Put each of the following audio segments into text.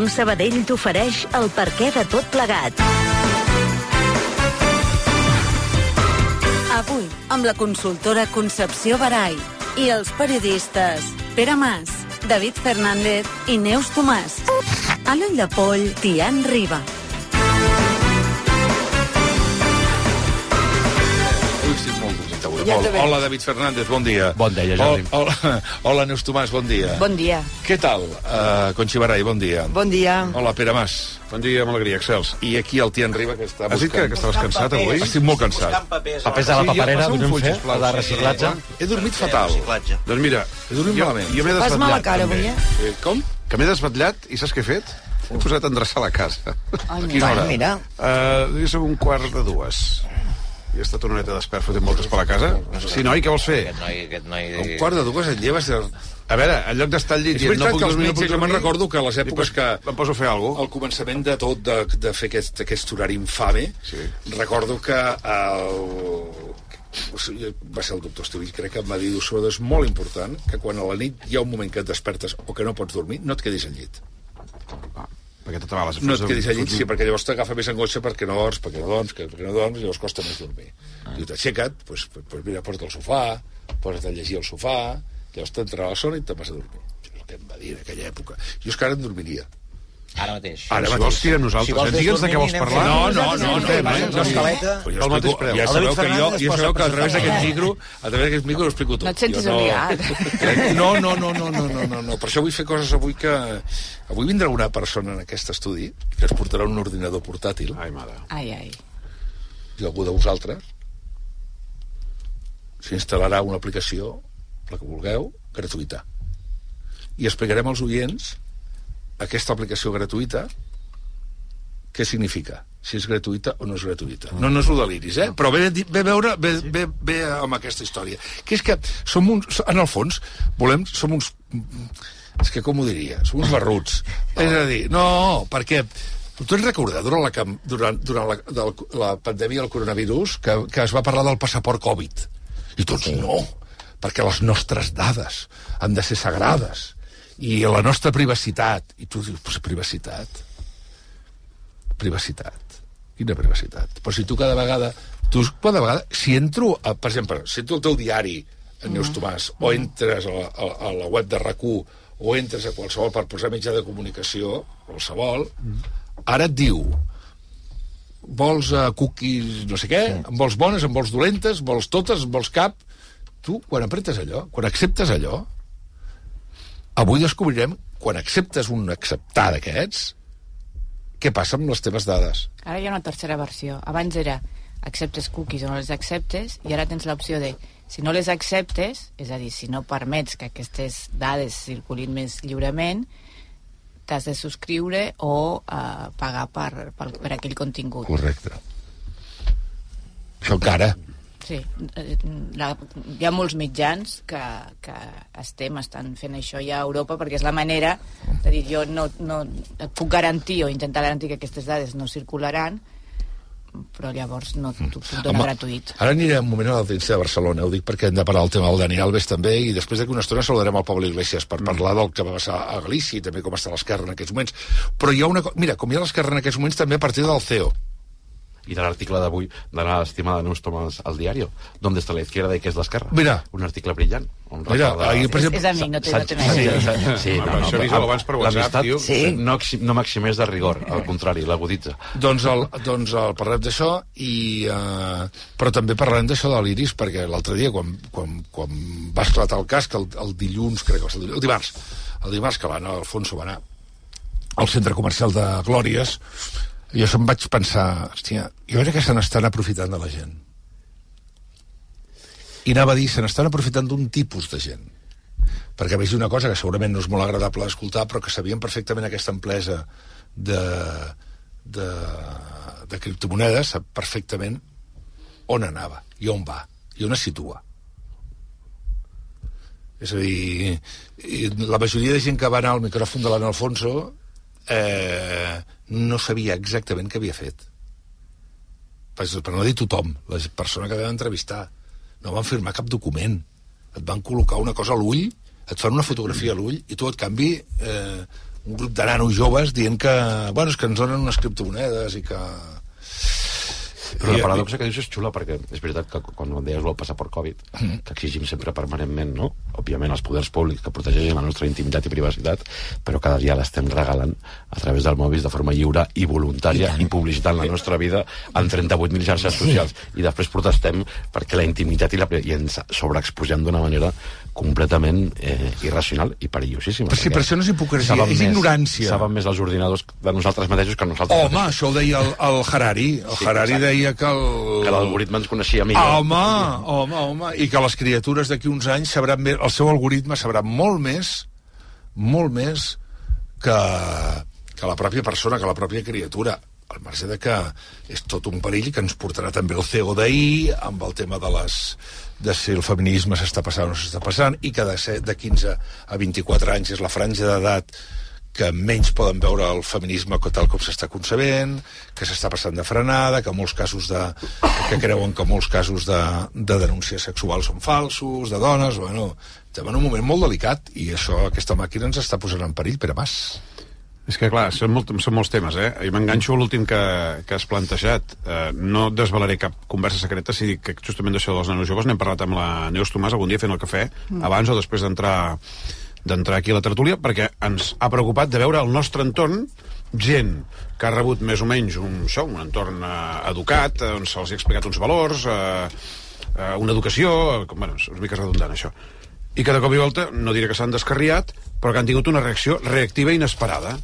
Banc Sabadell t'ofereix el perquè de tot plegat. Avui, amb la consultora Concepció Barai i els periodistes Pere Mas, David Fernández i Neus Tomàs. A l'ull de poll, Tian Riba. Ja Hola, David Fernández, bon dia. Bon dia, Jordi. Hola, hola, hola, Neus Tomàs, bon dia. Bon dia. Què tal, uh, Conxi Barai, bon dia. Bon dia. Hola, Pere Mas. Bon dia, amb alegria, Excels. I aquí el Tian Riba, que està Has dit que, que estaves cansat avui? Estic molt cansat. Papers a la paperera, podem full, fer? La de reciclatge? He dormit fatal. Doncs mira, He dormit jo, malament. jo m'he Fas desvetllat. mala cara avui, eh? Sí, com? Que m'he desvetllat i saps què he fet? He posat a endreçar la casa. Ai, Quina hora? mira. Uh, és un quart de dues. I he estat una horeta despert fotent moltes per la casa. Sí, noi, què vols fer? Aquest noi, aquest noi... Un quart de dues et lleves... De... A veure, en lloc d'estar al llit És veritat puc que els dormir, no jo me'n recordo que a les èpoques que... Em poso a fer alguna cosa. Al començament de tot, de, de fer aquest, aquest horari infame, Sí. recordo que el, o sigui, va ser el doctor Estevell, crec que em va dir això és molt important, que quan a la nit hi ha un moment que et despertes o que no pots dormir, no et quedis al llit. Perquè tota vegada... No et quedis al llit, sí, perquè llavors t'agafa més angoixa perquè no dorms, perquè no dorms, que- perquè no dorms, i llavors costa més dormir. Ah. Diu, t'aixeca't, doncs, pues, pues mira, porta al sofà, posa't a llegir al sofà, llavors t'entrarà la son i te'n vas a dormir. És el que em va dir en aquella època. Jo és que ara em dormiria. Ara mateix. Ara Si mateix. vols, tira nosaltres. Si vols eh? Digue'ns de què vols parlar. anem No, fent- no, no, no, no, eh? no, escaleta. Jo Pel mateix preu. ja sabeu que jo, ja sabeu que a través d'aquest micro, a través d'aquest micro ho explico tot. No et sentis obligat. No, no, no, no, no, no, no, no. Per això vull fer coses avui que... Avui vindrà una persona en aquest estudi que es portarà un ordinador portàtil Ai, mare. Ai, ai. i algú de vosaltres s'instal·larà una aplicació, la que vulgueu, gratuïta. I explicarem als oients aquesta aplicació gratuïta què significa, si és gratuïta o no és gratuïta. No, no és el deliris, eh? Però ve, ve, veure, ve, ve, ve amb aquesta història. Que és que som uns, en el fons, volem, som uns... És que com ho diria? Som uns barruts. És a dir, no, perquè Tu ets recordat durant la, durant, durant la, del, la pandèmia del coronavirus que, que es va parlar del passaport Covid? I tots sí. no, perquè les nostres dades han de ser sagrades i la nostra privacitat. I tu dius, pues, privacitat? Privacitat. Quina privacitat? Però si tu cada vegada... Tu cada vegada... Si entro, a, per exemple, si entro al teu diari, en Neus Tomàs, o entres a la, a, la web de rac o entres a qualsevol per posar mitjà de comunicació, qualsevol, ara et diu vols uh, cookies no sé què, en vols bones, en vols dolentes, vols totes, en vols cap... Tu, quan apretes allò, quan acceptes allò, avui descobrirem, quan acceptes un acceptar d'aquests, què passa amb les teves dades? Ara hi ha una tercera versió. Abans era acceptes cookies o no les acceptes i ara tens l'opció de si no les acceptes, és a dir, si no permets que aquestes dades circulin més lliurement, t'has de subscriure o uh, pagar per, per, per aquell contingut. Correcte. Això encara. Sí, eh, la, hi ha molts mitjans que, que estem, estan fent això ja a Europa perquè és la manera de dir jo no, no et puc garantir o intentar garantir que aquestes dades no circularan però llavors no t'ho puc donar gratuït. Ara anirem un moment a l'Audiència de Barcelona, ho dic perquè hem de parlar del tema del Dani Alves també, i després d'aquí una estona saludarem al Pablo Iglesias per parlar del que va passar a Galícia i també com està l'esquerra en aquests moments. Però hi ha una cosa... Mira, com hi ha l'esquerra en aquests moments, també a partir del CEO. Y artículo de avui de la estimada Neus Tomàs al diario, ¿Dónde está la izquierda y qué es la esquerra? Mira. Un article brillant. On Mira, recorda- ahir, per És, exemple... és amic, no té, no té Sí, sí, sí, Home, això però avisa-ho abans per WhatsApp, l'amistat tio. Sí. No, no maximés de rigor, al contrari, l'aguditza. Doncs, el, doncs el, parlem d'això, i, uh, però també parlarem d'això de l'Iris, perquè l'altre dia, quan, quan, quan va esclatar el cas, que el, el dilluns, crec que va ser el, dilluns, el dimarts, el dimarts que va anar, Alfonso va anar al centre comercial de Glòries, jo se'm vaig pensar, hòstia, jo crec que se n'estan aprofitant de la gent. I anava a dir, se n'estan aprofitant d'un tipus de gent. Perquè vaig dir una cosa que segurament no és molt agradable d'escoltar, però que sabien perfectament aquesta empresa de, de, de criptomonedes, sap perfectament on anava i on va i on es situa. És a dir, la majoria de gent que va anar al micròfon de l'Anna Alfonso eh, no sabia exactament què havia fet. Per, per no dir tothom, la persona que vam entrevistar. No van firmar cap document. Et van col·locar una cosa a l'ull, et fan una fotografia a l'ull i tu, et canvi, eh, un grup de nanos joves dient que, bueno, és que ens donen unes criptomonedes i que... Però I- la paradoxa que dius és xula perquè és veritat que quan deies el passar per Covid, que exigim sempre permanentment, no? Òbviament els poders públics que protegeixen la nostra intimitat i privacitat, però cada dia l'estem regalant a través del mòbil de forma lliure i voluntària i, publicitant la nostra vida en 38.000 xarxes socials. I després protestem perquè la intimitat i, la, i ens sobreexposem d'una manera completament eh, irracional i perillosíssima. Però sí, però això no és hipocresia, és més- ignorància. Saben més els ordinadors de nosaltres mateixos que nosaltres Home, mateixos. això ho deia el, el Harari. El Sí, Harari exacte. deia que el... Que l'algoritme ens coneixia millor. Home, home, home. I que les criatures d'aquí uns anys sabran més... El seu algoritme sabrà molt més, molt més que, que la pròpia persona, que la pròpia criatura al marge de que és tot un perill que ens portarà també el CEO d'ahir amb el tema de les de si el feminisme s'està passant o no s'està passant i que de, set, de 15 a 24 anys és la franja d'edat que menys poden veure el feminisme tal com s'està concebent, que s'està passant de frenada, que molts casos de... que creuen que molts casos de, de denúncia sexual són falsos, de dones, bueno, estem en un moment molt delicat i això, aquesta màquina ens està posant en perill, Pere Mas. És que, clar, són, molt, són molts temes, eh? I m'enganxo a l'últim que, que has plantejat. Eh, no desvelaré cap conversa secreta si dic que justament d'això dels nanos joves n'hem parlat amb la Neus Tomàs algun dia fent el cafè, mm. abans o després d'entrar d'entrar aquí a la tertúlia, perquè ens ha preocupat de veure al nostre entorn gent que ha rebut més o menys un, això, un entorn eh, educat, eh, on se'ls ha explicat uns valors, eh, eh, una educació... Eh, com- bueno, és una mica redundant, això. I que de cop i volta, no diré que s'han descarriat, però que han tingut una reacció reactiva i inesperada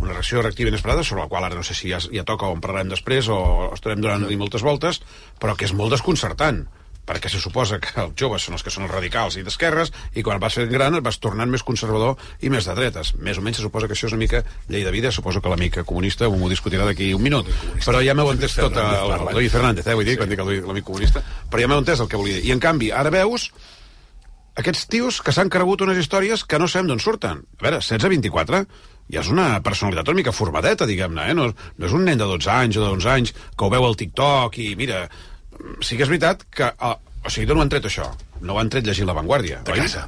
una reacció reactiva inesperada, sobre la qual ara no sé si ja, ja toca o en parlarem després o estarem donant li moltes voltes, però que és molt desconcertant perquè se suposa que els joves són els que són els radicals i d'esquerres, i quan vas fent gran et vas tornant més conservador i més de dretes. Més o menys se suposa que això és una mica llei de vida, suposo que l'amic comunista m'ho discutirà d'aquí un minut. Però ja m'heu entès tot, el, el, David Fernández, eh, vull dir, quan dic l'amic comunista, però ja m'heu entès el que volia dir. I en canvi, ara veus aquests tios que s'han cregut unes històries que no sabem d'on surten. A veure, 16-24 ja és una personalitat una mica formadeta, diguem-ne, eh? No, no és un nen de 12 anys o de 11 anys que ho veu al TikTok i mira... Sí que és veritat que... Uh, o sigui, d'on ho han tret això? No ho han tret llegint La Vanguardia, De oi? casa.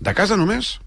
De casa només?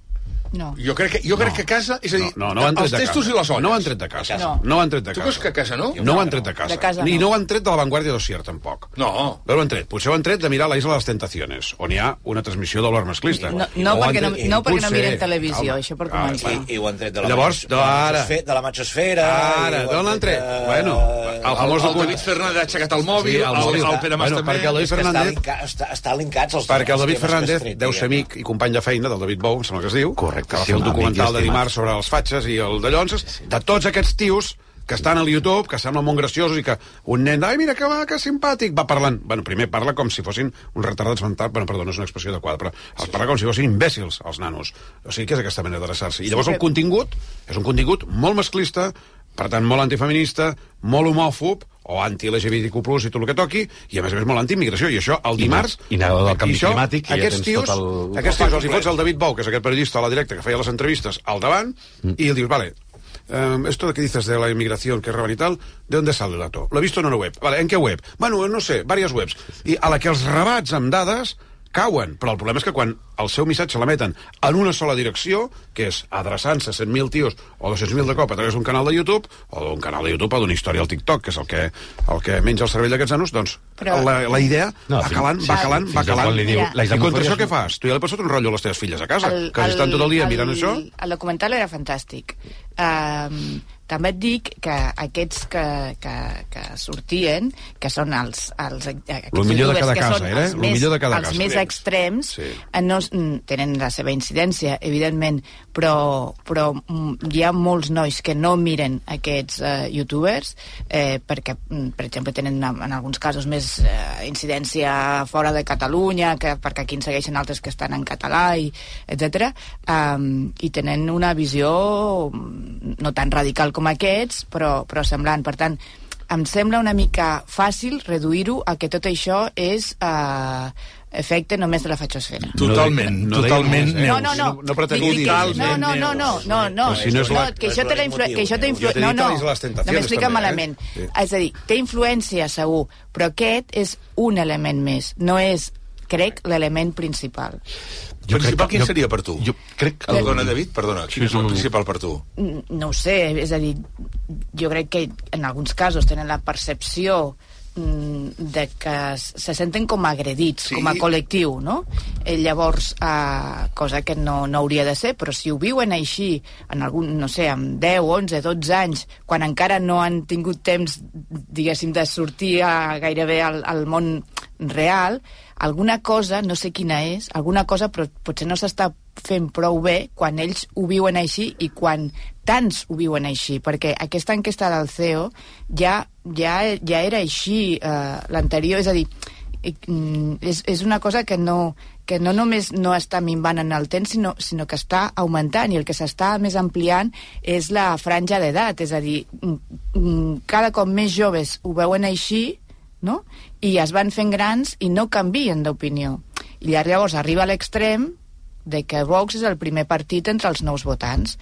No. Jo crec que, jo crec que a casa... És a dir, No, no, no han tret els testos i les olles. No ho han tret de casa. No. no han tret de Tu casa. creus que a casa no? No ho han tret de casa. De casa Ni no. no ho han tret de la Vanguardia d'Ossier, tampoc. No. No ho han tret. Potser ho han tret de mirar la Isla de les Tentaciones, on hi ha una transmissió d'olor masclista. No, no, perquè no, no perquè no miren televisió, Calma. això per Ah, començar. I, i ho han tret de la, Llavors, de la, ara. de la machosfera. Ara, i d'on l'han tret? de- Bueno, el El, famós el David Fernández ha aixecat el mòbil, Sí, el, el el, mòbil. el Pere Mas Bueno, també. perquè el David Fernández- està, està linkats els, Perquè el David Fernández deu ser amic i company de feina del David Bou, em sembla que es diu, Correcte, que va sí, fer el documental de dimarts sobre els fatxes i el de llonses, de tots aquests tios que estan al YouTube, que semblen molt graciosos i que un nen, ai, mira que va, que simpàtic, va parlant. Bueno, primer parla com si fossin un retardats mentals, bueno, perdó, no és una expressió adequada, però els parla com si fossin imbècils, els nanos. O sigui, que és aquesta manera d'adreçar-se. I llavors el contingut és un contingut molt masclista, per tant, molt antifeminista, molt homòfob, o anti-LGBTQ+, i tot el que toqui, i a més a més molt anti-immigració, i això el dimarts... i negador del i canvi això, climàtic, i ja aquests tens tios, el- aquests tios els hi fots el David Bou, que és aquest periodista a la directa que feia les entrevistes, al davant, Mm. y él dice, vale, eh, esto que dices de la inmigración que roban y tal, ¿de dónde sale el dato? Lo he visto en una web. Vale, ¿en qué web? Bueno, no sé, varias webs. I a la que els rebats amb dades cauen, però el problema és que quan el seu missatge l'emeten en una sola direcció, que és adreçant-se a 100.000 tios o 200.000 de cop a través d'un canal de YouTube, o d'un canal de YouTube o d'una història al TikTok, que és el que, el que menja el cervell d'aquests nanos, doncs Però- la, la idea No, va calant, va calant, va calant. li diu, la I contra això és- què fas? Tu ja li passat un rotllo a les teves filles a casa, que si estan tot el dia mirant això... El documental era fantàstic. Um, també et dic que aquests que, que, que sortien, que són els... els Lo millor de cada casa, són era, els eh? Més, millor de cada els casa. més extrems, Sí. eh, no, mm, tenen la seva incidència, evidentment, però, però mm, hi ha molts nois que no miren aquests eh, youtubers eh, perquè, mm, per exemple, tenen en alguns casos més eh, incidència fora de Catalunya, que, perquè aquí en segueixen altres que estan en català, i, etc. Um, I tenen una visió no tan radical com aquests, però, però semblant. Per tant, em sembla una mica fàcil reduir-ho a que tot això és eh, efecte només de la fatxosfera. Totalment, No totalment, només, eh? No, Neus. no, no. No- no dir- No, no, no, no, no, no. Però si no és la- no que això té la influ... que això té influ... No, no, no m'explica eh? malament. Sí. És a dir, té influència segur, però aquest és un element més. No és crec, l'element principal. Jo principal, quin jo- seria per tu? Jo crec que... Perdona, David, perdona. Quin Sí, és el principal per tu? No ho sé, és a dir, jo crec que en alguns casos tenen la percepció mm, de que se senten com agredits, Sí. com a col·lectiu, no? Eh, llavors, eh, cosa que no, no hauria de ser, però si ho viuen així, en algun, no sé, amb 10, 11, 12 anys, quan encara no han tingut temps, diguéssim, de sortir a, gairebé al, al món real, alguna cosa, no sé quina és, alguna cosa però potser no s'està fent prou bé quan ells ho viuen així i quan tants ho viuen així, perquè aquesta enquesta del CEO ja, ja, ja era així eh, l'anterior, és a dir, mm, és, és una cosa que no, que no només no està minvant en el temps, sinó, sinó que està augmentant, i el que s'està més ampliant és la franja d'edat, és a dir, mm, mm, cada cop més joves ho veuen així, no? i es van fent grans i no canvien d'opinió. I llavors arriba a l'extrem de que Vox és el primer partit entre els nous votants.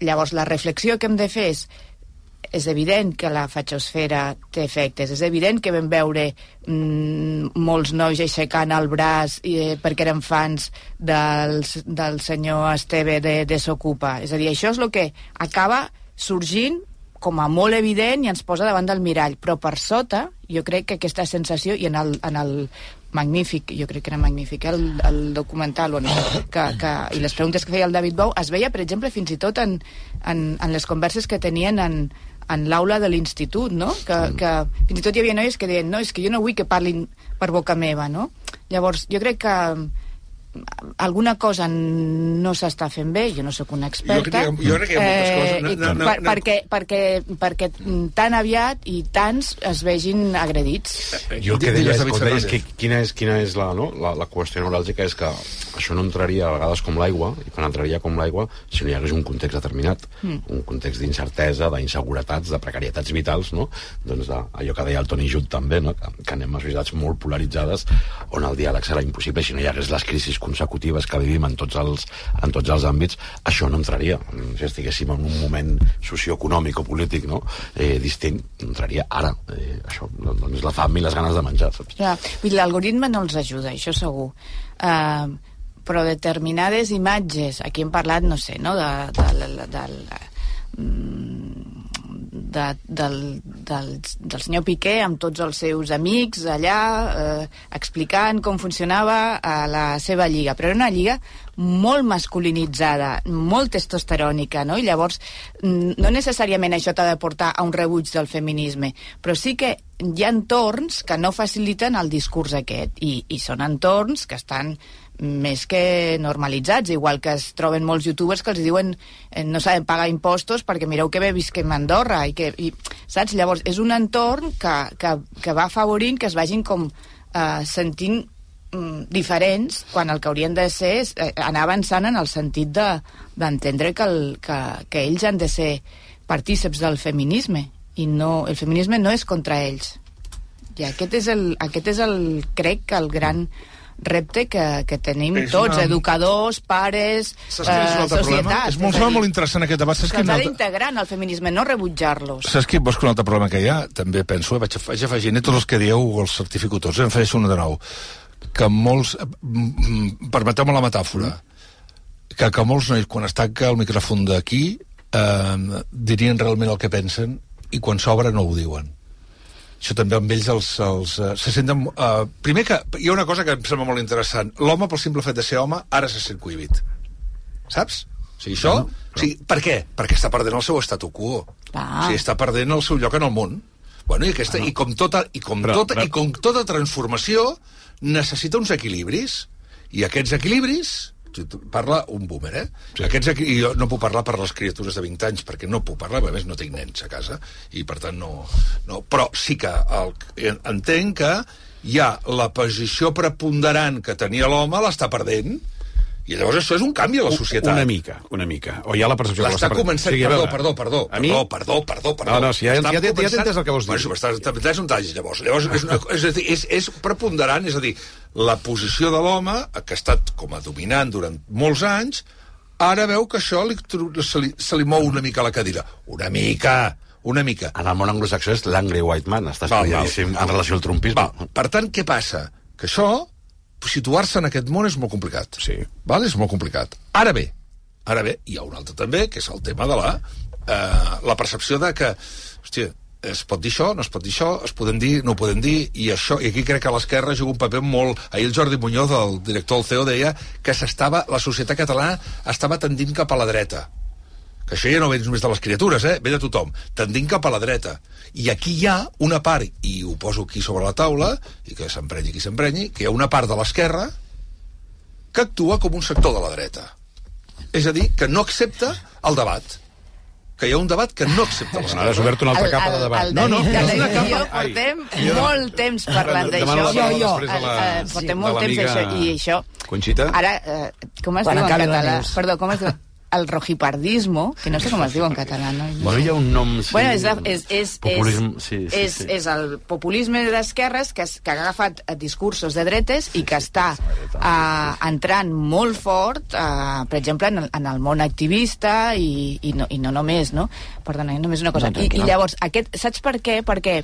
Llavors, la reflexió que hem de fer és és evident que la fatxosfera té efectes, és evident que vam veure mm, molts nois aixecant el braç eh, perquè eren fans del, del senyor Esteve de, de Socupa. És a dir, això és el que acaba sorgint com a molt evident i ens posa davant del mirall, però per sota jo crec que aquesta sensació, i en el, en el magnífic, jo crec que era magnífic, el, el documental, o no sé, que, que, i les preguntes que feia el David Bou, es veia, per exemple, fins i tot en, en, en les converses que tenien en, en l'aula de l'institut, no? Que, que fins i tot hi havia noies que deien no, és que jo no vull que parlin per boca meva, no? Llavors, jo crec que alguna cosa no s'està fent bé, jo no sóc una experta, Jo crec que- jo crec que hi ha moltes coses. No, no, no, per, no. perquè, perquè, perquè tan aviat i tants es vegin agredits. Jo el que deia deia és que quina és, quina és la, no? la, la qüestió neuràlgica és que això no entraria a vegades com l'aigua, i quan entraria com l'aigua si no hi hagués un context determinat, mm. un context d'incertesa, d'inseguretats, de precarietats vitals, no? doncs de, allò que deia el Toni Jut també, no? que, que anem a societats molt polaritzades on el diàleg serà impossible si no hi hagués les crisis consecutives que vivim en tots els, en tots els àmbits, això no entraria. Si estiguéssim en un moment socioeconòmic o polític no? eh, distint, entraria ara. Eh, això doncs la fam i les ganes de menjar, saps? Ja, l'algoritme no els ajuda, això segur. Uh, però determinades imatges, aquí hem parlat, no sé, no, de, de, de, de, de, del, del, del senyor Piqué amb tots els seus amics allà eh, explicant com funcionava a la seva lliga, però era una lliga molt masculinitzada, molt testosterònica, no? I llavors mm, no necessàriament això t'ha de portar a un rebuig del feminisme, però sí que hi ha entorns que no faciliten el discurs aquest, i, i són entorns que estan més que normalitzats, igual que es troben molts youtubers que els diuen eh, no saben pagar impostos perquè mireu que bé visquem a Andorra i que, i, saps? Llavors és un entorn que, que, que va afavorint que es vagin com eh, sentint mm, diferents quan el que haurien de ser és eh, anar avançant en el sentit de- d'entendre que, el, que, que ells han de ser partíceps del feminisme i no, el feminisme no és contra ells i aquest és el, aquest és el crec que el gran repte que, que tenim És tots, una- educadors, pares, Saps quin és problema? societats. És molt, dir, molt interessant aquest debat. Saps que ha altre... d'integrar en el feminisme, no rebutjar-los. Saps quin, vols que un altre problema que hi ha? També penso, eh, vaig, vaig afegint, eh, tots els que dieu els certifico tots, eh, en faré una de nou. Que molts, eh, permeteu-me la metàfora, que, que molts nois, quan es tanca el micròfon d'aquí, eh, dirien realment el que pensen i quan s'obre no ho diuen. Això també amb ells els, els, uh, se senten... Uh, primer que hi ha una cosa que em sembla molt interessant. L'home, pel simple fet de ser home, ara se sent cohibit. Saps? O sigui, això... Bueno, o sigui, per què? Perquè està perdent el seu statu quo. Clar. O sigui, està perdent el seu lloc en el món. Bueno, i, aquesta, i, com tota, i, com Però- tota, però- i com tota transformació necessita uns equilibris. I aquests equilibris parla un boomer, eh? Sí. Aquests, i jo no puc parlar per les criatures de 20 anys, perquè no puc parlar, a més no tinc nens a casa, i per tant no... no però sí que el, entenc que ha la posició preponderant que tenia l'home, l'està perdent, i llavors això és un canvi a la societat. Una mica, una mica. O hi ha la percepció que L'està començant... Sí, perdó, perdó, perdó, A mi, perdó, perdó, perdó. No, no, si ja- ja ja començant- entès el que vols dir. Bueno, estàs, t'entens un tall, llavors. Llavors, és, una, és, a dir, és, és preponderant, és a dir, la posició de l'home, que ha estat com a dominant durant molts anys, ara veu que això li, se, li, se li mou una mica la cadira. Una mica, una mica. En el món anglosaxó és l'angry white man, està Val, val. estudiadíssim en relació al trumpisme. Va, per tant, què passa? Que això situar-se en aquest món és molt complicat. Sí. Val? És molt complicat. Ara bé, ara bé, hi ha un altre també, que és el tema de la, eh, la percepció de que, hòstia, es pot dir això, no es pot dir això, es podem dir, no ho podem dir, i això, i aquí crec que l'esquerra juga un paper molt... Ahir el Jordi Muñoz, el director del CEO, deia que s'estava, la societat catalana estava tendint cap a la dreta que això ja no ve només de les criatures, eh? ve de tothom, tendint cap a la dreta. I aquí hi ha una part, i ho poso aquí sobre la taula, i que s'emprenyi qui s'emprenyi, que hi ha una part de l'esquerra que actua com un sector de la dreta. És a dir, que no accepta el debat. Que hi ha un debat que no accepta Bueno, ara has obert una altra capa de debat. No, no, David és una i jo capa- portem Ai, jo- molt temps parlant d'això. després de la- Eh, eh, portem de molt temps d'això. I això... Conxita? Ara, eh, com es Quan diu en català? Perdó, com es diu? El rojipardismo, que no sé com es diu en català. No? Bueno, hi ha un nom... Sí, Bueno, és, la, és, és, Populisme, és, sí, sí, és, sí. és el populisme d'esquerres que, que ha agafat discursos de dretes i que està uh, entrant molt fort, uh, per exemple, en el, en el món activista i, i, no, i no només, no? Perdona, eh, només una cosa. No, I, I llavors, aquest, saps per què? Perquè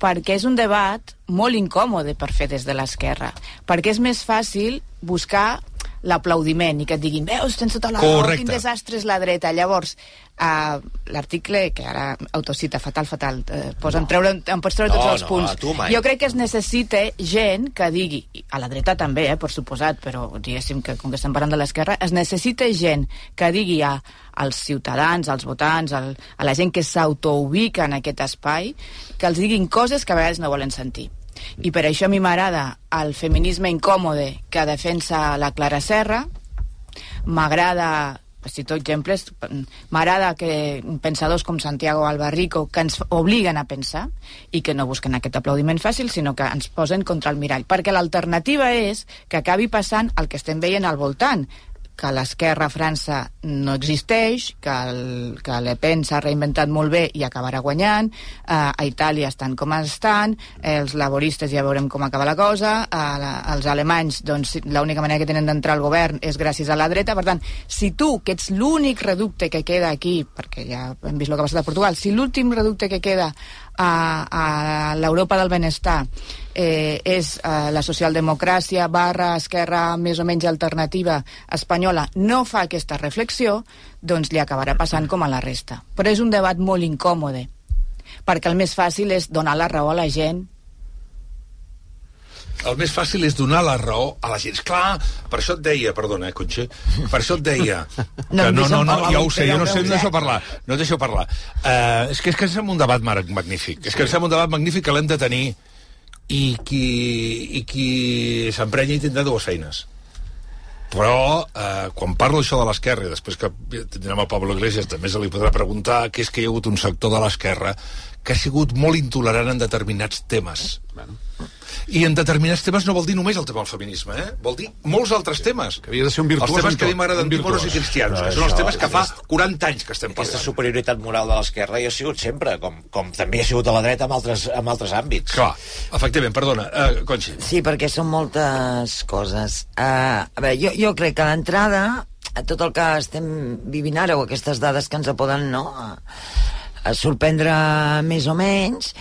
perquè és un debat molt incòmode per fer des de l'esquerra. Perquè és més fàcil buscar l'aplaudiment i que et diguin, veus, tens tota la raó, quin desastre és la dreta. Llavors, uh, l'article, que ara autocita, fatal, fatal, uh, posen, treure, em pots treure No, tots els no, punts. tu mai. Jo crec que es necessita gent que digui, a la dreta també, eh, per suposat, però diguéssim que com que estem parlant de l'esquerra, es necessita gent que digui a, als ciutadans, als votants, al, a la gent que s'autoubica en aquest espai, que els diguin coses que a vegades no volen sentir. I per això a mi m'agrada el feminisme incòmode que defensa la Clara Serra, m'agrada cito exemples, m'agrada que pensadors com Santiago Albarrico que ens obliguen a pensar i que no busquen aquest aplaudiment fàcil, sinó que ens posen contra el mirall, perquè l'alternativa és que acabi passant el que estem veient al voltant, que l'esquerra a França no existeix, que, el, que Le Pen s'ha reinventat molt bé i acabarà guanyant, eh, a Itàlia estan com estan, eh, els laboristes ja veurem com acaba la cosa, eh, la, els alemanys, doncs, l'única manera que tenen d'entrar al govern és gràcies a la dreta, per tant, si tu, que ets l'únic reducte que queda aquí, perquè ja hem vist el que ha passat a Portugal, si l'últim reducte que queda a, a l'Europa del benestar eh, és eh, la socialdemocràcia barra esquerra més o menys alternativa espanyola no fa aquesta reflexió, doncs li acabarà passant com a la resta. Però és un debat molt incòmode, perquè el més fàcil és donar la raó a la gent El més fàcil és donar la raó a la gent. Clar, per això et deia, perdona, eh, Conxe, per això et deia... No que no, no, no, ja ho sé, jo no sé, no deixo parlar, no deixo parlar. Uh, és que és que ens sembla un debat magnífic, és que ens sembla un debat magnífic que l'hem de tenir i qui, i qui s'emprenya hi tindrà dues feines. Però, eh, quan parlo això de l'esquerra, i després que tindrem el Pablo Iglesias, també se li podrà preguntar que és que hi ha hagut un sector de l'esquerra que ha sigut molt intolerant en determinats temes. I en determinats temes no vol dir només el tema del feminisme, eh? Vol dir molts altres temes. Que havia de ser un virtuós Els temes que a mi m'agraden dir moros i cristians, que són els temes que fa aquesta- 40 anys que estem Aquesta parlant. superioritat moral de l'esquerra hi ha sigut sempre, com, com també ha sigut a la dreta en altres, en altres àmbits. Clar, efectivament, perdona, uh, Conxi. Sí, perquè són moltes coses. Uh, a veure, jo, jo crec que d'entrada, a tot el que estem vivint ara, o aquestes dades que ens poden no, sorprendre més o menys,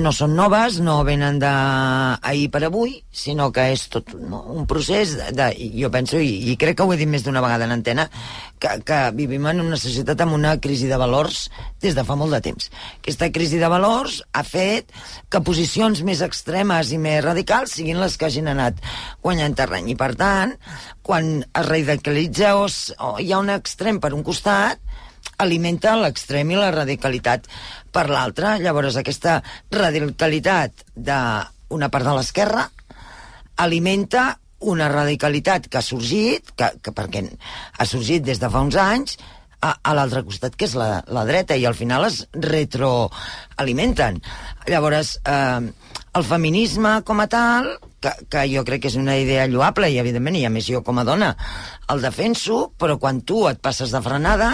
no, són noves, no venen d'ahir per avui, sinó que és tot un procés de, jo penso, i, i crec que ho he dit més d'una vegada en antena, que, que vivim en una societat amb una crisi de valors des de fa molt de temps. Aquesta crisi de valors ha fet que posicions més extremes i més radicals siguin les que hagin anat guanyant terreny. I, per tant, quan es radicalitza o, o hi ha un extrem per un costat, alimenta l'extrem i la radicalitat per l'altre. Llavors, aquesta radicalitat d'una part de l'esquerra alimenta una radicalitat que ha sorgit, que, que perquè ha sorgit des de fa uns anys, a, a l'altre costat, que és la, la dreta, i al final es retroalimenten. Llavors, eh, el feminisme com a tal, que, que jo crec que és una idea lloable, i evidentment, i a més jo com a dona el defenso, però quan tu et passes de frenada,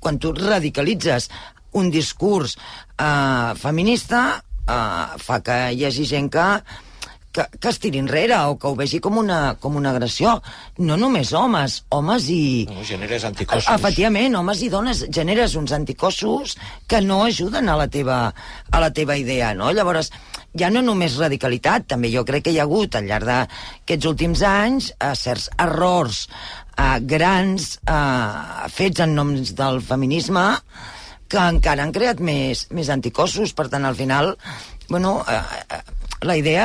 quan tu radicalitzes un discurs eh, feminista, eh, fa que hi hagi gent que que, que es tiri enrere o que ho vegi com una, com una agressió. No només homes, homes i... No, generes anticossos. Efectivament, homes i dones, generes uns anticossos que no ajuden a la teva, a la teva idea, no? Llavors, ja no només radicalitat, també jo crec que hi ha hagut al llarg d'aquests últims anys eh, certs errors eh, grans eh, fets en noms del feminisme que encara han creat més, més anticossos. Per tant, al final, bueno, eh, eh, la idea,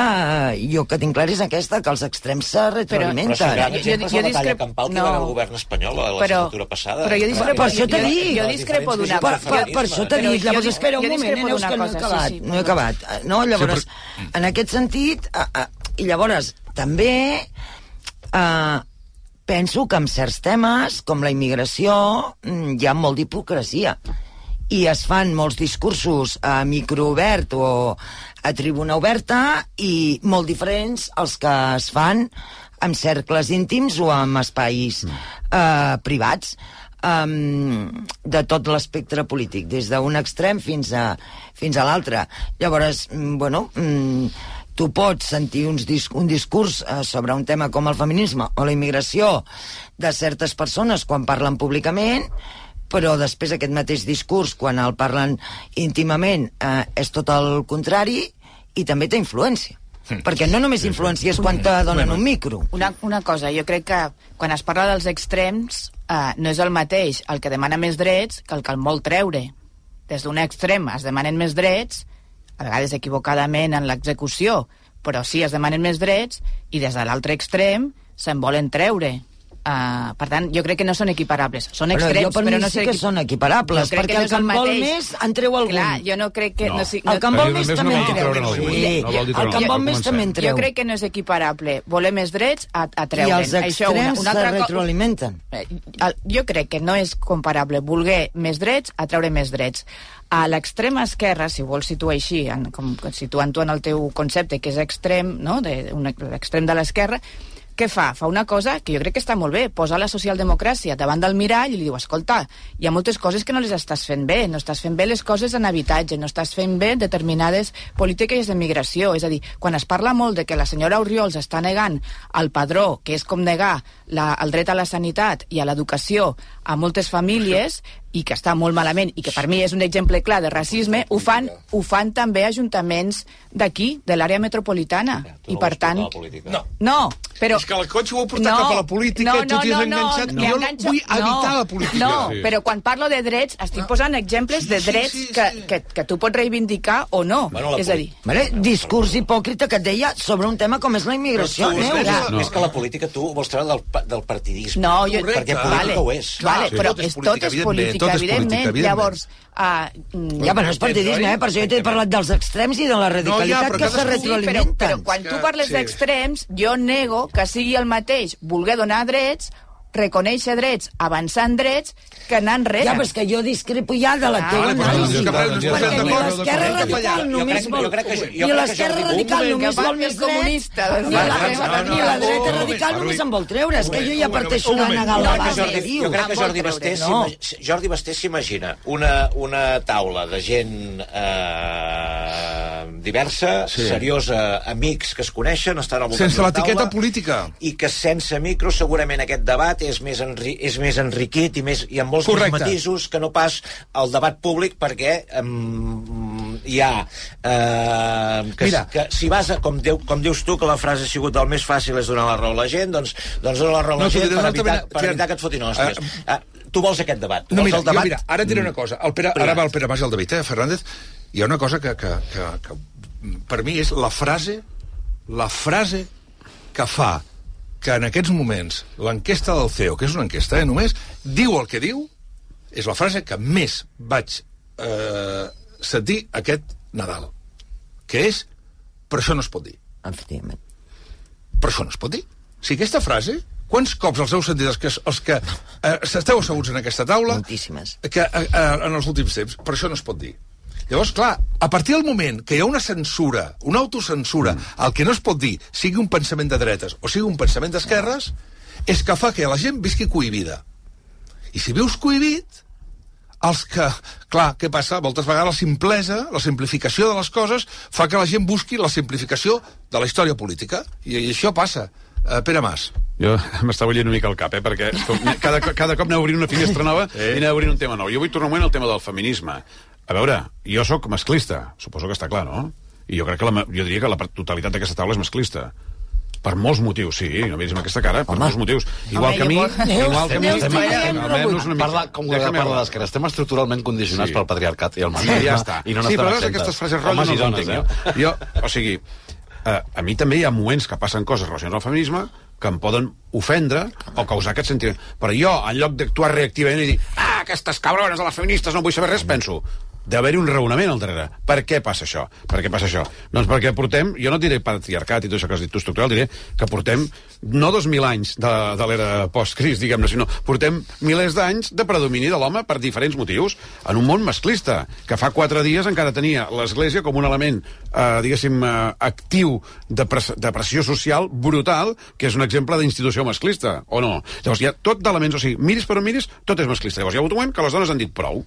eh, jo que tinc clar, és aquesta, que els extrems se Però si retroalimenten. Jo- exemple és jo la batalla discrep- campal que no. va el govern espanyol a la Però- legislatura passada. però jo discrepo- Per això t'he jo- dit. jo discrepo d'una cosa. per, per això t'he Però dit, jo llavors espera un jo moment, eh, discrepo Neus, que no he cosa, sí, acabat, sí, no he acabat. No, llavors, Sí, en aquest sentit, eh, eh, i llavors, també eh, penso que amb certs temes, com la immigració, mm, hi ha molt d'hipocresia. I es fan molts discursos a microobert o a tribuna oberta i molt diferents els que es fan en cercles íntims o en espais eh, privats. Um, de tot l'espectre polític, des d'un extrem fins a, fins a l'altre. Llavors, mm, bueno, mm, tu pots sentir uns dis un discurs eh, sobre un tema com el feminisme o la immigració de certes persones quan parlen públicament, però després aquest mateix discurs, quan el parlen íntimament, eh, és tot el contrari i també té influència. Perquè no només influència és quan te donen un micro. Una, una cosa, jo crec que quan es parla dels extrems eh, no és el mateix el que demana més drets que el que el vol treure. Des d'un extrem es demanen més drets, a vegades equivocadament en l'execució, però sí es demanen més drets, i des de l'altre extrem se'n volen treure. Uh, per tant, jo crec que no són equiparables. Són Però extrems, jo per però no sí que són equiparables, Jo crec perquè que no el que en vol mateix. més en treu algun. Clar, jo no crec que... No. No, sí, El que en vol més també no en treu. Sí, No el que en vol més també en treu. Jo crec que no és equiparable voler més drets a, a I treure'n. els Això, una, extrems una se altra co- retroalimenten. Eh, Jo crec que no és comparable voler més drets a treure més drets. A l'extrema esquerra, si vols situar així, en, com situant-ho en el teu concepte, que és extrem, no? l'extrem de l'esquerra, què fa? Fa una cosa que jo crec que està molt bé, posa la socialdemocràcia davant del mirall i li diu, escolta, hi ha moltes coses que no les estàs fent bé, no estàs fent bé les coses en habitatge, no estàs fent bé determinades polítiques de migració, és a dir, quan es parla molt de que la senyora Oriols està negant el padró, que és com negar la, el dret a la sanitat i a l'educació a moltes famílies, i que està molt malament i que per mi és un exemple clar de racisme, ho fan, ho fan també ajuntaments d'aquí, de l'àrea metropolitana. Tu I no per tant... No. No, però... És que el cotxe ho heu portat No, cap a la política no, i tu t'hi has no, no, enganxat. no, jo m'enganxo- vull evitar no, la política. No, Sí. però quan parlo de drets estic posant exemples de sí, drets sí, que, sí. que, que tu pots reivindicar o no. Bueno, és a dir, Vale? Discurs hipòcrita que et deia sobre un tema com és la immigració. Però tu, Neus. és, no. és que la política tu vols treure del, del partidisme. No, jo... Correcte. Perquè política vale, ho és. Vale, Sí. però Tot és és, tot política, és evidentment, política, tot és política, evidentment. evidentment. Llavors, uh, Ja, però no és partidisme, eh? Per això jo t'he parlat dels extrems i de la radicalitat però que se cadascú- Sí, però, però quan tu parles Sí. d'extrems, jo nego que sigui el mateix voler donar drets, reconèixer drets, avançar en drets, que anar enrere. Ja, però és que jo discrepo ja de la Ah, teva anàlisi. Perquè ni l'esquerra radical només vol... Ni l'esquerra radical només vol més comunista, drets, ni la, la dreta radical només en vol treure. És que jo ja parteixo moment. negar la base jo crec que Ah, Jordi Basté, Jordi Basté s'imagina una, una taula de gent eh, diversa, Sí. seriosa, amics que es coneixen, estan al voltant Sense d'una l'etiqueta taula, política. i que sense micro segurament aquest debat és més, enri és més enriquit i, més, i amb molts Correcte. més matisos que no pas el debat públic perquè um, hi ha eh, que, Mira. que si vas a, com, diu, com dius tu que la frase ha sigut el més fàcil és donar la raó a la gent doncs, doncs dona la raó a la No, gent per evitar, per evitar que et fotin hòsties Eh, uh, tu vols aquest debat tu No, vols mira, el debat jo, mira, ara et diré una cosa. El Pere, ara va el Pere Mas i el David, eh, Fernández. Hi ha una cosa que, que, que, que per mi és la frase la frase que fa que en aquests moments l'enquesta del CEO, que és una enquesta, eh, només, diu el que diu, és la frase que més vaig eh, sentir aquest Nadal, que és però això no es pot dir. Efectivament. Però això no es pot dir. O sigui, aquesta frase, quants cops els heu sentit els que, els que eh, esteu asseguts en aquesta taula Moltíssimes. que, eh, eh, en els últims temps? Però això no es pot dir. Llavors, clar, a partir del moment que hi ha una censura, una autocensura, mm. el que no es pot dir, sigui un pensament de dretes o sigui un pensament d'esquerres, és que fa que la gent visqui cohibida. I si vius cohibit, els que... Clar, què passa? Moltes vegades la simplesa, la simplificació de les coses, fa que la gent busqui la simplificació de la història política. I, i això passa. Uh, Pere Mas. Jo m'està bullint una mica el cap, eh? perquè cada, cada cop aneu obrint una finestra nova Eh. i aneu obrint un tema nou. Jo vull tornar un moment al tema del feminisme. A veure, jo sóc masclista, suposo que està clar, no? I jo crec que la, jo diria que la totalitat d'aquesta taula és masclista. Per molts motius, sí, no miris amb aquesta cara, per molts motius. Igual Home, que a mi... llavors- Igual que a mi... Neus, estem- Neus, estem- Neus, almenys una mica- Parla, com que parla. Estem estructuralment condicionats Sí. pel patriarcat i el Sí, masclisme. ja està. I no sí, però veus aquestes frases rotlles no les entenc, eh? Jo, o sigui, eh, a mi també hi ha moments que passen coses relacionades al feminisme que em poden ofendre o causar aquest sentiment. Però jo, en lloc d'actuar reactivament i dir ah, aquestes cabrones de les feministes no vull saber res, penso d'haver-hi un raonament al darrere. Per què passa això? Per què passa això? Doncs perquè portem, jo no diré patriarcat i tot això que has dit tu estructural, diré que portem no 2.000 anys de, de l'era post-Cris, diguem-ne, sinó portem milers d'anys de predomini de l'home per diferents motius en un món masclista, que fa quatre dies encara tenia l'Església com un element, eh, diguéssim, eh, actiu de, pres de pressió social brutal, que és un exemple d'institució masclista, o no? Llavors hi ha tot d'elements, o sigui, miris per on miris, tot és masclista. Llavors hi ha hagut un moment que les dones han dit prou,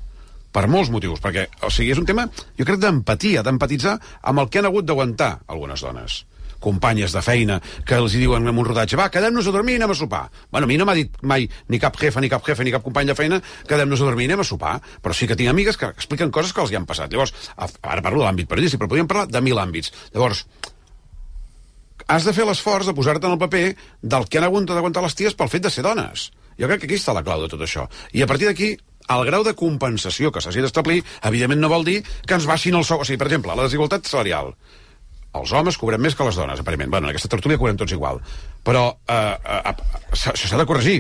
per molts motius, perquè, o sigui, és un tema, jo crec, d'empatia, d'empatitzar amb el que han hagut d'aguantar algunes dones companyes de feina que els hi diuen en un rodatge va, quedem-nos a dormir i anem a sopar. Bueno, a mi no m'ha dit mai ni cap jefa, ni cap jefe, ni cap company de feina quedem-nos a dormir i anem a sopar, però sí que tinc amigues que expliquen coses que els hi han passat. Llavors, ara parlo de l'àmbit periodístic, però podríem parlar de mil àmbits. Llavors, has de fer l'esforç de posar-te en el paper del que han hagut d'aguantar les ties pel fet de ser dones. Jo crec que aquí està la clau de tot això. I a partir d'aquí, el grau de compensació que s'hagi d'establir, evidentment no vol dir que ens baixin el sou. O sigui, per exemple, la desigualtat salarial. Els homes cobrem més que les dones, aparentment. Bueno, en aquesta tertúlia cobrem tots igual. Però eh, eh, eh, això s'ha de corregir.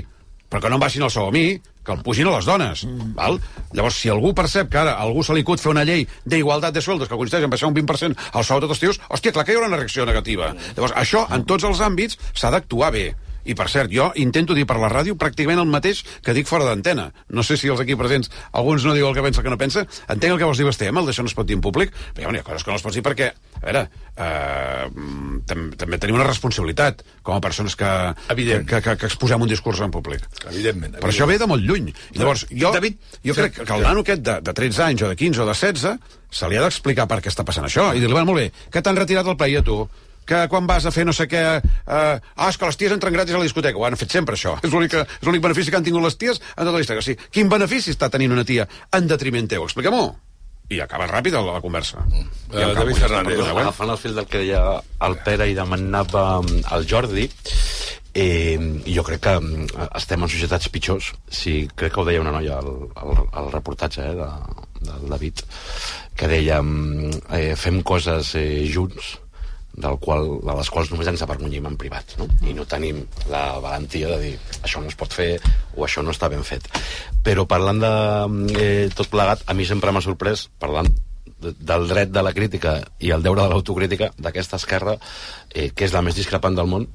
Però que no em baixin el sou a mi, que el pugin a les dones. Mm. Val? Llavors, si algú percep que ara algú se li acut fer una llei d'igualtat de sueldos que consisteix en baixar un 20% al sou de tots els tios, hòstia, clar que hi haurà una reacció negativa. Llavors, això, en tots els àmbits, s'ha d'actuar bé. I, per cert, jo intento dir per la ràdio pràcticament el mateix que dic fora d'antena. No sé si els aquí presents, alguns no diu el que pensa que no pensa. Entenc el que vols dir, Basté, el d'això no es pot dir en públic, però hi ha coses que no es pot dir perquè, a veure, eh, tam també tenim una responsabilitat com a persones que, Evident. que, que, que exposem un discurs en públic. Evidentment. Però això ve de molt lluny. I llavors, jo, David, jo sí, crec que el nano aquest de, de 13 anys o de 15 o de 16 se li ha d'explicar per què està passant això i dir-li, bueno, molt bé, que t'han retirat el país a tu, que quan vas a fer no sé què... Eh, ah, és que les ties entren gratis a la discoteca. Ho han fet sempre, això. És l'únic és l'únic benefici que han tingut les ties en tota la història. O sigui, quin benefici està tenint una tia en detriment teu? Explica-m'ho. I acaba ràpid la, la conversa. Eh, acabo, David Fernández, eh? Agafant el fil del que deia el Pere i demanava mm, el Jordi, eh, jo crec que mm, estem en societats pitjors. Sí, crec que ho deia una noia al, al, al reportatge eh, de, del David, que deia mm, eh, fem coses eh, junts del qual, de les quals només ens avergonyim en privat no? i no tenim la valentia de dir això no es pot fer o això no està ben fet però parlant de eh, tot plegat a mi sempre m'ha sorprès parlant de- del dret de la crítica i el deure de l'autocrítica d'aquesta esquerra eh, que és la més discrepant del món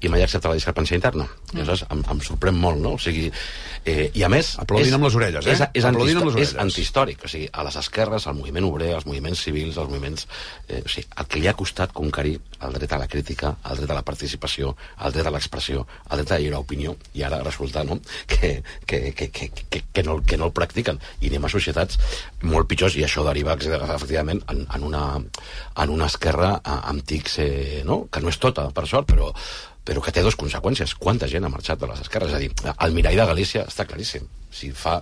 i mai accepta la discrepància interna. I aleshores em, em sorprèn molt, no? O sigui, eh, I a més... Aplaudint amb les orelles, eh? És, és, Aplaudint amb les antihistò- és orelles. antihistòric. O sigui, a les esquerres, al moviment obrer, als moviments civils, als moviments... Eh, o sigui, el que li ha costat conquerir el dret a la crítica, el dret a la participació, el dret a l'expressió, el dret a la lliure opinió, i ara resulta no? que, que, que, que, que, que, no, que no el practiquen. I anem a societats molt pitjors, i això deriva, efectivament, en, en, una, en una esquerra eh, amb tics, eh, no? que no és tota, per sort, però, però que té dues conseqüències. Quanta gent ha marxat de les esquerres? És a dir, el mirall de Galícia està claríssim. Si fa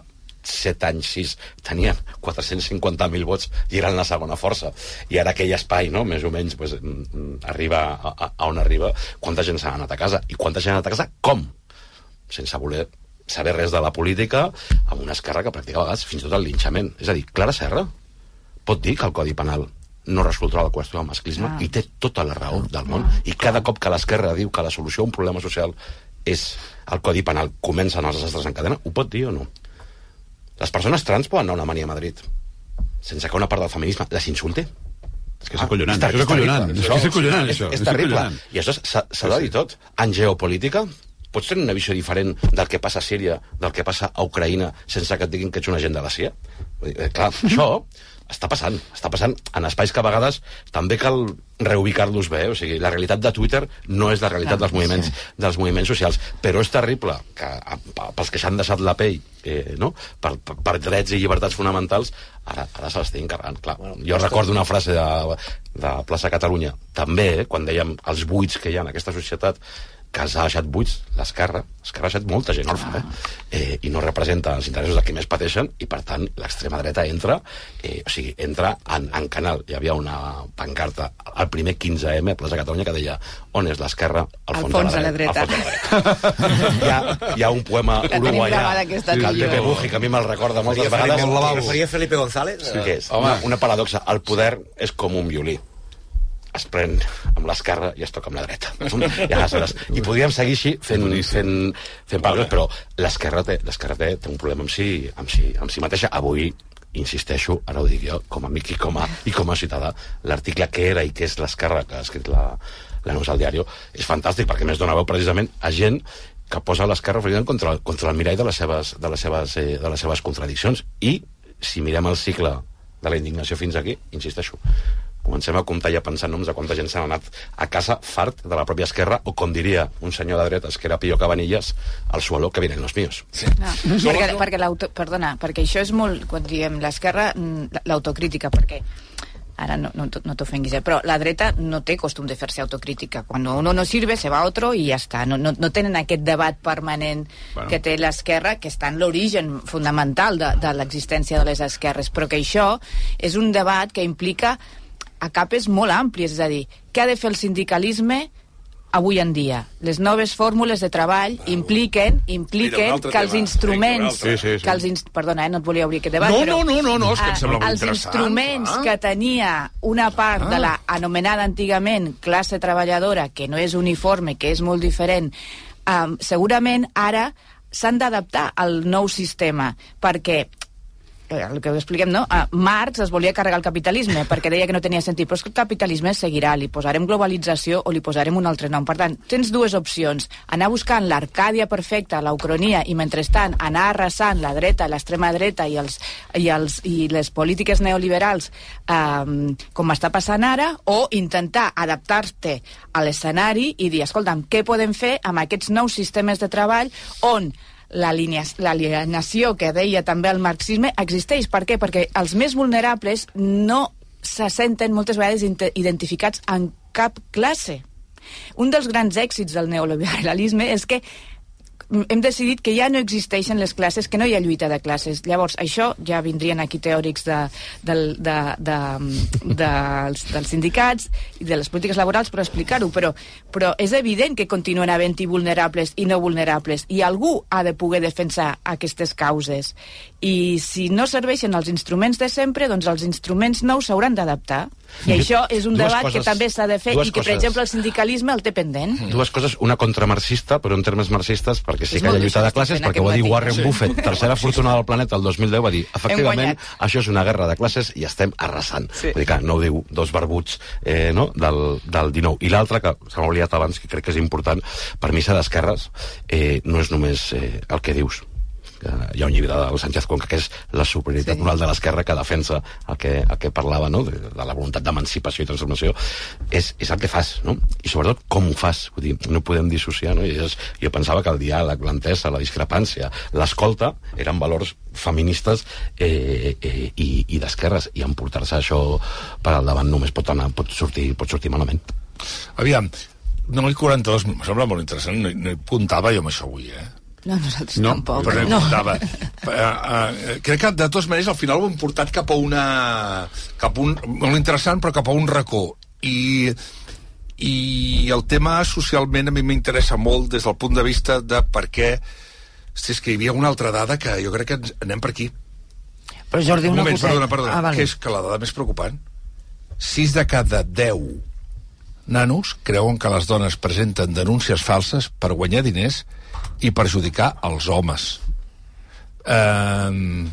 set anys, sis, tenien 450.000 vots i eren la segona força. I ara aquell espai, no?, més o menys, pues, mm, mm, arriba a, a on arriba, quanta gent s'ha anat a casa? I quanta gent ha anat a casa? Com? Sense voler saber res de la política, amb una esquerra que practica a vegades fins i tot el linxament. És a dir, Clara Serra pot dir que el Codi Penal no resoldrà la qüestió del masclisme Ah. i té tota la raó del món. I cada cop que l'esquerra diu que la solució a un problema social és el Codi Penal, comencen els desastres en cadena, ho pot dir o no? Les persones trans poden anar a una mania a Madrid sense que una part del feminisme les insulte? És que és acollonant, Està- això és acollonant. És és acollonant, És, això. és És terrible. acollonant. I això s'ha s'ha de dir tot. En geopolítica, pots tenir una visió diferent del que passa a Síria, del que passa a Ucraïna, sense que et diguin que ets un agent de la CIA? Vull dir, eh, clar, això està passant. Està passant en espais que a vegades també cal reubicar-los bé. O sigui, la realitat de Twitter no és la realitat Clar, dels moviments, dels moviments socials. Però és terrible que pels que s'han deixat la pell eh, no? per, per, per drets i llibertats fonamentals, ara, ara se l'estiguin carregant. Clar, jo recordo una frase de, de Plaça Catalunya, també, eh, quan dèiem els buits que hi ha en aquesta societat, que els ha deixat buits l'esquerra, l'esquerra ha deixat molta gent orfa, eh? eh? i no representa els interessos de qui més pateixen, i per tant l'extrema dreta entra, eh, o sigui, entra en, en canal. Hi havia una pancarta al primer 15M a Plaça Catalunya que deia on és l'esquerra? Al fons, fons de la dreta. De la dreta. hi, ha, hi ha un poema La uruguaià que el. Pepe Buji, que a mi me'l recorda moltes Referia vegades. Felipe- referia Felipe González? Sí, que és Home. una, una paradoxa. El poder és com un violí es pren amb l'esquerra i es toca amb la dreta. I, aleshores, i podríem seguir així fent, fent, fent paraules, però l'esquerra té, té, té un problema amb si, amb, si, amb si mateixa. Avui, insisteixo, ara ho dic jo, com a amic i com a, i com a ciutadà, l'article que era i que és l'esquerra que ha escrit la, la Neus al diari és fantàstic, perquè més dona veu precisament a gent que posa l'esquerra precisament contra, contra el mirall de les seves, de les seves, eh, de les seves contradiccions. I, si mirem el cicle de la indignació fins aquí, insisteixo, comencem a comptar ja pensant noms de quanta gent s'ha anat a casa fart de la pròpia esquerra, o com diria un senyor de dretes, que era Pío Cabanillas, al suelo que vienen los míos. Sí. No, perquè, perquè l'auto... Perdona, perquè això és molt... Quan diem l'esquerra, mm, l'autocrítica, perquè ara no, no, no t'ofenguis, eh, però la dreta no té costum de fer-se autocrítica. Quan uno no sirve, se va a otro i ja està. No, no, no tenen aquest debat permanent Bueno. bueno. que té l'esquerra, que està en l'origen fundamental de, de l'existència de les esquerres, però que això és un debat que implica a capes molt àmplies, és a dir, què ha de fer el sindicalisme avui en dia. Les noves fórmules de treball impliquen, Mira, impliquen un altre que els tema. instruments... Vinga. Sí, sí, sí. Que els inst... Perdona, eh, no et volia obrir aquest debat, No, però... no, no, no, no, és que em ah, sembla molt Els instruments clar. que tenia una part de la anomenada antigament classe treballadora, que no és uniforme, que és molt diferent, um, segurament ara s'han d'adaptar al nou sistema, perquè eh, el que expliquem, no? Uh, Marx es volia carregar el capitalisme perquè deia que no tenia sentit, però és que el capitalisme seguirà, li posarem globalització o li posarem un altre nom. Per tant, tens dues opcions, anar buscant l'Arcàdia perfecta, la ucronia, i mentrestant anar arrasant la dreta, l'extrema dreta i, els, i, els, i les polítiques neoliberals um, com està passant ara, o intentar adaptar-te a l'escenari i dir, escolta'm, què podem fer amb aquests nous sistemes de treball on l'alienació que deia també el marxisme existeix. Per què? Perquè els més vulnerables no se senten moltes vegades identificats en cap classe. Un dels grans èxits del neoliberalisme és que hem decidit que ja no existeixen les classes, que no hi ha lluita de classes. Llavors, això ja vindrien aquí teòrics de, del- de, de, de, dels, dels sindicats i de les polítiques laborals per explicar-ho, però, però és evident que continuen havent-hi vulnerables i no vulnerables, i algú ha de poder defensar aquestes causes. I si no serveixen els instruments de sempre, doncs els instruments nous s'hauran d'adaptar. I això és un Dues debat que coses- també s'ha de fer i que, per coses. exemple, el sindicalisme el té pendent. Dues coses, una contramarxista, però en termes marxistes, perquè sí És que hi ha lluita de classes, perquè ho va dir. Warren Sí. Buffett, tercera fortuna del planeta el 2010, va dir, efectivament, això és una guerra de classes i estem arrasant. Sí. Vull dir que no ho diu dos barbuts eh, no? del, del 19. I l'altre, que se m'ha oblidat abans, que crec que és important, per mi ser d'esquerres eh, no és només eh, el que dius, que hi ha un llibre del Sánchez Conca que és la superioritat Sí. moral de l'esquerra que defensa el que, el que parlava no? de, de la voluntat d'emancipació i transformació és, és el que fas no? i sobretot com ho fas Vull dir, no podem dissociar no? I és, jo pensava que el diàleg, l'entesa, la discrepància l'escolta eren valors feministes eh, eh, i, i d'esquerres i emportar-se això per al davant només pot, anar, pot, sortir, pot sortir malament Aviam, no, el 42, em sembla molt interessant, no, no hi comptava jo amb això avui, eh? No, nosaltres No, tampoc. Però no. Uh, uh, crec que, de totes maneres, al final ho hem portat cap a una... cap a un... molt interessant, però cap a un racó. I, i el tema socialment a mi m'interessa molt des del punt de vista de per què... Si és que hi havia una altra dada que jo crec que ens anem per aquí. Però Jordi, Un una moment, coseta. perdona, perdona. Ah, vale. Que és que la dada més preocupant 6 de cada 10 nanos creuen que les dones presenten denúncies falses per guanyar diners i perjudicar els homes. Um,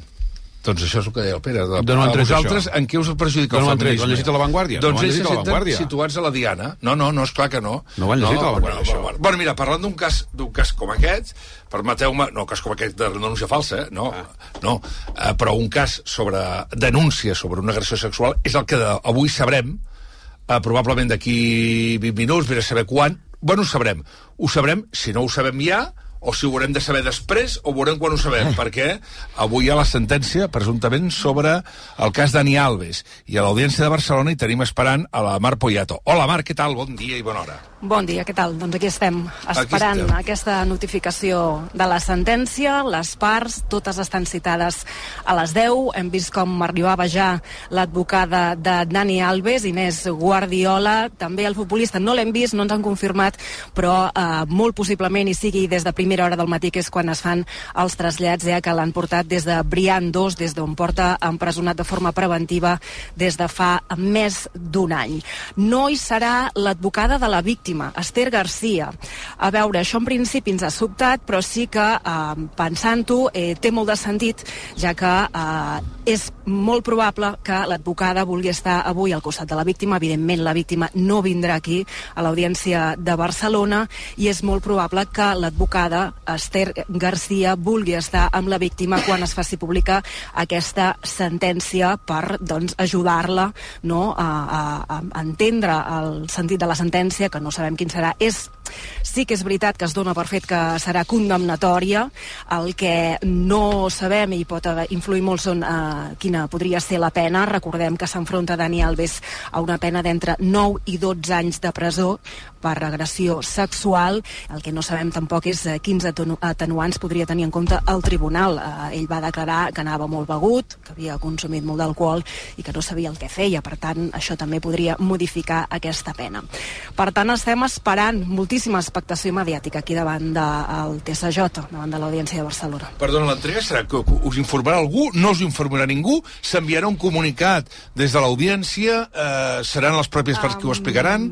doncs això és el que deia el Pere. De, han tret, vosaltres, això? en què us perjudica ho el feminisme? Ho han llegit a La Vanguardia? Doncs No ells se a senten situats a la diana. No, no, no, és clar que no. No han llegit a La Vanguardia, bueno, això. Bueno, bueno, mira, parlant d'un cas, cas com aquest, permeteu-me... No, cas com aquest de denúncia falsa, eh? No, Ah. no. Eh, però un cas sobre denúncia sobre una agressió sexual és el que avui sabrem, eh, probablement d'aquí 20 minuts, vés a saber quan. Bueno, ho sabrem. Ho sabrem, si no ho sabem ja, o si ho haurem de saber després, o veurem quan ho sabem, perquè avui hi ha la sentència, presumptament, sobre el cas Dani Alves. I a l'Audiència de Barcelona hi tenim esperant a la Mar Poyato. Hola, Mar, què tal? Bon dia i bona hora. Bon dia, què tal? Doncs aquí estem, esperant estem. aquesta notificació de la sentència. Les parts, totes estan citades a les 10. Hem vist com arribava ja l'advocada de Dani Alves, Inés Guardiola, també el futbolista. No l'hem vist, no ens han confirmat, però eh, molt possiblement hi sigui des de primera hora del matí, que és quan es fan els trasllats, ja que l'han portat des de Brian 2, des d'on porta empresonat de forma preventiva des de fa més d'un any. No hi serà l'advocada de la víctima, Esther Garcia. A veure, això en principi ens ha sobtat, però sí que, eh, pensant-ho, eh, té molt de sentit, ja que eh, és molt probable que l'advocada vulgui estar avui al costat de la víctima. Evidentment, la víctima no vindrà aquí a l'Audiència de Barcelona i és molt probable que l'advocada Esther Garcia vulgui estar amb la víctima quan es faci pública aquesta sentència per doncs, ajudar-la no, a, a, a entendre el sentit de la sentència, que no sabem quin serà. És, sí que és veritat que es dona per fet que serà condemnatòria. El que no sabem i pot influir molt són eh, quina podria ser la pena. Recordem que s'enfronta Dani Alves a una pena d'entre 9 i 12 anys de presó per agressió sexual. El que no sabem tampoc és eh, quins atenu- atenuants podria tenir en compte el tribunal. Eh, ell va declarar que anava molt begut, que havia consumit molt d'alcohol i que no sabia el que feia. Per tant, això també podria modificar aquesta pena. Per tant, estem esperant moltíssima expectació mediàtica aquí davant del TSJ, davant de l'Audiència de Barcelona. Perdona, l'entrega serà que us informarà algú, no us informarà ningú, s'enviarà un comunicat des de l'audiència, eh, seran les pròpies parts que ho explicaran?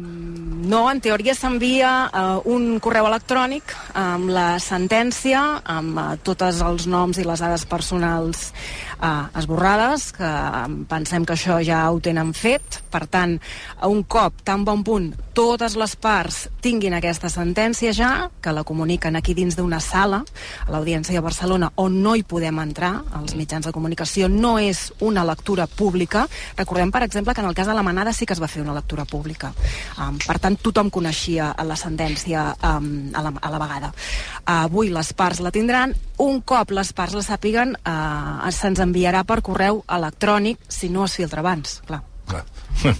No, en teoria s'envia uh, un correu electrònic amb la sentència, amb uh, tots els noms i les dades personals uh, esborrades, que um, pensem que això ja ho tenen fet. Per tant, un cop, tan bon punt, totes les parts tinguin aquesta sentència ja, que la comuniquen aquí dins d'una sala, a l'Audiència de Barcelona, on no hi podem entrar, els mitjans de comunicació, no és una lectura pública. Recordem, per exemple, que en el cas de la Manada sí que es va fer una lectura pública. Um, per tant, tothom coneixia la sentència um, a, la, a la vegada. Uh, avui les parts la tindran. Un cop les parts la sàpiguen, uh, se'ns enviarà per correu electrònic, si no es filtra abans, clar. Clar.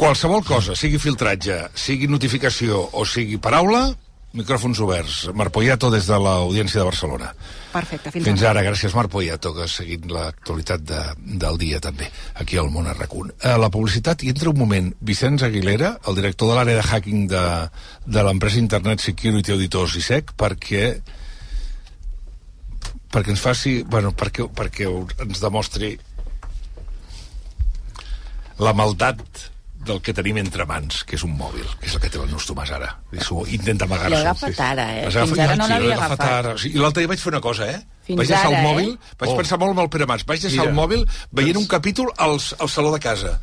Qualsevol cosa, sigui filtratge, sigui notificació o sigui paraula, micròfons oberts. Marc Poyato des de l'Audiència de Barcelona. Perfecte, fins, Fins ara, gràcies Marc Poyato, que ha seguit l'actualitat de, del dia també, aquí al món Arracun. A la publicitat hi entra un moment Vicenç Aguilera, el director de l'àrea de hacking de, de l'empresa Internet Security Auditors ISEC, perquè perquè ens faci, bueno, perquè, perquè ens demostri la maldat del que tenim entre mans, que és un mòbil, que és el que té el Neus Tomàs ara. I s'ho intenta amagar-se. L'he agafat ara, eh? L'has agafat- Fins ara no sí, l'havia agafat agafat. Ara. Sí, I l'altre dia vaig fer una cosa, eh? Fins vaig deixar ara, el eh? mòbil, vaig Oh. pensar molt amb el Pere Mas, vaig deixar Mira. el mòbil veient un capítol al, al saló de casa.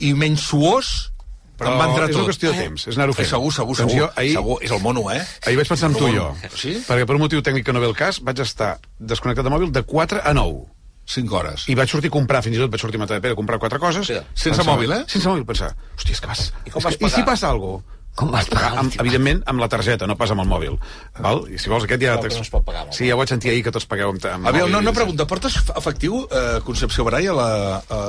I menys suós, però em va entrar és tot. una qüestió de temps, és anar-ho Eh, fent. Segur, segur, Doncs segur. jo ahir- segur. És el mono, eh? Ahir vaig pensar en tu i jo. Sí? Perquè per un motiu tècnic que no ve el cas, vaig estar desconnectat de mòbil de 4 a 9. 5 hores. I vaig sortir a comprar, fins i tot vaig sortir a Matadepera a comprar quatre coses. Sí. Sense Pensava- mòbil, eh? Sense mòbil, pensar, hòstia, és que vas... I com vas que, I si passa alguna cosa? Com vas pagar, Amb, evidentment, amb la targeta, no pas amb el mòbil. Val? I si vols aquest ja... Que no es pot pagar Sí, ja ho vaig sentir ahir, que tots pagueu amb, amb A veure, mòbil. no, no pregunta, portes efectiu, eh, Concepció Barai, a la... A...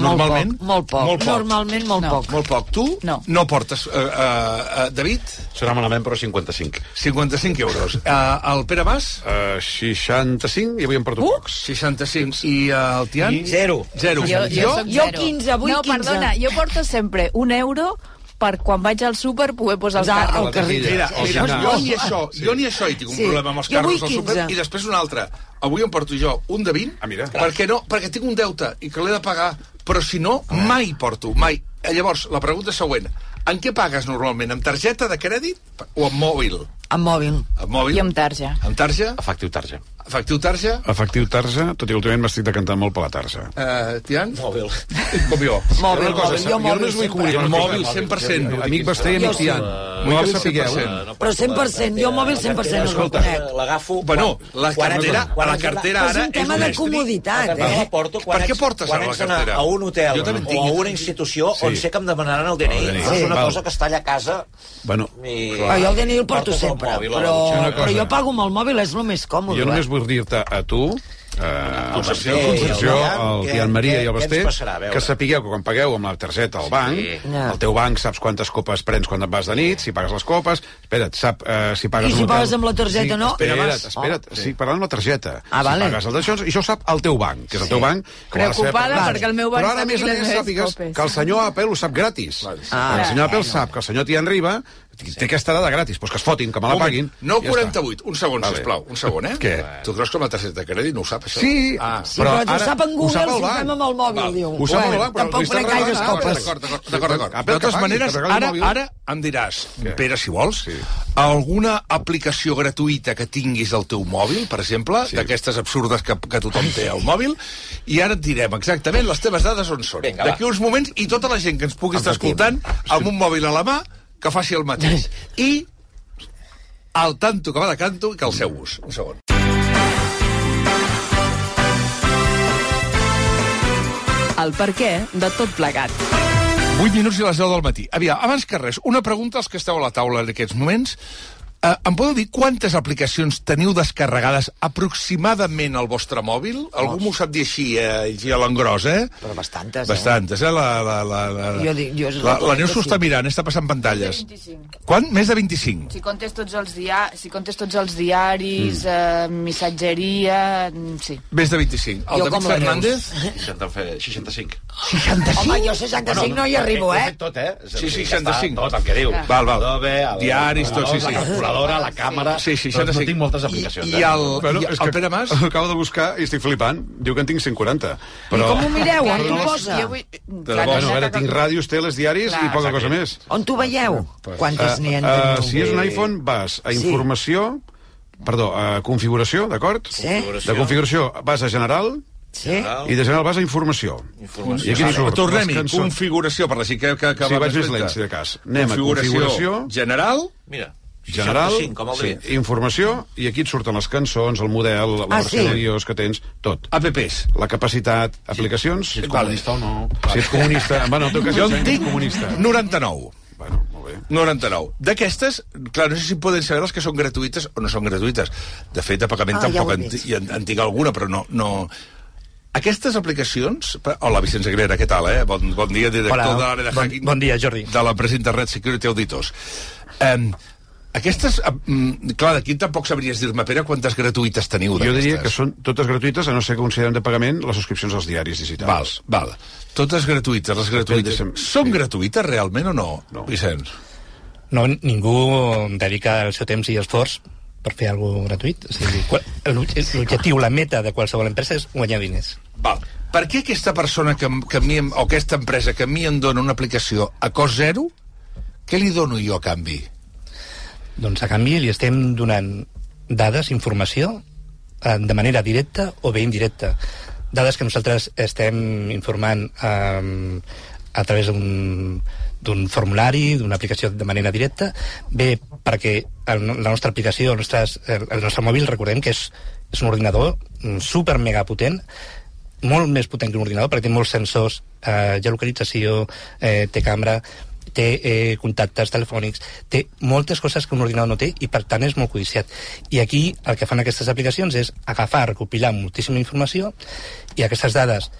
Normalment? Molt poc, Molt poc. Normalment molt No. poc. Molt poc. Tu? No. No portes. Eh, eh, eh, David? Serà malament, però 55. 55 euros. Eh, el Pere Mas? Uh, 65 i avui em porto Uh! pocs. 65. I eh, el Tian? Zero. Zero. Jo, jo, Jo zero. 15, avui no, 15. perdona, jo porto sempre un euro per quan vaig al súper poder posar el Ja, carro. el carrer. Mira, O mira sigui, jo, no. ni això, jo ni això hi tinc un Sí. problema amb els carros al súper 15. i després un altre. Avui em porto jo un de 20 Ah, mira. perquè no, perquè tinc un deute i que l'he de pagar, però si no, mai porto, mai. Eh, Llavors, la pregunta següent. En què pagues normalment? Amb targeta de crèdit o amb mòbil? Amb mòbil. Amb mòbil? I amb tarja. Amb tarja? Efectiu tarja. Efectiu tarja? Efectiu tarja, tot i últimament m'estic decantant molt per la tarja. Uh, Tian? Mòbil. Com jo. Mòbil, cosa, mòbil, jo jo mòbil només vull sempre. comunicar Mòbil, cosa. 100%. Amic Basté i amic Jo. Tian. Mòbil sapigueu... 100%. Però 100%, jo mòbil 100% no el conec. l'agafo... Bueno, la cartera- quan la cartera Però és ara un tema de comoditat, eh? la porto quan Per què portes quan ara la cartera? a un hotel Jo o a una institució on sé que em demanaran el DNI. És una cosa que està allà a casa Bueno. Ah, jo el DNI el porto Portes sempre, mòbil, però, però jo pago amb el mòbil, és el més còmode. jo només eh? vull dir-te a tu eh, Concepció, el Concepció, el el Tian, Maria què- i el Basté, passarà? Que sapigueu que quan pagueu amb la targeta al banc, Sí. El teu banc saps quantes copes prens quan et vas de nit, si pagues les copes, espera't, sap eh, si pagues I si pagues amb la targeta, sí, no? Espera't, espera't, oh. sí, parlant amb la targeta. Ah, vale. Si pagues el d'això, i això ho sap el teu banc, que és el teu banc... que Preocupada per- perquè el meu banc Però ara, a més les sàpigues copes. que el senyor Apple ho sap gratis. Ah, el senyor Apple sap que el senyor Tian Riba té aquesta dada gratis, doncs que es fotin, que me la paguin. No i ja 48, un segon, Vale. sisplau, un segon, eh? Què? Tu creus que amb la targeta de crèdit no ho sap, això? Sí, Ah, Sí, però, però ho sap en ho Google sap el si ho banc. fem amb el mòbil, Val. diu. Ho sap el banc, però Tampoc prenc gaires copes. D'acord, d'acord, d'acord, De totes maneres, el ara, ara em diràs, Què? Pere, si vols, Sí. alguna aplicació gratuïta que tinguis al teu mòbil, per exemple, Sí. d'aquestes absurdes que, que tothom té al mòbil, i ara et direm exactament les teves dades on són. D'aquí uns moments, i tota la gent que ens pugui estar escoltant, amb un mòbil a la mà, que faci el mateix. I al tanto que va de canto i que el seu ús. Un segon. El per de tot plegat. 8 minuts i les 10 del matí. Aviam, abans que res, una pregunta als que esteu a la taula en aquests moments. Uh, em podeu dir quantes aplicacions teniu descarregades aproximadament al vostre mòbil? Algú m'ho sap dir així, eh, així a l'engròs, eh? Però bastantes, eh? Bastantes, eh? La, la, la, la, Jo dic- jo la, la Neus s'ho està mirant, està passant pantalles. 25. Quan? Més de 25. Si comptes tots els, dia... si comptes tots els diaris, mm. eh, missatgeria... mm, Sí. Més de 25. El Jo David Fernández? 60, fe- 65. 65? Home, jo 65 no hi arribo, eh? tot, eh? Sí, dir, sí, ja està 65. Tot el que diu. Val, val. Diaris, tot, sí, sí. La calculadora, la càmera... Sí, sí, Doncs 65. No tinc moltes aplicacions. I eh? el, Bueno, i és el Pere Mas? Acabo de buscar i estic flipant. Diu que en tinc 140. Però... Com ho mireu? On t'ho posa? Jo vull... debò. Bueno, a veure, tinc ràdios, teles, diaris Clar, i poca exacte. cosa més. On t'ho veieu? Quantes n'hi ha? Uh, si és un iPhone, vas a Sí. informació... Perdó, a configuració, d'acord? Sí. De configuració vas a general Sí? i de general vas a informació. Informació. I aquí Sí, surt Tornem-hi. cançons. Configuració, per la gent que, que, que Sí, va vaig més lent, lenta. si de cas. Anem a configuració, general, Mira, general, 65, com el sí, informació, i aquí et surten les cançons, el model, la Ah, versió sí? que tens, tot. apps. La capacitat, aplicacions... Si ets comunista o no... Si ets comunista... Bueno, en tot cas, Jo en tinc comunista. 99. Bueno, molt bé. 99. D'aquestes, clar, no sé si poden saber les que són gratuïtes o no són gratuïtes. De fet, de pagament Ah, ja tampoc he en, en, en tinc alguna, però no... no... Aquestes aplicacions... Hola, Vicenç Agrera, què tal, eh? Bon, bon dia, director Hola, de l'àrea de bon- hacking... bon dia, Jordi. De l'empresa Internet Security Auditors. Um, aquestes... Um, clar, d'aquí tampoc sabries dir-me, Pere, quantes gratuïtes teniu Jo diria que són totes gratuïtes, a no ser que considerem de pagament les subscripcions als diaris digitals. Val, val. Totes gratuïtes, les gratuïtes. Deixa'm- Són sí. gratuïtes realment o no, No. Vicenç? No, ningú dedica el seu temps i esforç per fer alguna gratuït. O sigui, L'objectiu, la meta de qualsevol empresa és guanyar diners. Val. Per què aquesta persona que, que mi, o aquesta empresa que a mi em dona una aplicació a cost zero, què li dono jo a canvi? Doncs a canvi li estem donant dades, informació, eh, de manera directa o bé indirecta. Dades que nosaltres estem informant eh, a través d'un formulari, d'una aplicació de manera directa, bé perquè el, la nostra aplicació, el, nostres, el, el nostre mòbil, recordem que és, és un ordinador mm, super mega potent, molt més potent que un ordinador perquè té molts sensors, eh, geolocalització, eh, té càmera, té eh, contactes telefònics, té moltes coses que un ordinador no té i per tant és molt codiciat. I aquí el que fan aquestes aplicacions és agafar, recopilar moltíssima informació i aquestes dades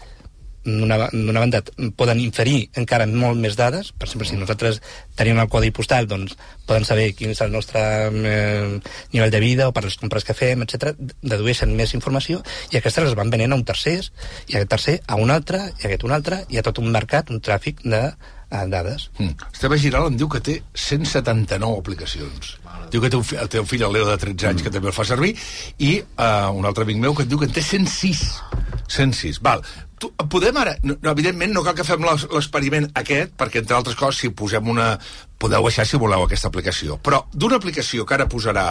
d'una banda poden inferir encara molt més dades per exemple si nosaltres tenim el codi postal doncs poden saber quin és el nostre eh, nivell de vida o per les compres que fem, etc. dedueixen més informació i aquestes les van venent a un tercer i aquest tercer a un altre i aquest un altre i a tot un mercat, un tràfic de eh, dades Mm. Esteve Giral em diu que té 179 aplicacions. Diu que té un, fi, té un fill, el Leo, de 13 anys, que també el fa servir, i uh, un altre amic meu que et diu que en té 106. 106. Val. Tu, podem ara... No, no, evidentment, no cal que fem l'experiment aquest, perquè, entre altres coses, si posem una... Podeu baixar, si voleu, aquesta aplicació. Però d'una aplicació que ara posarà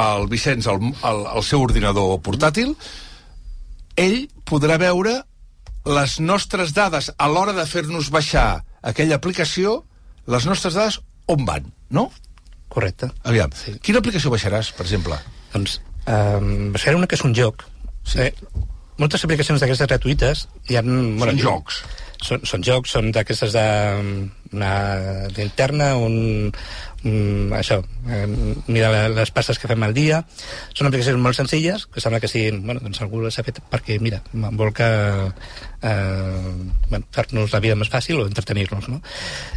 el Vicenç al, al, al seu ordinador portàtil, ell podrà veure les nostres dades a l'hora de fer-nos baixar aquella aplicació, les nostres dades on van, no? correcte Aviam, Sí. quina aplicació baixaràs, per exemple? doncs eh, serà una que és un joc Sí. eh, moltes aplicacions d'aquestes gratuïtes hi ha, bueno, Són jocs. són, són jocs, són d'aquestes de, una linterna, un, un això, eh, mirar les passes que fem al dia. Són aplicacions molt senzilles, que sembla que siguin, bueno, doncs algú les ha fet perquè, mira, vol que eh, bueno, fer-nos la vida més fàcil o entretenir-nos, no?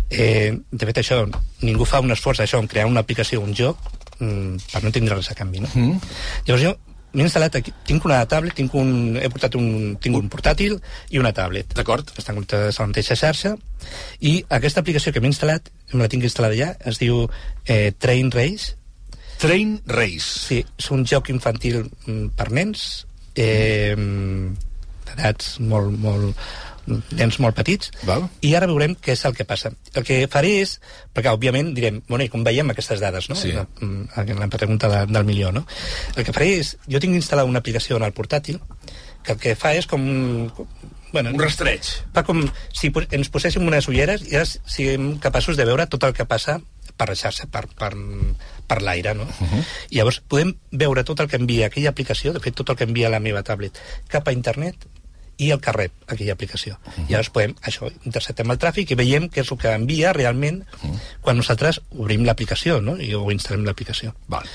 Eh, de fet, això, ningú fa un esforç això, en crear una aplicació, un joc, mm, per no tindre res a canvi, no? Mm. Llavors jo m'he instal·lat aquí, tinc una tablet, tinc un, he portat un, tinc un portàtil i una tablet. D'acord. Estan connectades a la mateixa xarxa i aquesta aplicació que m'he instal·lat, me la tinc instal·lada ja, es diu eh, Train Race. Train Race. Sí, és un joc infantil mm, per nens, eh, d'edats molt, molt, nens molt petits, Val. i ara veurem què és el que passa. El que faré és, perquè òbviament direm, bueno, i com veiem aquestes dades, no? Sí. La, mm, la pregunta de, del milió, no? El que faré és, jo tinc instal·lat una aplicació en el portàtil, que el que fa és com... com- Bueno, Un rastreig. fa com si ens poséssim unes ulleres i ara siguem capaços de veure tot el que passa per xarxa, per, per, per l'aire, no? Uh -huh. Llavors podem veure tot el que envia aquella aplicació, de fet tot el que envia la meva tablet, cap a internet i el que rep aquella aplicació. Uh -huh. I llavors podem, això, interceptem el tràfic i veiem què és el que envia realment uh -huh. quan nosaltres obrim l'aplicació, no? I, o instal·lem l'aplicació. Val.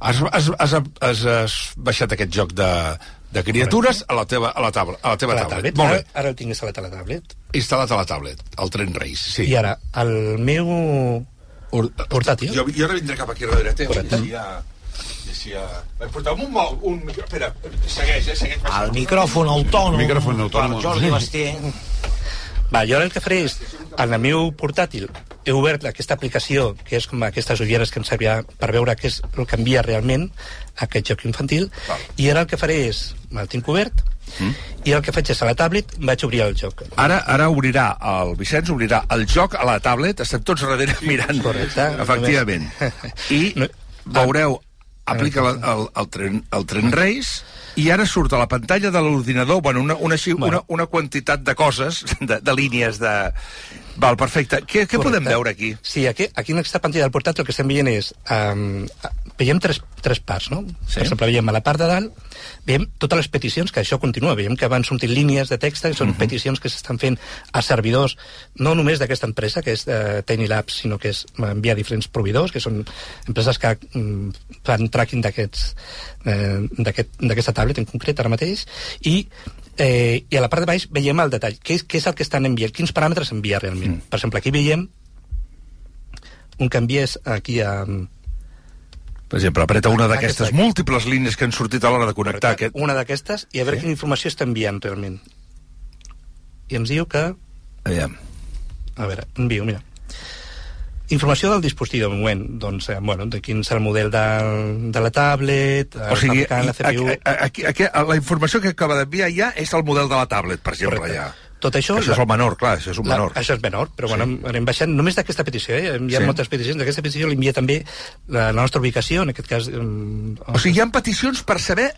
Has, has, has, has, has baixat aquest joc de, de criatures a la teva, a la, tabla, a la teva A la tablet. tablet. Molt Ara, bé. ara el tinc instal·lat a la tablet. Instal·lat a la tablet, el Train Race. Sí. I ara, el meu Ur- portàtil... Jo, jo ara vindré cap aquí darrere teu. Correcte. I ja... Eh, Porta'm un, un... Espera, segueix, eh? Segueix. El micròfon autònom. Micròfon autònom. Per Jordi Basté. Va, jo ara el que faré és, en el meu portàtil, he obert aquesta aplicació, que és com aquestes ulleres que em servia per veure què és el que envia realment aquest joc infantil, Val. i ara el que faré és, el tinc obert, mm. i el que faig és a la tablet, vaig obrir el joc. Ara, ara obrirà, el Vicenç obrirà el joc a la tablet, estem tots darrere mirant. Correcte. Efectivament. I No- veureu, aplica la, el, el, tren, el tren Race, i ara surt a la pantalla de l'ordinador bueno, una, una, així- una, Bueno. una quantitat de coses, de, de línies de... Val, perfecte. Què, què podem veure aquí? Sí, aquí, aquí en aquesta pantalla del portàtil el que estem veient és... Um, veiem tres, tres parts, no? Sí. Per exemple, veiem a la part de dalt, veiem totes les peticions, que això continua, veiem que van sortint línies de text, que són uh -huh. peticions que s'estan fent a servidors, no només d'aquesta empresa, que és uh, Tiny Labs, sinó que és envia a diferents proveïdors, que són empreses que mm, fan tracking eh, d'aquest- d'aquesta tablet en concret ara mateix, i eh, i a la part de baix veiem el detall, què és, què és el que estan enviant, quins paràmetres envia realment. Mm. Per exemple, aquí veiem un que envies aquí a... Per exemple, apreta una d'aquestes múltiples línies que han sortit a l'hora de connectar aquest... Una d'aquestes i a veure Sí. quina informació està enviant realment. I ens diu que... Aviam. A veure, envio, mira. Informació del dispositiu, de moment, doncs, eh, bueno, de quin és el model de, de la tablet, O sigui, la CPU... aquí, aquí, aquí, la informació que acaba d'enviar ja és el model de la tablet, per exemple, Correcte. ja. Tot això... Això és el menor, clar, això és un La, menor. això és menor, però sí. bueno, anem baixant només d'aquesta petició, eh? Hi ha Sí. moltes peticions. D'aquesta petició l'envia també la, la nostra ubicació, en aquest cas... Um, O sigui, hi ha peticions per saber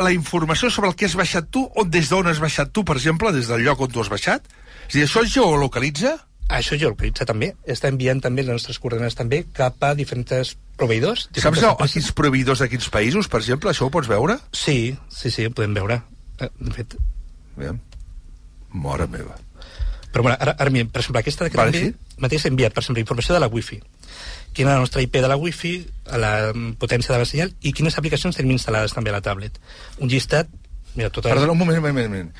la informació sobre el que has baixat tu, o des d'on has baixat tu, per exemple, des del lloc on tu has baixat? És a dir, això es geolocalitza? Això geolocalitza també. Està enviant també les nostres coordenades també cap a diferents proveïdors. Saps diferents a, a empreses. quins proveïdors de quins països, per exemple? Això ho pots veure? Sí, sí, sí, ho podem veure. Eh, De fet, Aviam. Mora meva. però bueno, ara, ara per exemple, aquesta que Vale, també sí. mateix ha enviat, per exemple, informació de la wifi. Quina és la nostra IP de la wifi, a la mm, potència de la senyal i quines aplicacions tenim instal·lades també a la tablet. Un llistat, mira, totes... Perdona, un moment, un moment, un moment.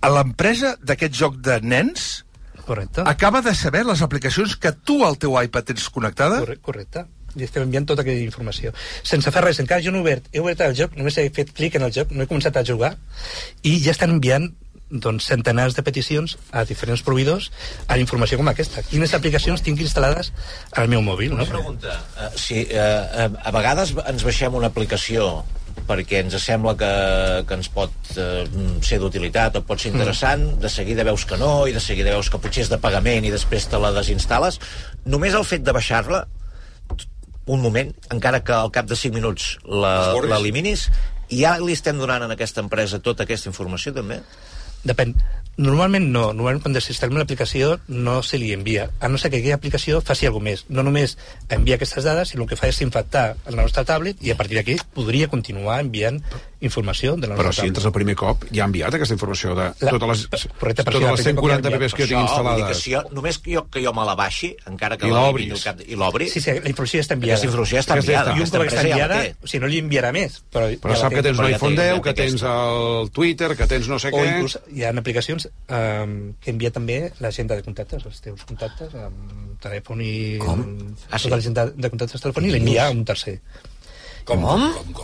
A l'empresa d'aquest joc de nens Correcte. acaba de saber les aplicacions que tu al teu iPad tens connectada? Correcte, correcte. I estem enviant tota aquella informació. Sense fer res, encara jo no he obert, he obert el joc, només he fet clic en el joc, no he començat a jugar, i ja estan enviant doncs, centenars de peticions a diferents proveïdors a informació com aquesta. Quines aplicacions tinc instal·lades al meu mòbil, no? Una pregunta. Uh, si uh, uh, a vegades ens baixem una aplicació perquè ens sembla que, que ens pot uh, ser d'utilitat o pot ser interessant, mm. de seguida veus que no, i de seguida veus que potser és de pagament i després te la desinstal·les. Només el fet de baixar-la, un moment, encara que al cap de 5 minuts l'eliminis, i ja li estem donant a aquesta empresa tota aquesta informació, també? Depèn. Normalment no. Normalment quan desinstal·lem l'aplicació no se li envia. A no ser que aquella aplicació faci alguna més. No només envia aquestes dades, sinó el que fa és infectar la nostra tablet i a partir d'aquí podria continuar enviant informació de la nostra Però si tablet. entres el primer cop, ja ha enviat aquesta informació de La- totes les, correcte, si totes la les primer cop ja 140 ha pp's que jo tinc que instal·lades. si jo, només que jo, que jo me la baixi, encara que I la l'obris. elimini al cap- I l'obri, Sí, sí, la informació ja està enviada. Aquesta informació ja està ja enviada. I un Aquesta cop està ja enviada, té. o sigui, no li enviarà més. Però, Però ja sap que tens un ja iPhone té- 10, ja que tens el Twitter, que tens no sé què... hi ha aplicacions eh, que envia també l'agenda de contactes, els teus contactes, amb telèfon i... Com? Ah, sí? Tota l'agenda de contactes telèfon i l'envia a un tercer. Com?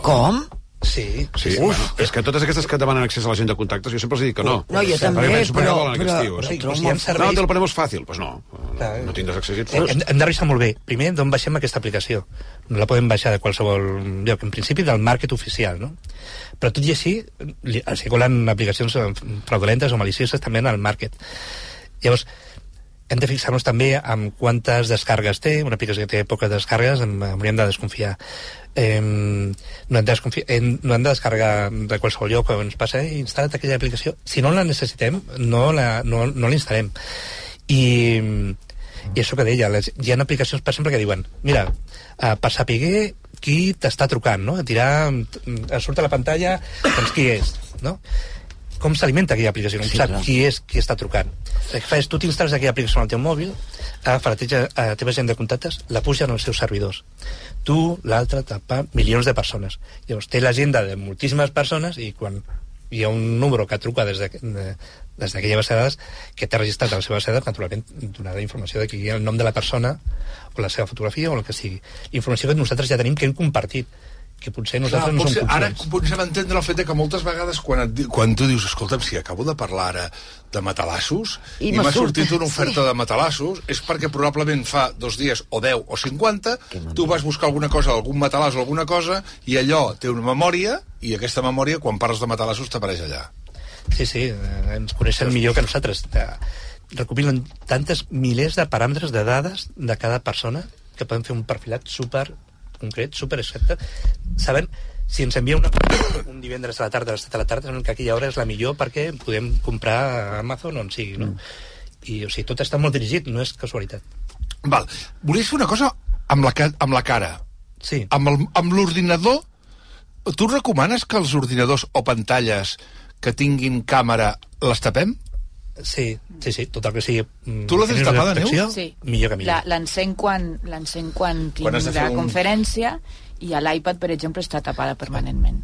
Com? Sí. Sí, bueno, és que totes aquestes que demanen accés a l'agenda de contactes, jo sempre els dic que no. No, jo Perquè també, però- però- però Sí, trobo hi ha molt- serveis- No, te lo ponemos fàcil. Pues no, Clar. no tindràs accés et Hem, hem de revisar molt bé. Primer, d'on baixem aquesta aplicació. No la podem baixar de qualsevol lloc. En principi, del market oficial, no? Però tot i així, els colen aplicacions eh, fraudulentes o malicioses també en el market. Llavors, hem de fixar-nos també en quantes descargues té. Una aplicació que té poques descargues, hem, hauríem de desconfiar. Eh, no, hem de desconfiar hem, no hem de descarregar de qualsevol lloc on ens passa eh, instala't aquella aplicació. Si no la necessitem, no la, no, no la instal·lem. I, i això que deia, les, hi ha aplicacions, per exemple, que diuen mira, uh, per saber qui t'està trucant, no? Et dirà, et surt a la pantalla, doncs qui és, no? Com s'alimenta aquella aplicació? Com Sí, sap clar. qui és qui està trucant? El que fa és, tu t'instal·les aquella aplicació al teu mòbil, agafa la teva, la teva gent de contactes, la puja en els seus servidors. Tu, l'altre, tapa milions de persones. Llavors, té l'agenda de moltíssimes persones i quan hi ha un número que truca des de, de, des d'aquella base de dades que té registrat a la seva base de dades, naturalment donarà informació de qui hi ha el nom de la persona o la seva fotografia o el que sigui. Informació que nosaltres ja tenim que hem compartit que potser nosaltres Clar, no potser, som ara conscients. comencem a entendre el fet de que moltes vegades quan, et, quan tu dius, escolta'm, si acabo de parlar ara de matalassos I i, m'ha sortit una oferta de matalassos, és perquè probablement fa dos dies o 10 o 50 tu vas buscar alguna cosa, algun matalàs o alguna cosa i allò té una memòria i aquesta memòria, quan parles de matalassos, t'apareix allà. Sí, sí, eh, ens coneixen millor que nosaltres. Eh, recopilen tantes milers de paràmetres de dades de cada persona que poden fer un perfilat super concret, super exacte. Saben si ens envia una un divendres a la tarda, a les 7 de la tarda, que aquella hora és la millor perquè podem comprar a Amazon o on sigui, no? I, o sigui, tot està molt dirigit, no és casualitat. Val. Volia fer una cosa amb la, amb la cara. Sí. Amb l'ordinador, tu recomanes que els ordinadors o pantalles que tinguin càmera les tapem? Sí, sí, sí, tot el que sigui... mm, Tu la tens eines de tapada, protecció, Neus? Sí. Millor que millor. La- L'encenc quan, quan tinc Quan la un- conferència i a l'iPad, per exemple, està tapada permanentment.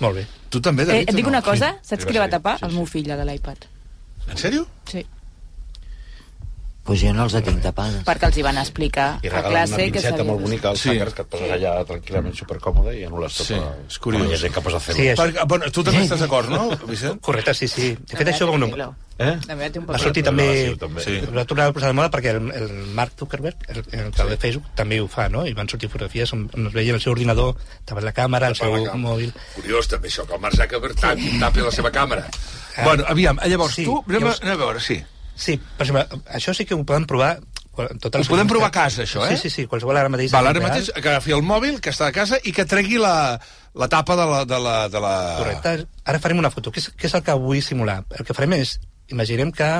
Molt bé. Tu també, Eh, David? et o dic no? una cosa, Sí. saps qui li va tapar? Sí, El sí. meu fill, la de l'iPad. En sèrio? Sí. Pues jo no els tinc tapades. Perquè els hi van explicar I a regalen classe una que molt bonica als Sí. sí. hackers que et poses allà tranquil·lament supercòmode i anul·les tot. Sí, és curiós. Hi ha gent que posa fer Sí, això- Perquè, bueno, tu també estàs d'acord, no, Vicent? Correcte, sí, sí. De fet, La això va un... Eh? Va sortir també... Sí, també. Sí. Va tornar a posar de moda perquè el, el Mark Zuckerberg, el, el que de Facebook, també ho fa, no? I van sortir fotografies on, on es veia el seu ordinador, davant la càmera, el seu mòbil... Curiós, també, això, que el Mark Zuckerberg tapi, la seva càmera. Bueno, aviam, llavors, Sí, tu, anem, anem a veure, sí. Sí, per exemple, això sí que ho poden provar... Totes Ho podem provar a casa, això, eh? Sí, sí, sí, qualsevol ara mateix... Val, ara real, mateix que agafi el mòbil, que està a casa, i que tregui la, la tapa de la... De la, de la... Correcte. Ara farem una foto. Què és, què és el que vull simular? El que farem és, imaginem que,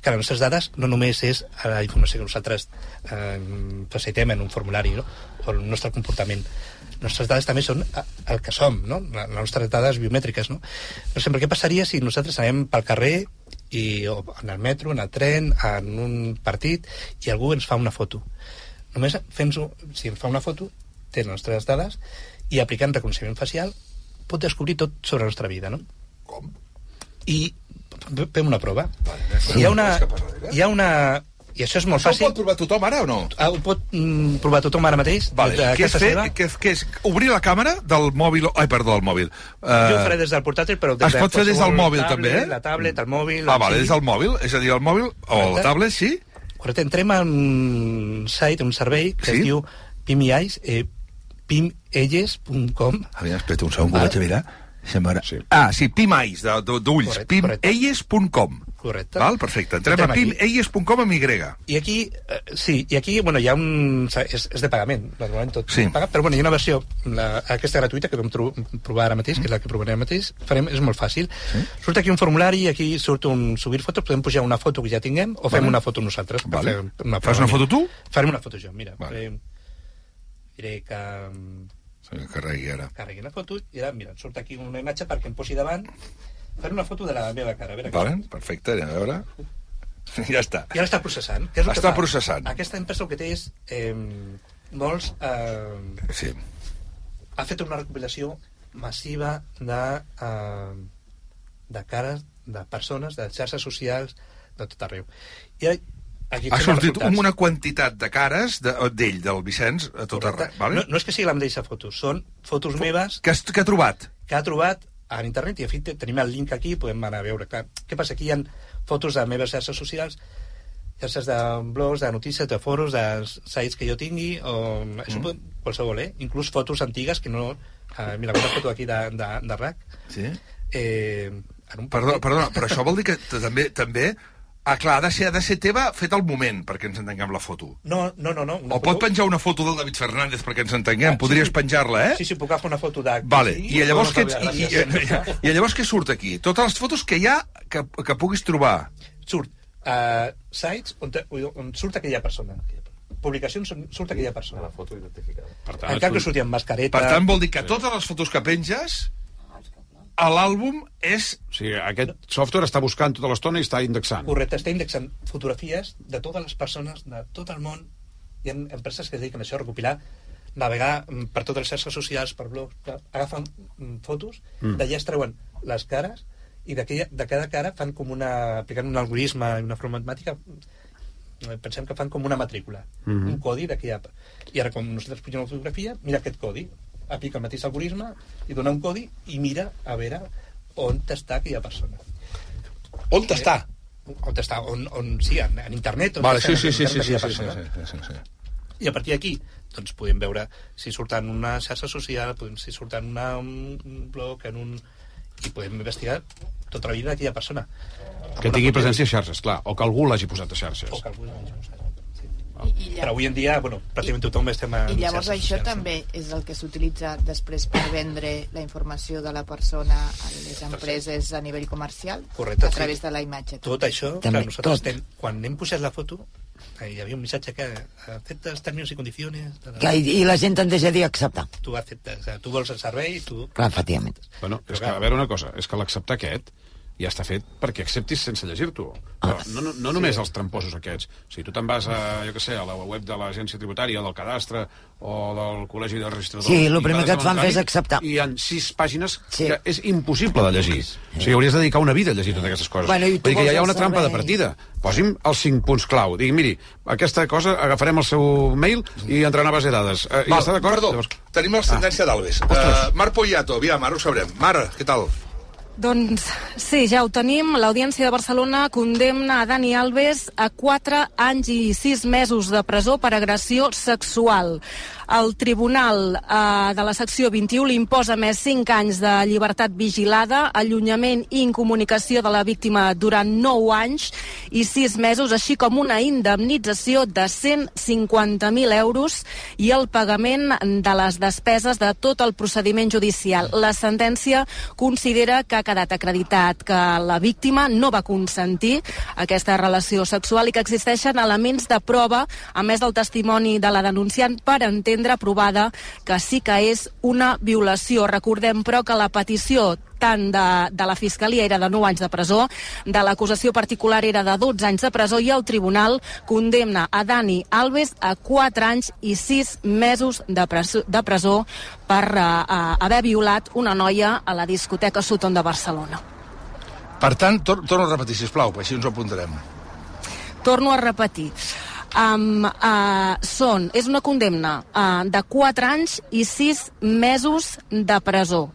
que les nostres dades no només és la informació que nosaltres eh, facilitem en un formulari, no? o el nostre comportament. Les nostres dades també són el que som, no? les nostres dades biomètriques. No? Per exemple, què passaria si nosaltres anem pel carrer i, o en el metro, en el tren, en un partit, i algú ens fa una foto. Només fent si ens fa una foto, té les nostres dades, i aplicant reconeixement facial pot descobrir tot sobre la nostra vida, no? Com? I fem una prova. Sí. Hi ha una... Hi ha una... I això és molt Això ho fàcil. pot provar tothom ara o no? Ah, ho pot mm, provar tothom ara mateix? Vale. de Què és, fer, què, és, què és obrir la càmera del mòbil... Ai, perdó, del mòbil. Uh, Jo ho faré des del portàtil, però des es de pot fer des del mòbil, tablet, també, eh? La tablet, el mòbil... Ah, vale, des del mòbil, és a dir, el mòbil o el tablet, sí? Correcte, entrem en un site, un servei que Sí? es diu PIMIAIS, eh, pimelles.com Aviam, espera un segon, que ho vaig a mirar. Sí. Ah, sí, pimais, d'ulls. Pimelles.com. Correcte. Val? Perfecte. Entrem, Entrem a pimeies.com amb Y. I aquí, eh, sí, i aquí, bueno, hi ha un... És, és de pagament, normalment tot Sí. pagat, però bueno, hi ha una versió, la, aquesta gratuïta que vam provar ara mateix, que és la que provarem ara mateix, farem, és molt fàcil. Sí. Surt aquí un formulari aquí surt un subir fotos, podem pujar una foto que ja tinguem o fem Vale. una foto nosaltres. Vale. Una Fas una foto tu? Farem una foto jo, mira. Vale. Farem, diré que mm, carregui ara. carregui la foto i ara, mira, surt aquí una imatge perquè em posi davant faré una foto de la meva cara. A veure. Vale? Perfecte, anem a veure. Ja està. I ara està processant. Què és el que Està fa? processant. Aquesta empresa el que té és eh, molts... Eh, Sí. ha fet una recopilació massiva de, eh, de cares de persones, de xarxes socials, de tot arreu. I aquí Ha sortit resultats. una quantitat de cares de- d'ell, del Vicenç, a tot Correcte. arreu. Vale? No, no és que sigui la mateixa foto, són fotos meves Que, has, que ha trobat? que ha trobat a internet i de fet tenim el link aquí podem anar a veure clar, què passa? aquí hi ha fotos de meves xarxes socials xarxes de blogs, de notícies, de foros de sites que jo tingui o això mm. qualsevol, eh? inclús fotos antigues que no... Uh, mira, una foto aquí de, de, de RAC Sí. eh, en un Perdó, perdona, però això vol dir que també... també Ah, clar, ha de ser, ha de ser teva fet al moment, perquè ens entenguem la foto. No, no, no. no O pot penjar una foto del David Fernández perquè ens entenguem, Ah, podries sí, penjar-la, eh? Sí, sí, puc agafar una foto de... Vale, sí, i llavors, no, què, no, i, i, i, i llavors què surt aquí? Totes les fotos que hi ha que, que puguis trobar. Surt uh, sites on, te, on surt aquella persona. Publicacions on surt aquella persona. La foto identificada. Per En cap que surti amb mascareta... Per tant, vol dir que totes les fotos que penges l'àlbum és... O sigui, aquest software està buscant tota l'estona i està indexant. Correcte, està indexant fotografies de totes les persones de tot el món. Hi ha empreses que es dediquen a això, a recopilar, navegar mm, per totes les xarxes socials, per blogs, agafen mm, fotos, Mm. d'allà es treuen les cares i de cada cara fan com una... aplicant un algoritme i una forma matemàtica eh, pensem que fan com una matrícula, Mhm. un codi d'aquella... I ara, quan nosaltres pugem una fotografia, mira aquest codi, aplica el mateix algoritme i dona un codi i mira a veure on està aquella persona. On està? On està? On, on sí, en, en internet. On Vale, sí, sí, sí, sí, sí, sí, sí, sí, sí, sí. I a partir d'aquí, doncs podem veure si surt en una xarxa social, podem, si surt en una, un, un blog, en un... i podem investigar tota la vida d'aquella persona. Que tingui presència a xarxes, clar, o que algú l'hagi posat a xarxes. O que algú l'hagi posat. I, i, Però avui en dia, bueno, pràcticament tothom estem en I llavors això socials. també és el que s'utilitza després per vendre la informació de la persona a les empreses a nivell comercial Correcte, a sí. través de la imatge. Tot això, També, clar, nosaltres tot. Ten, quan hem pujat la foto, eh, hi havia un missatge que aceptes términs i condicions, Que, i, I la gent tendeix a dir acceptar. tu acceptes, eh, tu vols el servei, tu... Clar, efectivament. Bueno, és que, a veure una cosa, és que l'acceptar aquest ja està fet perquè acceptis sense llegir-t'ho. Ah. No, no, no només els tramposos aquests. Si tu te'n vas a, jo què sé, a la web de l'agència tributària, del cadastre o del col·legi de registradors... Sí, lo i primer que et fan fer és acceptar. I hi ha sis pàgines Sí. que és impossible de llegir. O sigui, hauries de dedicar una vida a llegir totes aquestes coses. Bueno, Vull dir que ja hi ha el una trampa de partida. Posi'm els cinc punts clau. Digui, miri, aquesta cosa agafarem el seu mail i entrarà a base de dades. Eh, Val, està d'acord? Perdó, Llavors- tenim l'ascendència d'Alves. Uh, Mar Poyato, aviam, ara ho sabrem. Mar, què tal? Doncs sí, ja ho tenim. L'Audiència de Barcelona condemna a Dani Alves a 4 anys i 6 mesos de presó per agressió sexual. El Tribunal eh, de la secció 21 li imposa més 5 anys de llibertat vigilada, allunyament i incomunicació de la víctima durant 9 anys i 6 mesos, així com una indemnització de 150.000 euros i el pagament de les despeses de tot el procediment judicial. La sentència considera que ha quedat acreditat que la víctima no va consentir aquesta relació sexual i que existeixen elements de prova, a més del testimoni de la denunciant, per entendre provada que sí que és una violació. Recordem, però, que la petició tant de, de la Fiscalia era de 9 anys de presó, de l'acusació particular era de 12 anys de presó i el tribunal condemna a Dani Alves a 4 anys i 6 mesos de presó, de presó per uh, uh, haver violat una noia a la discoteca Sutton de Barcelona. Per tant, tor torno a repetir, sisplau, perquè així ens ho apuntarem. Torno a repetir. Um, uh, són, és una condemna uh, de 4 anys i 6 mesos de presó.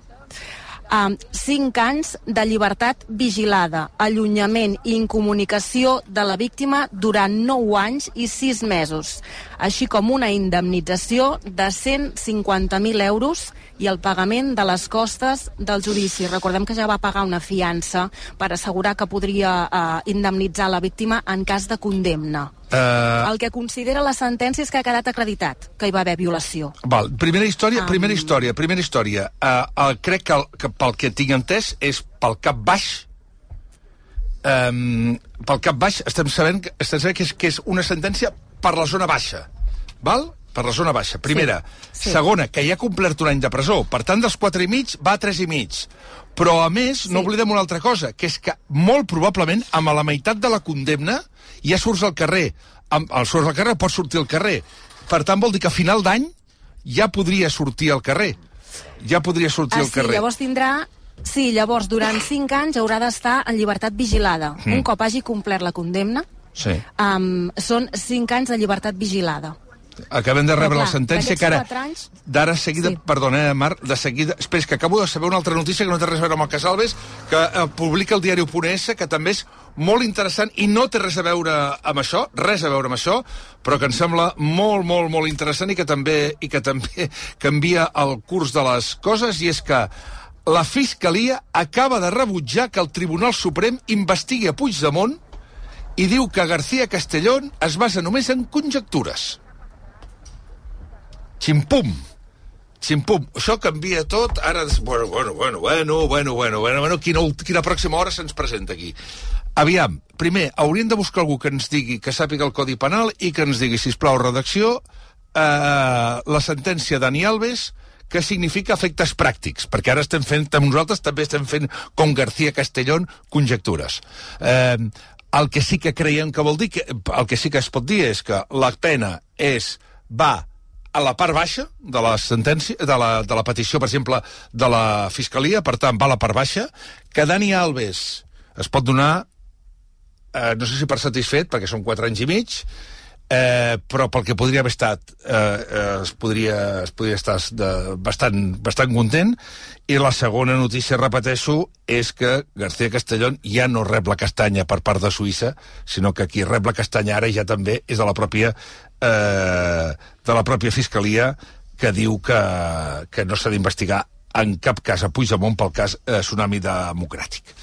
Um, 5 anys de llibertat vigilada, allunyament i incomunicació de la víctima durant 9 anys i 6 mesos, així com una indemnització de 150.000 euros i el pagament de les costes del judici. Recordem que ja va pagar una fiança per assegurar que podria uh, indemnitzar la víctima en cas de condemna. Uh, El que considera la sentència és que ha quedat acreditat que hi va haver violació. val, primera història, Am. primera història, primera història. Uh, el, crec que, el, que pel que tinc entès és pel cap baix um, pel cap baix estem sabent, que- estem sabent que, és, que és una sentència per la zona baixa. Val? Per la zona baixa. Primera. Sí, sí. Segona, que ja ha complert un any de presó. Per tant, dels 4 i mig va a 3 i mig. Però, a més, no oblidem una altra cosa, que és que molt probablement, amb la meitat de la condemna, ja surts al carrer. Amb, el surts al carrer, pots sortir al carrer. Per tant, vol dir que a final d'any ja podria sortir al carrer. Ja podria sortir Ah, al sí, carrer. llavors tindrà... Sí, llavors, durant 5 anys haurà d'estar en llibertat vigilada. Mm. Un cop hagi complert la condemna, Sí. um, són 5 anys de llibertat vigilada. Acabem de rebre Però, la clar, sentència que ara... anys- D'ara seguida, Sí. perdona, eh, Marc, de seguida... Espera, que acabo de saber una altra notícia que no té res a veure amb el Casalves, que eh, publica el diari Oponesa, que també és molt interessant i no té res a veure amb això, res a veure amb això, però que em sembla molt, molt, molt interessant i que també, i que també canvia el curs de les coses, i és que la Fiscalia acaba de rebutjar que el Tribunal Suprem investigui a Puigdemont i diu que García Castellón es basa només en conjectures. Ximpum! Ximpum! Això canvia tot, ara... Bueno, bueno, bueno, bueno, bueno, bueno, bueno, bueno quina, quina pròxima hora se'ns presenta aquí. Aviam, primer, hauríem de buscar algú que ens digui, que sàpiga el Codi Penal i que ens digui, si plau redacció, eh, la sentència d'Ani Alves, que significa efectes pràctics, perquè ara estem fent, nosaltres també estem fent, com García Castellón, conjectures. Eh, el que sí que creiem que vol dir, que, el que sí que es pot dir és que la pena és, va a la part baixa de la sentència, de la, de la petició, per exemple, de la Fiscalia, per tant, va a la part baixa, que Dani Alves es pot donar, eh, no sé si per satisfet, perquè són 4 anys i mig, eh, però pel que podria haver estat eh, eh, es, podria, es podria estar de, bastant, bastant content. I la segona notícia, repeteixo és que García Castellón ja no rep la castanya per part de Suïssa sinó que qui rep la castanya ara ja també és de la pròpia eh, de la pròpia Fiscalia que diu que, que no s'ha d'investigar en cap cas a Puigdemont pel cas eh, Tsunami Democràtic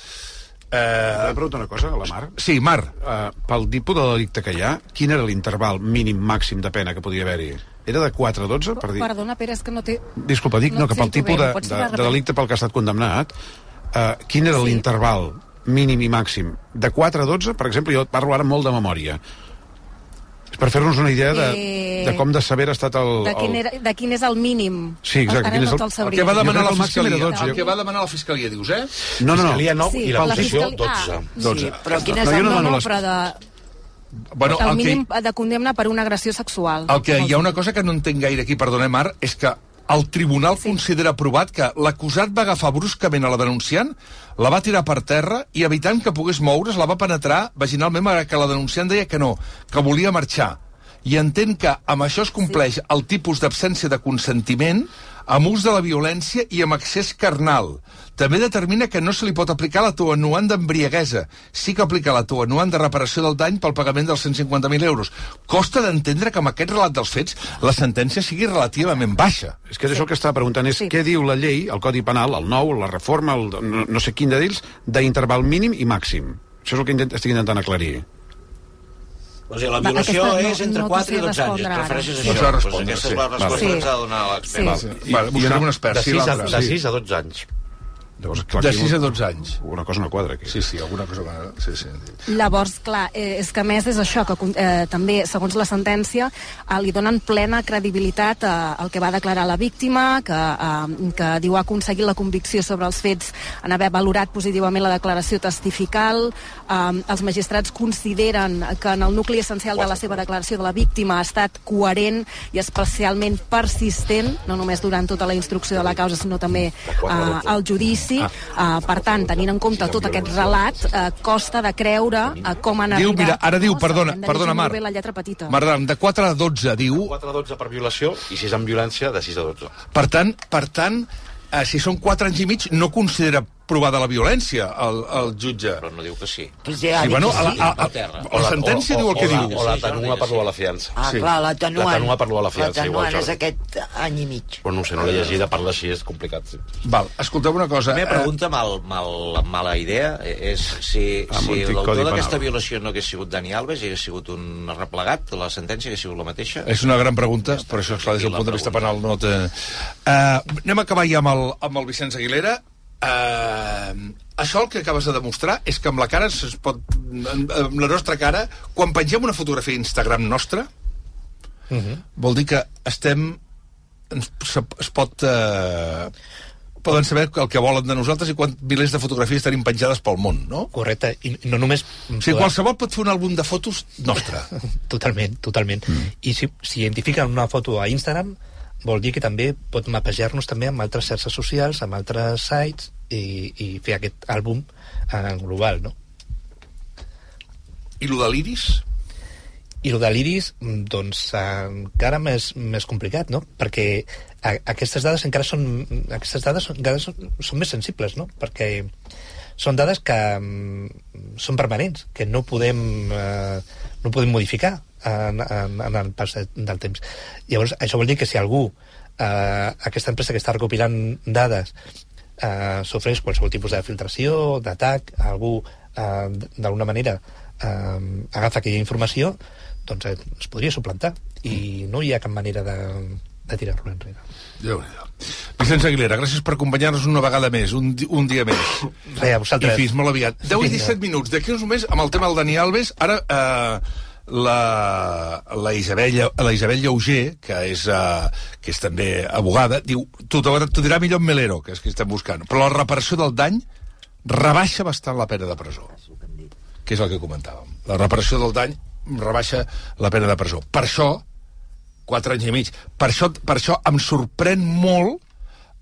Eh, eh, preguntar una cosa la Mar? Sí, Mar. Uh, pel tipus de delicte que hi ha, quin era l'interval mínim màxim de pena que podia haver-hi? Era de 4 a 12? Per dir... Perdona, Pere, és que no té... Disculpa, dic, no, No que pel tipus bé, de, de, de delicte pel que ha estat condemnat, uh, quin era Sí. l'interval mínim i màxim? De 4 a 12, per exemple, jo parlo ara molt de memòria. Per fer-nos una idea de, Eh, de com de sever ha estat el... De quin, era, de quin és el mínim? Sí, exacte, Ara quin és no el- te'l el sabria que va demanar la crec que el màxim era Fiscalia. 12, El que va demanar la Fiscalia, dius, eh? No, no, no. Fiscalia no, Sí, i la la posició, fiscalia- 12. Ah, 12. Sí, però quin és No, el... no no, però de, Bueno, el el que, mínim de condemna per una agressió sexual. el que hi ha una cosa que no entenc gaire aquí, perdona, Mar, és que el tribunal sí. considera provat que l'acusat va agafar bruscament a la denunciant, la va tirar per terra i, evitant que pogués moure's, la va penetrar vaginalment que la denunciant deia que no, que volia marxar. I entén que amb això es compleix sí. el tipus d'absència de consentiment amb ús de la violència i amb accés carnal. També determina que no se li pot aplicar l'atuanuant d'embriaguesa. Sí que aplica l'atuanuant de reparació del dany pel pagament dels 150.000 euros. Costa d'entendre que amb aquest relat dels fets la sentència sigui relativament baixa. És que és això el que estava preguntant, és Sí. què diu la llei, el Codi Penal, el nou, la reforma, el, no, no sé quin de d'ells, d'interval mínim i màxim. Això és el que intent, estic intentant aclarir. O sigui, la Va, violació no- és entre no t'ho 4 i sé 12 anys. Et refereixes a No això? de Doncs respondre, aquesta sí. és la resposta Sí. que ens ha de donar l'expert. Sí. Vale, buscarem un expert. De sí, 6, a, de Sí. 6 a 12 anys. Llavors, clar, De aquí 6 a 12 anys. Una cosa no quadra, aquí. Sí, sí, alguna cosa... va- Sí, sí. Llavors, clar, eh, és que a més és això, que eh, també, segons la sentència, eh, li donen plena credibilitat eh, al que va declarar la víctima, que, eh, que diu ha aconseguit la convicció sobre els fets en haver valorat positivament la declaració testifical. Eh, els magistrats consideren que en el nucli essencial de la seva declaració de la víctima ha estat coherent i especialment persistent, no només durant tota la instrucció de la causa, sinó també eh, al judici. Eh, per tant, tenint en compte tot aquest relat, eh, costa de creure eh, com han Diu, arribat... mira, ara diu, perdona, Hem de perdona, llegir Mar. la lletra petita. Mardan, de 4 a 12 diu... 4 a 12 per violació i 6 en violència de 6 a 12. Per tant, per tant eh, si són 4 anys i mig, no considera provada la violència el, el jutge. Però no diu que sí. Pues ja Sí, bueno, que a, sí. a, a, a a, la sentència diu el que o, diu. O l'atenua per lo de la fiança. Ah, Sí. clar, l'atenuant. L'atenuant per lo de la fiança, igual, L'atenuant és Jordi. aquest any i mig. Però no ho sé, no l'he llegida, parla així, és complicat. Sí. Val, escolteu una cosa. La meva eh, pregunta, mal, mal, mala idea, és si, Amb si l'autor d'aquesta violació no hagués sigut Dani Alves i hagués sigut un replegat, la sentència hagués sigut la mateixa? És una gran pregunta, però això, esclar, des del La punt de vista penal no té... Uh, anem a acabar ja amb el, amb el Vicenç Aguilera. Uh, això el que acabes de demostrar és que amb la cara es pot... amb la nostra cara, quan pengem una fotografia a Instagram nostra, Uh -huh. vol dir que estem... ens, se, es pot... Uh, poden saber el que volen de nosaltres i quant milers de fotografies tenim penjades pel món, no? Correcte, i no només... O sigui, qualsevol pot fer un àlbum de fotos nostre. Totalment, totalment. Mm. I si, si identifiquen una foto a Instagram, vol dir que també pot mapejar-nos també amb altres xarxes socials, amb altres sites, i, i fer aquest àlbum en global, no? I lo de l'iris? I el de l'iris, mm, doncs, encara més, més complicat, no? Perquè a, aquestes dades encara són... Aquestes dades són, encara són, són més sensibles, no? Perquè són dades que mm, són permanents, que no podem, eh, no podem modificar en, en, en el pas de, del temps. Llavors, això vol dir que si algú, eh, aquesta empresa que està recopilant dades, eh, sofreix qualsevol tipus de filtració, d'atac, algú eh, d'alguna manera eh, agafa aquella informació, doncs eh, es podria suplantar i no hi ha cap manera de, de tirar-lo enrere. déu nhi Vicenç Aguilera, gràcies per acompanyar-nos una vegada més, un, un dia més. Res, a vosaltres. I fins molt aviat. 10 i Vinga. 17 minuts. D'aquí uns moments, amb el tema del Dani Alves, ara eh, la, la, Isabel, la Isabel Lleuger, que és, eh, que és també abogada, diu, t'ho t'ho dirà millor en Melero, que és qui estem buscant, però la reparació del dany rebaixa bastant la pena de presó que és el que comentàvem. La reparació del dany rebaixa la pena de presó. Per això, 4 anys i mig, per això, per això em sorprèn molt,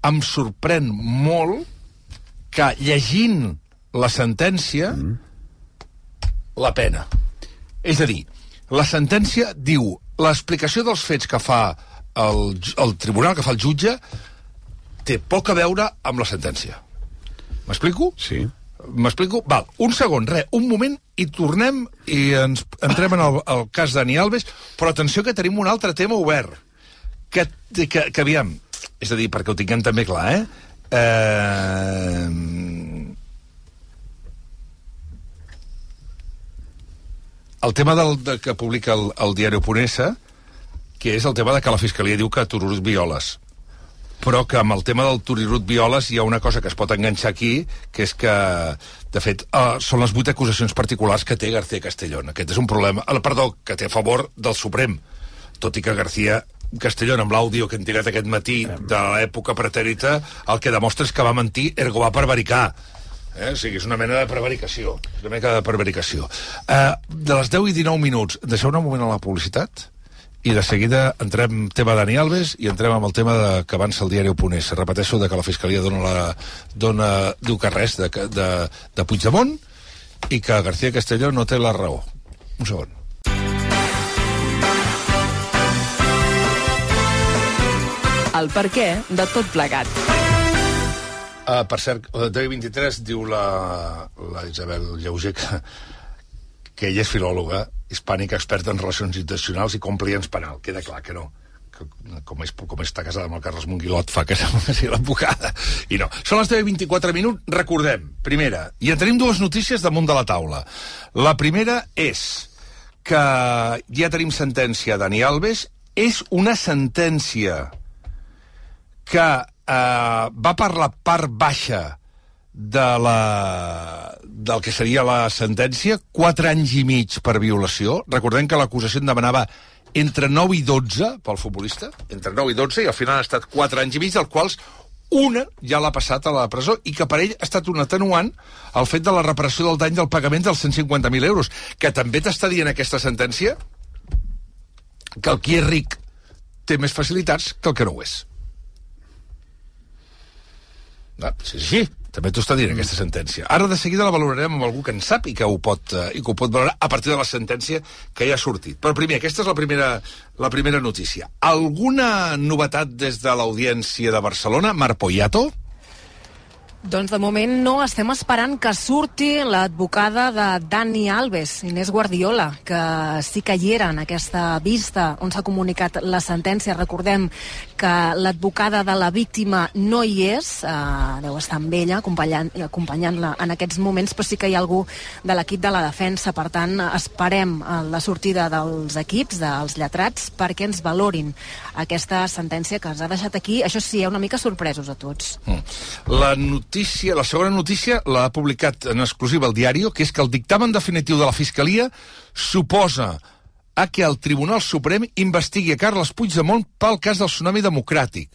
em sorprèn molt que llegint la sentència mm. la pena. És a dir, la sentència diu l'explicació dels fets que fa el, el tribunal, que fa el jutge, té poc a veure amb la sentència. M'explico? Sí. M'explico? Val, un segon, res, un moment, i tornem i ens entrem en el, el cas Dani Alves, però atenció que tenim un altre tema obert, que, que, que aviam, és a dir, perquè ho tinguem també clar, eh? eh el tema del, de, que publica el, el diari Oponessa, que és el tema de que la Fiscalia diu que Tururut violes però que amb el tema del Turirut Violes hi ha una cosa que es pot enganxar aquí, que és que, de fet, uh, són les vuit acusacions particulars que té García Castellón. Aquest és un problema, uh, perdó, que té a favor del Suprem, tot i que García Castellón, amb l'àudio que hem tirat aquest matí de l'època pretèrita, el que demostra és que va mentir, ergo va prevaricar. Eh? O sigui, és una mena de prevaricació. Una mena de prevaricació. Uh, de les 10 i 19 minuts, deixeu un moment a la publicitat i de seguida entrem tema Dani Alves i entrem amb el tema de, que avança el diari Oponés. Repeteixo de que la Fiscalia dona la, dona, diu que res de, de, de Puigdemont i que García Castelló no té la raó. Un segon. El per de tot plegat. Uh, per cert, el 1023 diu la, la Isabel Lleuger que, que ella és filòloga hispànica experta en relacions internacionals i compliance penal. Queda clar que no que, com, és, com està casada amb el Carles Monguilot fa que sigui l'advocada i no. Són les 10 i 24 minuts recordem, primera, i en tenim dues notícies damunt de la taula la primera és que ja tenim sentència a Dani Alves és una sentència que eh, va per la part baixa de la, del que seria la sentència, 4 anys i mig per violació. Recordem que l'acusació en demanava entre 9 i 12 pel futbolista, entre 9 i 12, i al final han estat 4 anys i mig, dels quals una ja l'ha passat a la presó i que per ell ha estat un atenuant el fet de la reparació del dany del pagament dels 150.000 euros, que també t'està dient aquesta sentència que el qui és ric té més facilitats que el que no ho és. Ah, sí, sí, també t'ho està dient aquesta sentència. Ara de seguida la valorarem amb algú que en sap i que ho pot, eh, i que ho pot valorar a partir de la sentència que ja ha sortit. Però primer, aquesta és la primera, la primera notícia. Alguna novetat des de l'audiència de Barcelona? Marc Poyato? Doncs de moment no estem esperant que surti l'advocada de Dani Alves, Inés Guardiola, que sí que hi era en aquesta vista on s'ha comunicat la sentència. Recordem que l'advocada de la víctima no hi és, eh, deu estar amb ella acompanyant-la acompanyant en aquests moments, però sí que hi ha algú de l'equip de la defensa. Per tant, esperem eh, la sortida dels equips, dels lletrats, perquè ens valorin aquesta sentència que ens ha deixat aquí, això sí, eh, una mica sorpresos a tots. La notícia, la segona notícia l'ha publicat en exclusiva el diari, que és que el dictamen definitiu de la Fiscalia suposa a que el Tribunal Suprem investigui a Carles Puigdemont pel cas del tsunami democràtic.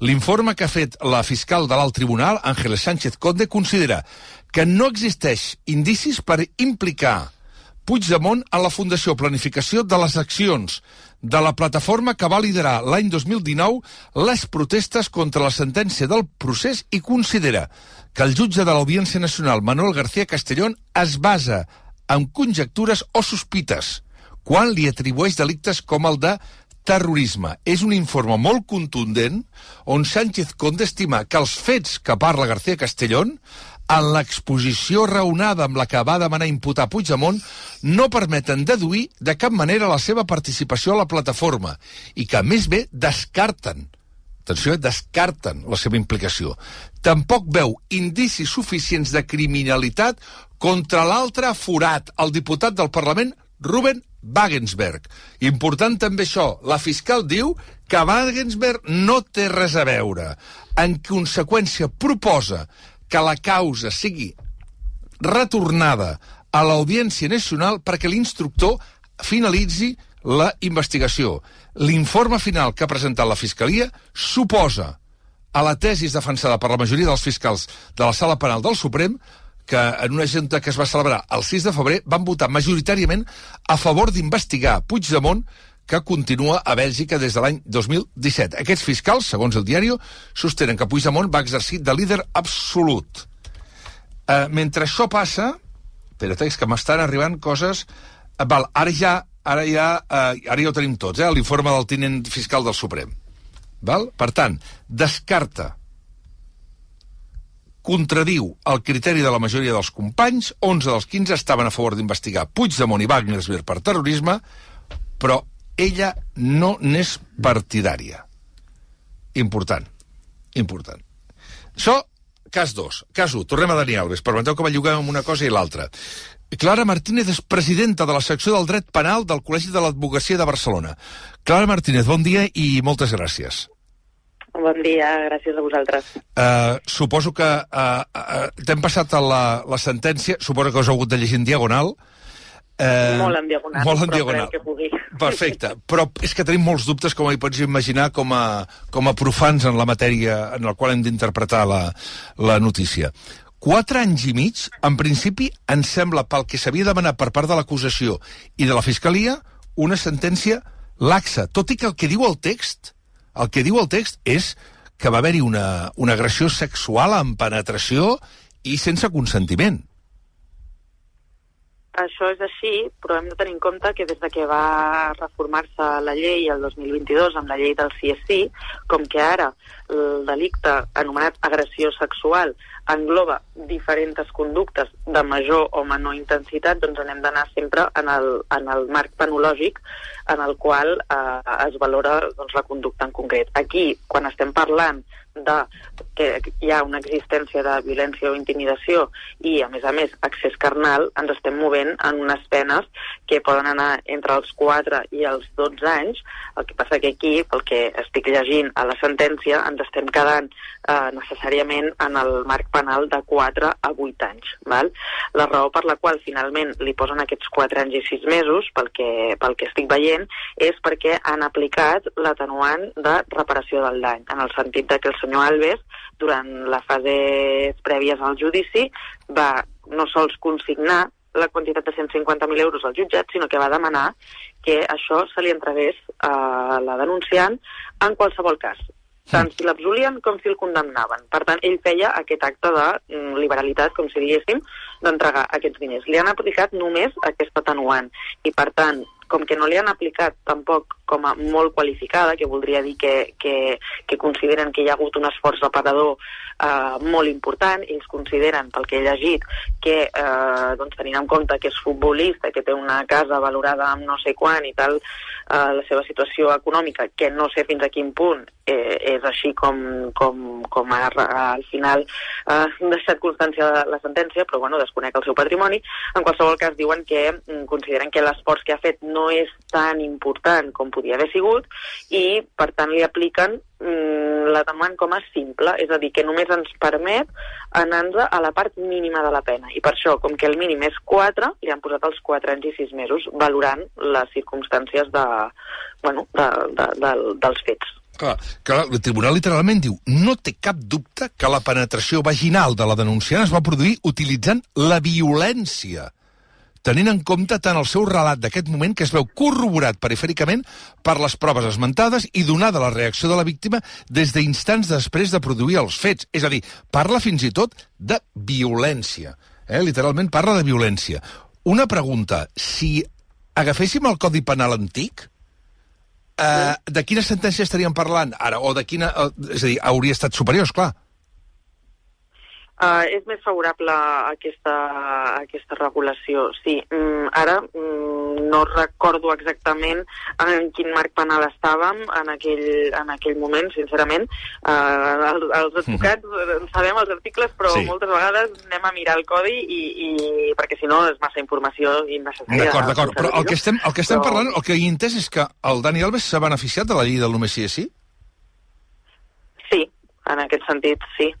L'informe que ha fet la fiscal de l'alt tribunal, Ángeles Sánchez Conde, considera que no existeix indicis per implicar Puigdemont en la Fundació Planificació de les accions de la plataforma que va liderar l'any 2019 les protestes contra la sentència del procés i considera que el jutge de l'Audiència Nacional, Manuel García Castellón, es basa en conjectures o sospites quan li atribueix delictes com el de terrorisme. És un informe molt contundent on Sánchez Conde estima que els fets que parla García Castellón en l'exposició raonada amb la que va demanar imputar Puigdemont no permeten deduir de cap manera la seva participació a la plataforma i que, més bé, descarten atenció, eh, descarten la seva implicació. Tampoc veu indicis suficients de criminalitat contra l'altre forat, el diputat del Parlament, Ruben Wagensberg. Important també això, la fiscal diu que Wagensberg no té res a veure. En conseqüència, proposa que la causa sigui retornada a l'Audiència Nacional perquè l'instructor finalitzi la investigació. L'informe final que ha presentat la Fiscalia suposa a la tesis defensada per la majoria dels fiscals de la Sala Penal del Suprem que en una junta que es va celebrar el 6 de febrer van votar majoritàriament a favor d'investigar Puigdemont que continua a Bèlgica des de l'any 2017. Aquests fiscals, segons el diari, sostenen que Puigdemont va exercir de líder absolut. Eh, mentre això passa, espera't, és que m'estan arribant coses... Eh, val, ara ja, ara ja, eh, ara ja ho tenim tots, eh, l'informe del tinent fiscal del Suprem. Val? Per tant, descarta contradiu el criteri de la majoria dels companys, 11 dels 15 estaven a favor d'investigar Puigdemont i Wagnersberg per terrorisme, però ella no n'és partidària. Important. Important. Això, cas 2. Cas 1. Tornem a Dani Alves. Permeteu que belluguem amb una cosa i l'altra. Clara Martínez és presidenta de la secció del dret penal del Col·legi de l'Advocacia de Barcelona. Clara Martínez, bon dia i moltes gràcies. Bon dia, gràcies a vosaltres. Uh, suposo que uh, uh, t'hem passat a la, la sentència, suposo que us heu hagut de llegir en diagonal. Uh, molt en diagonal, molt en diagonal. que pugui. Perfecte, però és que tenim molts dubtes, com hi pots imaginar, com a, com a profans en la matèria en la qual hem d'interpretar la, la notícia. Quatre anys i mig, en principi, ens sembla, pel que s'havia demanat per part de l'acusació i de la Fiscalia, una sentència laxa, tot i que el que diu el text, el que diu el text és que va haver-hi una, una agressió sexual amb penetració i sense consentiment. Això és així, però hem de tenir en compte que des de que va reformar-se la llei el 2022 amb la llei del CSI, com que ara el delicte anomenat agressió sexual engloba diferents conductes de major o menor intensitat, doncs n'hem d'anar sempre en el, en el marc penològic en el qual eh, es valora doncs, la conducta en concret. Aquí, quan estem parlant de que hi ha una existència de violència o intimidació i, a més a més, accés carnal, ens estem movent en unes penes que poden anar entre els 4 i els 12 anys. El que passa que aquí, pel que estic llegint a la sentència, ens estem quedant eh, necessàriament en el marc penal de 4 a 8 anys. Val? La raó per la qual finalment li posen aquests 4 anys i 6 mesos, pel que, pel que estic veient, és perquè han aplicat l'atenuant de reparació del dany, en el sentit que el senyor Alves, durant les fases prèvies al judici, va no sols consignar la quantitat de 150.000 euros al jutjat, sinó que va demanar que això se li entregués a la denunciant en qualsevol cas, tant si l'absolien com si el condemnaven. Per tant, ell feia aquest acte de mm, liberalitat, com si diguéssim, d'entregar aquests diners. Li han aplicat només aquest atenuant i, per tant, com que no li han aplicat tampoc com a molt qualificada, que voldria dir que, que, que consideren que hi ha hagut un esforç reparador eh, molt important, ells consideren, pel que he llegit, que eh, doncs, tenint en compte que és futbolista, que té una casa valorada amb no sé quan i tal, eh, la seva situació econòmica, que no sé fins a quin punt eh, és així com, com, com ha al final eh, deixat constància de la sentència, però bueno, desconec el seu patrimoni. En qualsevol cas diuen que mm, consideren que l'esforç que ha fet no és tan important com podia haver sigut i per tant li apliquen mm, l'atenuant com a simple, és a dir, que només ens permet anar-nos a la part mínima de la pena. I per això, com que el mínim és 4, li han posat els 4 anys i 6 mesos, valorant les circumstàncies de, bueno, de, de, de, dels fets. Clar, clar, el tribunal literalment diu no té cap dubte que la penetració vaginal de la denunciant es va produir utilitzant la violència tenint en compte tant el seu relat d'aquest moment que es veu corroborat perifèricament per les proves esmentades i donada la reacció de la víctima des d'instants després de produir els fets. És a dir, parla fins i tot de violència. Eh? Literalment parla de violència. Una pregunta, si agaféssim el Codi Penal antic, eh, de quina sentència estaríem parlant ara? O de quina... Eh, és a dir, hauria estat superior, és clar. Uh, és més favorable a aquesta, a aquesta regulació, sí. Mm, ara mm, no recordo exactament en quin marc penal estàvem en aquell, en aquell moment, sincerament. Uh, els, els advocats uh -huh. sabem els articles, però sí. moltes vegades anem a mirar el codi i, i perquè si no és massa informació innecessària. D'acord, d'acord, però el que estem, el que estem però... parlant, el que he entès és que el Dani Alves s'ha beneficiat de la llei del només sí és sí? Sí, en aquest sentit, sí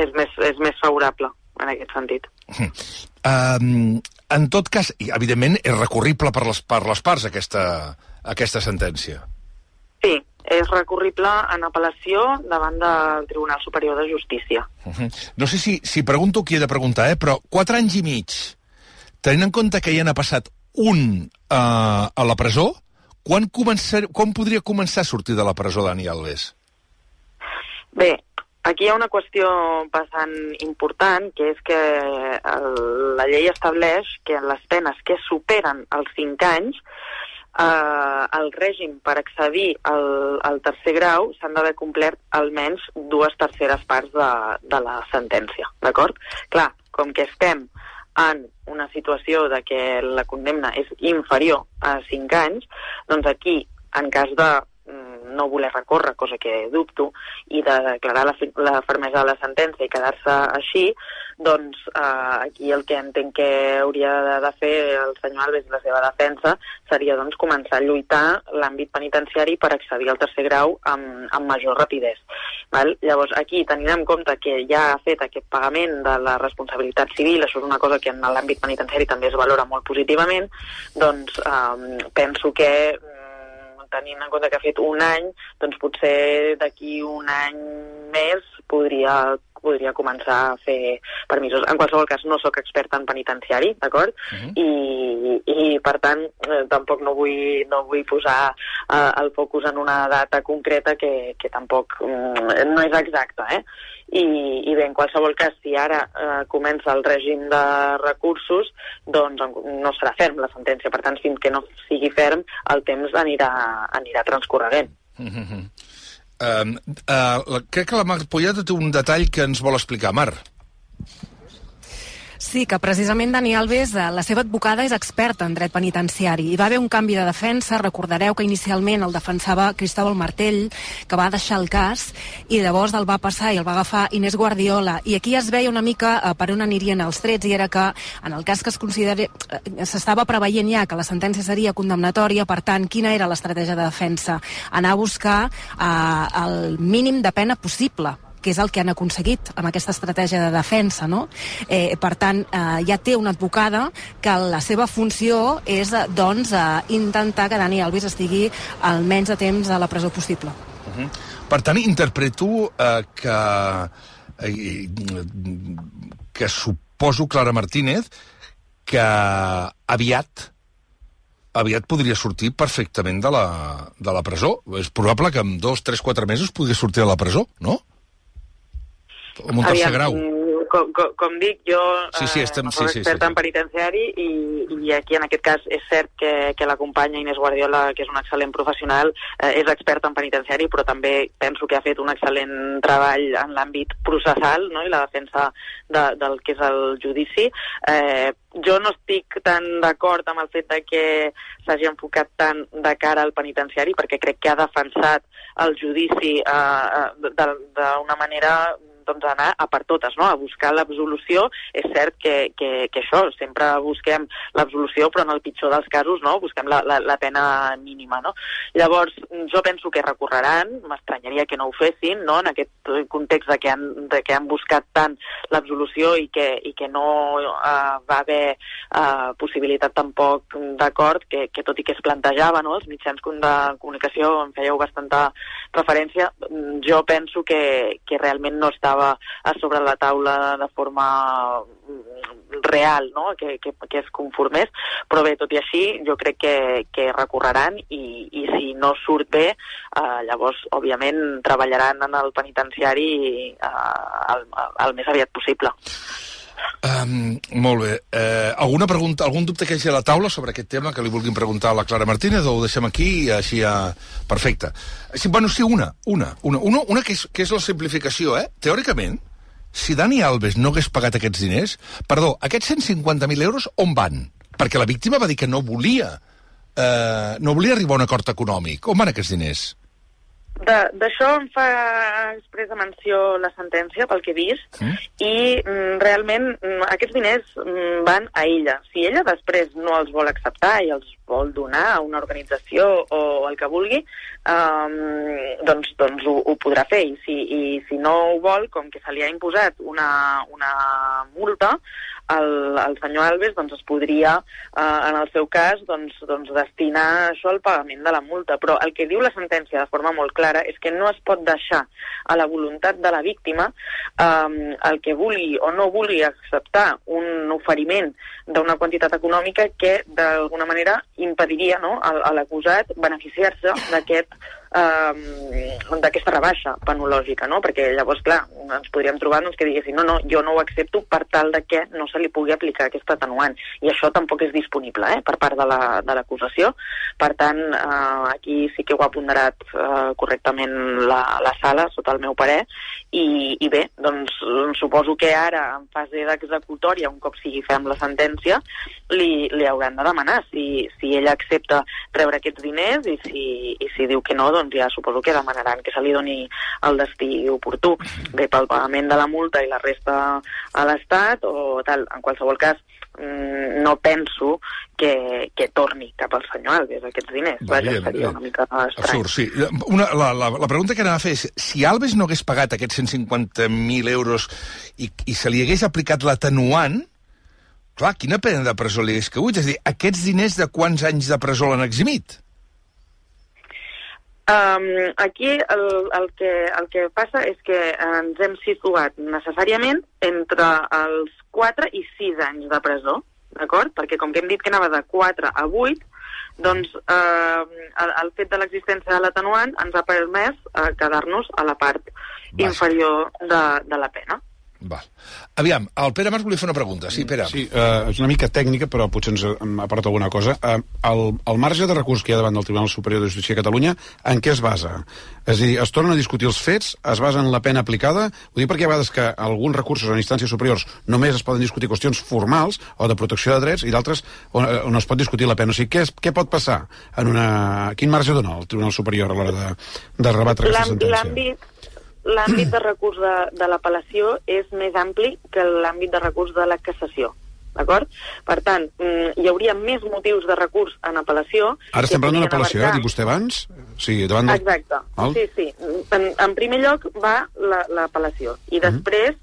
és més, és més favorable en aquest sentit. Um, en tot cas, evidentment és recurrible per les, per les parts aquesta, aquesta sentència. Sí, és recurrible en apel·lació davant del Tribunal Superior de Justícia. Uh -huh. No sé si, si pregunto qui he de preguntar, eh, però quatre anys i mig, tenint en compte que ja n'ha passat un uh, a la presó, quan, començar, quan podria començar a sortir de la presó Dani Alves? Bé, Aquí hi ha una qüestió bastant important, que és que el, la llei estableix que en les penes que superen els 5 anys eh, el règim per accedir al, al tercer grau s'han d'haver complert almenys dues terceres parts de, de la sentència, d'acord? Clar, com que estem en una situació de que la condemna és inferior a 5 anys, doncs aquí, en cas de no voler recórrer, cosa que dubto, i de declarar la, la fermesa de la sentència i quedar-se així, doncs eh, aquí el que entenc que hauria de, de fer el senyor Alves i la seva defensa seria doncs, començar a lluitar l'àmbit penitenciari per accedir al tercer grau amb, amb major rapidesa. Val? Llavors, aquí, tenint en compte que ja ha fet aquest pagament de la responsabilitat civil, això és una cosa que en l'àmbit penitenciari també es valora molt positivament, doncs eh, penso que tenint en compte que ha fet un any, doncs potser d'aquí un any més podria podria començar a fer permisos. En qualsevol cas, no sóc experta en penitenciari, d'acord? Uh -huh. I, I, per tant, eh, tampoc no vull, no vull posar eh, el focus en una data concreta que, que tampoc eh, no és exacta, eh? I, i bé, en qualsevol cas, si ara eh, comença el règim de recursos, doncs no serà ferm la sentència. Per tant, fins que no sigui ferm, el temps anirà, anirà transcorrent. Uh -huh. uh, uh, crec que la Mar Pollada té un detall que ens vol explicar. Mar. Sí, que precisament Dani Alves, eh, la seva advocada és experta en dret penitenciari. Hi va haver un canvi de defensa, recordareu que inicialment el defensava Cristóbal Martell, que va deixar el cas, i llavors el va passar i el va agafar Inés Guardiola. I aquí es veia una mica eh, per on anirien els trets, i era que en el cas que es consideri... Eh, s'estava preveient ja que la sentència seria condemnatòria, per tant, quina era l'estratègia de defensa? Anar a buscar eh, el mínim de pena possible que és el que han aconseguit amb aquesta estratègia de defensa, no? Eh, per tant, eh, ja té una advocada que la seva funció és, eh, doncs, eh, intentar que Dani Alves estigui el menys de temps a la presó possible. Uh -huh. Per tant, interpreto eh, que, eh, que suposo, Clara Martínez, que aviat aviat podria sortir perfectament de la, de la presó. És probable que en dos, tres, quatre mesos podria sortir de la presó, no? O un tercer Aviam, grau. Com, com, com dic, jo Sí, sí, estem- eh, sí, sí, experta sí, sí. en penitenciari i, i aquí en aquest cas és cert que, que la companya Inés Guardiola, que és una excel·lent professional, eh, és experta en penitenciari, però també penso que ha fet un excel·lent treball en l'àmbit processal no? i la defensa de, del que és el judici. Eh, jo no estic tan d'acord amb el fet de que s'hagi enfocat tant de cara al penitenciari perquè crec que ha defensat el judici eh, eh, d'una manera doncs anar a per totes, no? a buscar l'absolució. És cert que, que, que això, sempre busquem l'absolució, però en el pitjor dels casos no? busquem la, la, la pena mínima. No? Llavors, jo penso que recorreran, m'estranyaria que no ho fessin, no? en aquest context de que han, de que han buscat tant l'absolució i, que, i que no uh, va haver uh, possibilitat tampoc d'acord, que, que tot i que es plantejava, no? els mitjans de comunicació en fèieu bastanta referència, jo penso que, que realment no estava a sobre la taula de forma mm, real, no? que, que, que es conformés, però bé, tot i així, jo crec que, que recorreran i, i si no surt bé, eh, llavors, òbviament, treballaran en el penitenciari eh, el, el més aviat possible. Um, molt bé. Eh, alguna pregunta, algun dubte que hi hagi a la taula sobre aquest tema que li vulguin preguntar a la Clara Martínez o ho deixem aquí i així ja... Perfecte. Sí, bueno, sí, una, una, una, una, una que, és, que és la simplificació, eh? Teòricament, si Dani Alves no hagués pagat aquests diners, perdó, aquests 150.000 euros on van? Perquè la víctima va dir que no volia, eh, no volia arribar a un acord econòmic. On van aquests diners? D'això em fa expressa menció la sentència, pel que he vist, Mm? i mm, realment mm, aquests diners mm, van a ella. Si ella després no els vol acceptar i els vol donar a una organització o el que vulgui, um, doncs, doncs ho, ho podrà fer. I si, I si no ho vol, com que se li ha imposat una, una multa, el, el senyor Alves doncs, es podria, eh, en el seu cas, doncs, doncs, destinar això al pagament de la multa. Però el que diu la sentència de forma molt clara és que no es pot deixar a la voluntat de la víctima eh, el que vulgui o no vulgui acceptar un oferiment d'una quantitat econòmica que d'alguna manera impediria no, a, a l'acusat beneficiar-se d'aquest eh, d'aquesta rebaixa penològica, no? perquè llavors, clar, ens podríem trobar doncs, que diguessin no, no, jo no ho accepto per tal de que no se li pugui aplicar aquest atenuant. I això tampoc és disponible eh, per part de la- l'acusació. per tant, eh, aquí sí que ho ha ponderat eh, correctament la, la sala, sota el meu parer, i, i bé, doncs suposo que ara, en fase d'executòria, un cop sigui fem la sentència, li, li hauran de demanar si, si ella accepta rebre aquests diners i si, i si diu que no, doncs ja suposo que demanaran que se li doni el destí oportú. Bé, pel pagament de la multa i la resta a l'Estat o tal. En qualsevol cas, mm, no penso que, que torni cap al senyor Alves aquests diners. Va, Vaja, seria una mica estrany. Absurd, sí. Una, la, la, la pregunta que anava a fer és, si Alves no hagués pagat aquests 150.000 euros i, i se li hagués aplicat l'atenuant, clar, quina pena de presó li hagués caigut? És a dir, aquests diners de quants anys de presó l'han eximit? Um, aquí el, el, que, el que passa és que ens hem situat necessàriament entre els 4 i 6 anys de presó, d'acord? Perquè com que hem dit que anava de 4 a 8, doncs eh, el, el fet de l'existència de l'atenuant ens ha permès eh, quedar-nos a la part inferior de, de la pena. Val. Aviam, el Pere Mas volia fer una pregunta. Sí, Pere. Sí, eh, és una mica tècnica, però potser ens aporta alguna cosa. Eh, el, el marge de recurs que hi ha davant del Tribunal Superior de Justícia de Catalunya, en què es basa? És a dir, es tornen a discutir els fets, es basa en la pena aplicada? Ho dic perquè ha vegades que alguns recursos en instàncies superiors només es poden discutir qüestions formals o de protecció de drets i d'altres on, eh, on es pot discutir la pena. O sigui, què, és, què pot passar? En una... Quin marge dona el Tribunal Superior a l'hora de, de rebatre aquesta sentència? L'àmbit l'àmbit de recurs de, de l'apel·lació és més ampli que l'àmbit de recurs de la cassació. D'acord? Per tant, mm, hi hauria més motius de recurs en apel·lació... Ara estem parlant d'una apel·lació, eh? abarcar- dit vostè abans? Sí, davant del... Exacte, Val? sí, sí. En, en primer lloc va la- l'apel·lació i després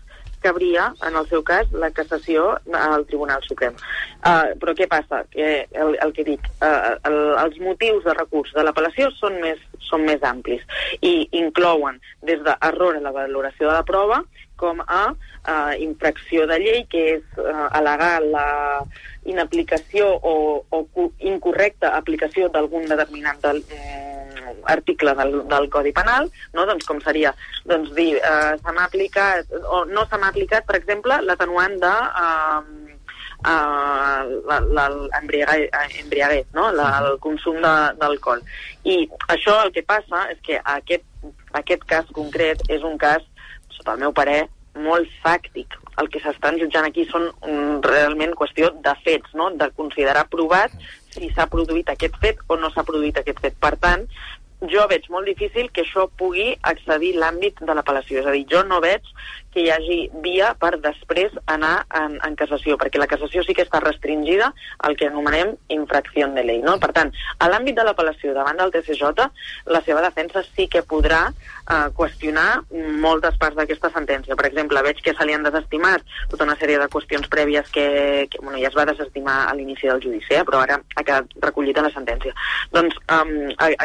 cabria, en el seu cas, la cassació al Tribunal Suprem. Uh, però què passa? Que el, el que dic, uh, el, els motius de recurs de l'apel·lació són més, són més amplis i inclouen des d'error en la valoració de la prova com a uh, infracció de llei, que és uh, al·legar la inaplicació o, o incorrecta aplicació d'algun determinat del, eh, article del, del Codi Penal, no? doncs com seria doncs, dir eh, se m'ha aplicat, o no se m'ha aplicat, per exemple, l'atenuant de eh, uh, l'embriaguet, no? la, el consum d'alcohol. I això el que passa és que aquest, aquest cas concret és un cas, sota el meu parer, molt fàctic. El que s'estan jutjant aquí són mm, realment qüestió de fets, no? de considerar provat si s'ha produït aquest fet o no s'ha produït aquest fet. Per tant, jo veig molt difícil que això pugui accedir l'àmbit de l'apel·lació. És a dir, jo no veig que hi hagi via per després anar en, en cassació, perquè la cassació sí que està restringida al que anomenem infracció de llei. No? Per tant, a l'àmbit de l'apel·lació davant del TCJ, la seva defensa sí que podrà eh, qüestionar moltes parts d'aquesta sentència. Per exemple, veig que se li han desestimat tota una sèrie de qüestions prèvies que, que bueno, ja es va desestimar a l'inici del judici, eh? però ara ha quedat recollit a la sentència. Doncs a,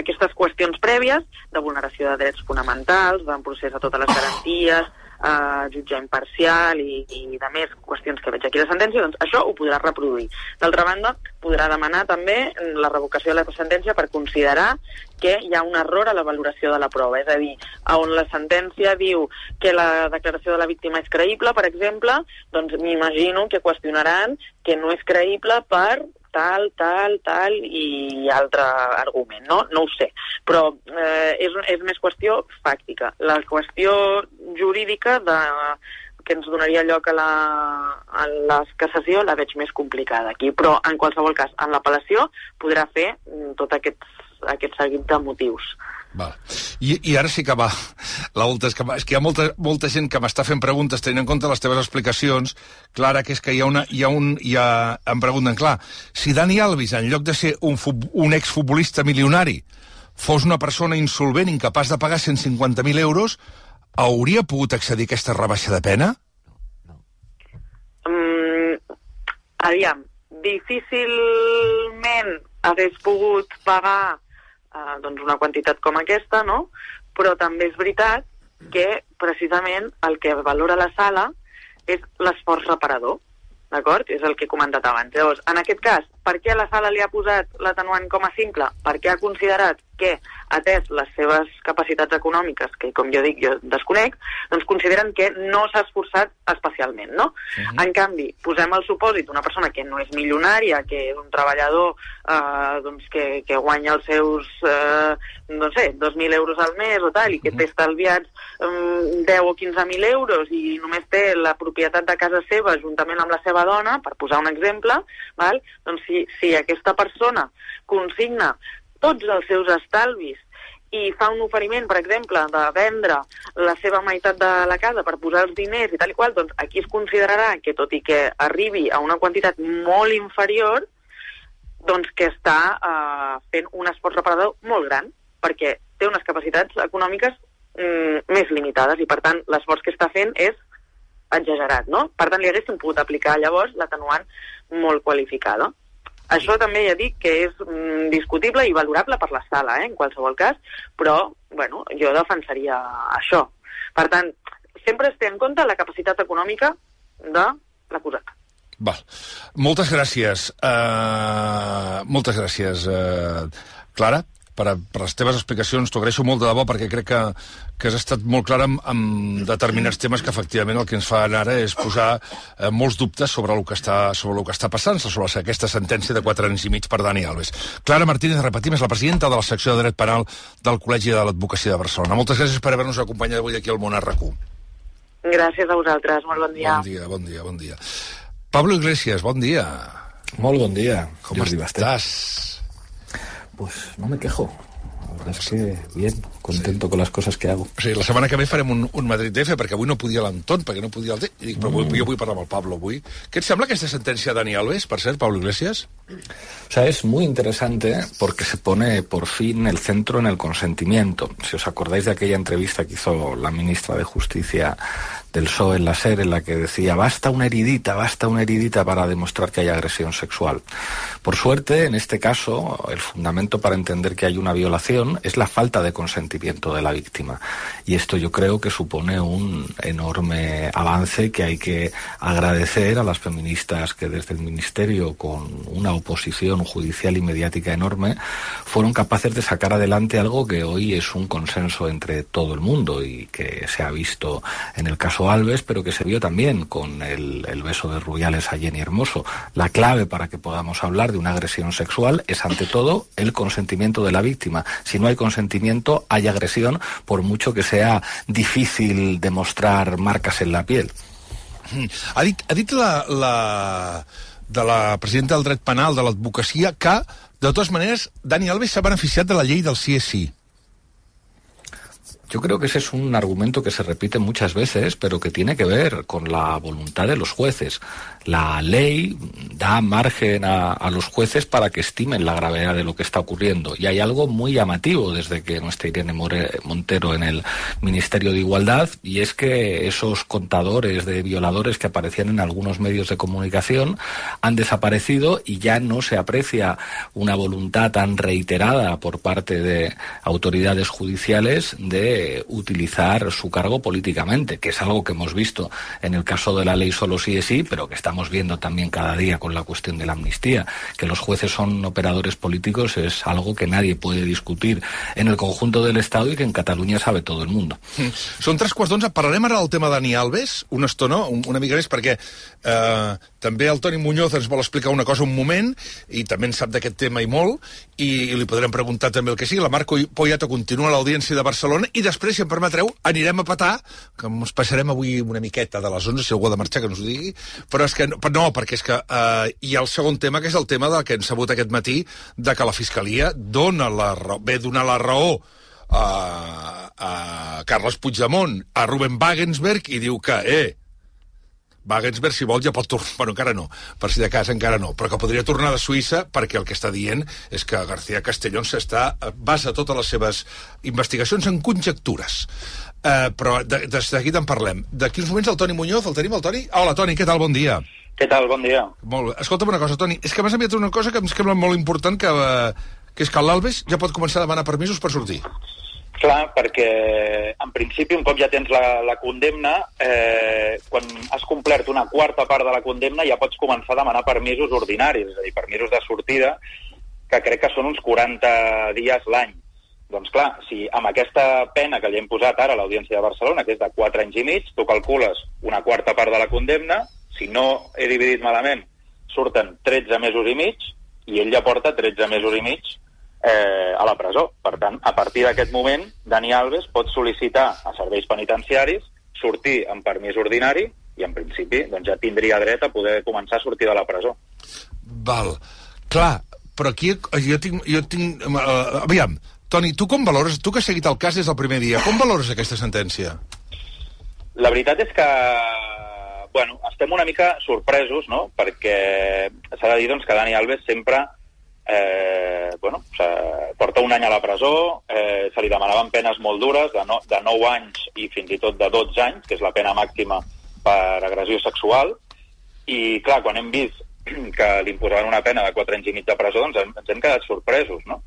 aquestes qüestions prèvies de vulneració de drets fonamentals, d'un procés a totes les garanties, eh, jutjar imparcial i, i de més qüestions que veig aquí a sentència, doncs això ho podrà reproduir. D'altra banda, podrà demanar també la revocació de la sentència per considerar que hi ha un error a la valoració de la prova, és a dir, on la sentència diu que la declaració de la víctima és creïble, per exemple, doncs m'imagino que qüestionaran que no és creïble per tal, tal, tal i altre argument, no? No ho sé. Però eh, és, és més qüestió fàctica. La qüestió jurídica de, que ens donaria lloc a la, a la cassació la veig més complicada aquí. Però, en qualsevol cas, en l'apel·lació podrà fer mm, tot aquest, aquest seguit de motius. Val. I, I ara sí que va. La volta és que, és que hi ha molta, molta gent que m'està fent preguntes tenint en compte les teves explicacions. Clara, que és que hi ha una... Hi ha un, hi ha, em pregunten, clar, si Dani Alves, en lloc de ser un, un exfutbolista milionari, fos una persona insolvent, incapaç de pagar 150.000 euros, hauria pogut accedir a aquesta rebaixa de pena? Mm, aviam, difícilment hagués pogut pagar eh, doncs una quantitat com aquesta, no? Però també és veritat que precisament el que valora la sala és l'esforç reparador, d'acord? És el que he comentat abans. Llavors, en aquest cas, per què la sala li ha posat l'atenuant com a simple? Perquè ha considerat que, atès les seves capacitats econòmiques, que com jo dic, jo desconec, doncs consideren que no s'ha esforçat especialment, no? En canvi, posem el supòsit d'una persona que no és milionària, que és un treballador eh, doncs que, que guanya els seus, eh, no sé, 2.000 euros al mes o tal, i que té estalviats eh, 10 o 15.000 euros i només té la propietat de casa seva juntament amb la seva dona, per posar un exemple, val? doncs si, si aquesta persona consigna tots els seus estalvis i fa un oferiment, per exemple, de vendre la seva meitat de la casa per posar els diners i tal i qual, doncs aquí es considerarà que tot i que arribi a una quantitat molt inferior, doncs que està eh, fent un esforç reparador molt gran, perquè té unes capacitats econòmiques mm, més limitades i, per tant, l'esforç que està fent és exagerat, no? Per tant, li haguéssim pogut aplicar llavors l'atenuant molt qualificada. Això també ja dic que és mm, discutible i valorable per la sala, eh, en qualsevol cas, però, bueno, jo defensaria això. Per tant, sempre es té en compte la capacitat econòmica de l'acusat. Val. Moltes gràcies. Uh, moltes gràcies, uh, Clara, per, a, per les teves explicacions. T'ho agraeixo molt de debò perquè crec que, que has estat molt clara amb, amb determinats temes que efectivament el que ens fan ara és posar eh, molts dubtes sobre el que està, sobre el que està passant, sobre aquesta sentència de 4 anys i mig per Dani Alves. Clara Martínez, repetim, és la presidenta de la secció de dret penal del Col·legi de l'Advocacia de Barcelona. Moltes gràcies per haver-nos acompanyat avui aquí al Món RQ. Gràcies a vosaltres, molt bon dia. Bon dia, bon dia, bon dia. Pablo Iglesias, bon dia. Molt bon dia. Com Jordi Bastet. Pues no me quejo. La verdad es que bien, contento con las cosas que hago. O sigui, la setmana que ve farem un, un Madrid DF, perquè avui no podia l'Anton, perquè no podia el. I dic, però avui, jo vull parlar amb el Pablo avui. Què et sembla aquesta sentència de Dani Alves, per cert, Pablo Iglesias? O sea, es muy interesante porque se pone por fin el centro en el consentimiento. Si os acordáis de aquella entrevista que hizo la ministra de Justicia del PSOE en la SER, en la que decía, basta una heridita, basta una heridita para demostrar que hay agresión sexual. Por suerte, en este caso, el fundamento para entender que hay una violación es la falta de consentimiento de la víctima. Y esto yo creo que supone un enorme avance que hay que agradecer a las feministas que desde el Ministerio, con una oposición judicial y mediática enorme, fueron capaces de sacar adelante algo que hoy es un consenso entre todo el mundo y que se ha visto en el caso Alves, pero que se vio también con el, el beso de Rubiales a Jenny Hermoso. La clave para que podamos hablar de una agresión sexual es, ante todo, el consentimiento de la víctima. Si no hay consentimiento, hay agresión, por mucho que sea difícil demostrar marcas en la piel. Ha dit, ha dit la, la, de la presidenta del dret penal, de l'advocacia, que, de totes maneres, Dani Alves s'ha beneficiat de la llei del CSI. Yo creo que ese es un argumento que se repite muchas veces, pero que tiene que ver con la voluntad de los jueces. La ley da margen a, los jueces para que estimen la gravedad de lo que está ocurriendo. Y hay algo muy llamativo desde que no está Irene Montero en el Ministerio de Igualdad, y es que esos contadores de violadores que aparecían en algunos medios de comunicación han desaparecido y ya no se aprecia una voluntad tan reiterada por parte de autoridades judiciales de utilizar su cargo políticamente, que es algo que hemos visto en el caso de la ley solo sí es sí, pero que estamos viendo también cada día con la cuestión de la amnistía. Que los jueces son operadores políticos es algo que nadie puede discutir en el conjunto del Estado y que en Catalunya sabe todo el mundo. Són tres quarts d'onze. Parlarem ara del tema de Dani Alves, una estona, una mica més, perquè eh, també el Toni Muñoz ens vol explicar una cosa un moment, i també en sap d'aquest tema i molt, i, i li podrem preguntar també el que sigui. La Marco Poyato continua a l'audiència de Barcelona, i després, si em permetreu, anirem a petar, que ens passarem avui una miqueta de les 11, si algú ha de marxar que ens ho digui, però és que, no, perquè és que eh, hi ha el segon tema, que és el tema del que hem sabut aquest matí, de que la Fiscalia dona la raó, ve donar la raó a, a Carles Puigdemont, a Ruben Wagensberg, i diu que, eh, Wagensberg, si vol, ja pot tornar... Bueno, encara no, per si de cas encara no, però que podria tornar de Suïssa perquè el que està dient és que García Castellón s'està basa totes les seves investigacions en conjectures. Uh, però de, de seguit en parlem. D'aquí uns moments el Toni Muñoz, el tenim, el Toni? Hola, Toni, què tal? Bon dia. Què tal? Bon dia. Molt bé. Escolta'm una cosa, Toni, és que m'has enviat una cosa que em sembla molt important, que, uh, que és que l'Alves ja pot començar a demanar permisos per sortir. Clar, perquè en principi un cop ja tens la, la condemna, eh, quan has complert una quarta part de la condemna ja pots començar a demanar permisos ordinaris, és a dir, permisos de sortida, que crec que són uns 40 dies l'any. Doncs clar, si amb aquesta pena que li hem posat ara a l'Audiència de Barcelona, que és de 4 anys i mig, tu calcules una quarta part de la condemna, si no he dividit malament, surten 13 mesos i mig, i ell ja porta 13 mesos i mig eh, a la presó. Per tant, a partir d'aquest moment, Dani Alves pot sol·licitar a serveis penitenciaris sortir amb permís ordinari i, en principi, doncs ja tindria dret a poder començar a sortir de la presó. Val. Clar, però aquí jo tinc... Jo tinc uh, aviam, Toni, tu com valores, tu que has seguit el cas des del primer dia, com valores aquesta sentència? La veritat és que bueno, estem una mica sorpresos, no?, perquè s'ha de dir doncs, que Dani Alves sempre eh, bueno, porta un any a la presó, eh, se li demanaven penes molt dures, de, no, de 9 anys i fins i tot de 12 anys, que és la pena màxima per agressió sexual, i clar, quan hem vist que li imposaven una pena de 4 anys i mig de presó, doncs ens hem quedat sorpresos, no?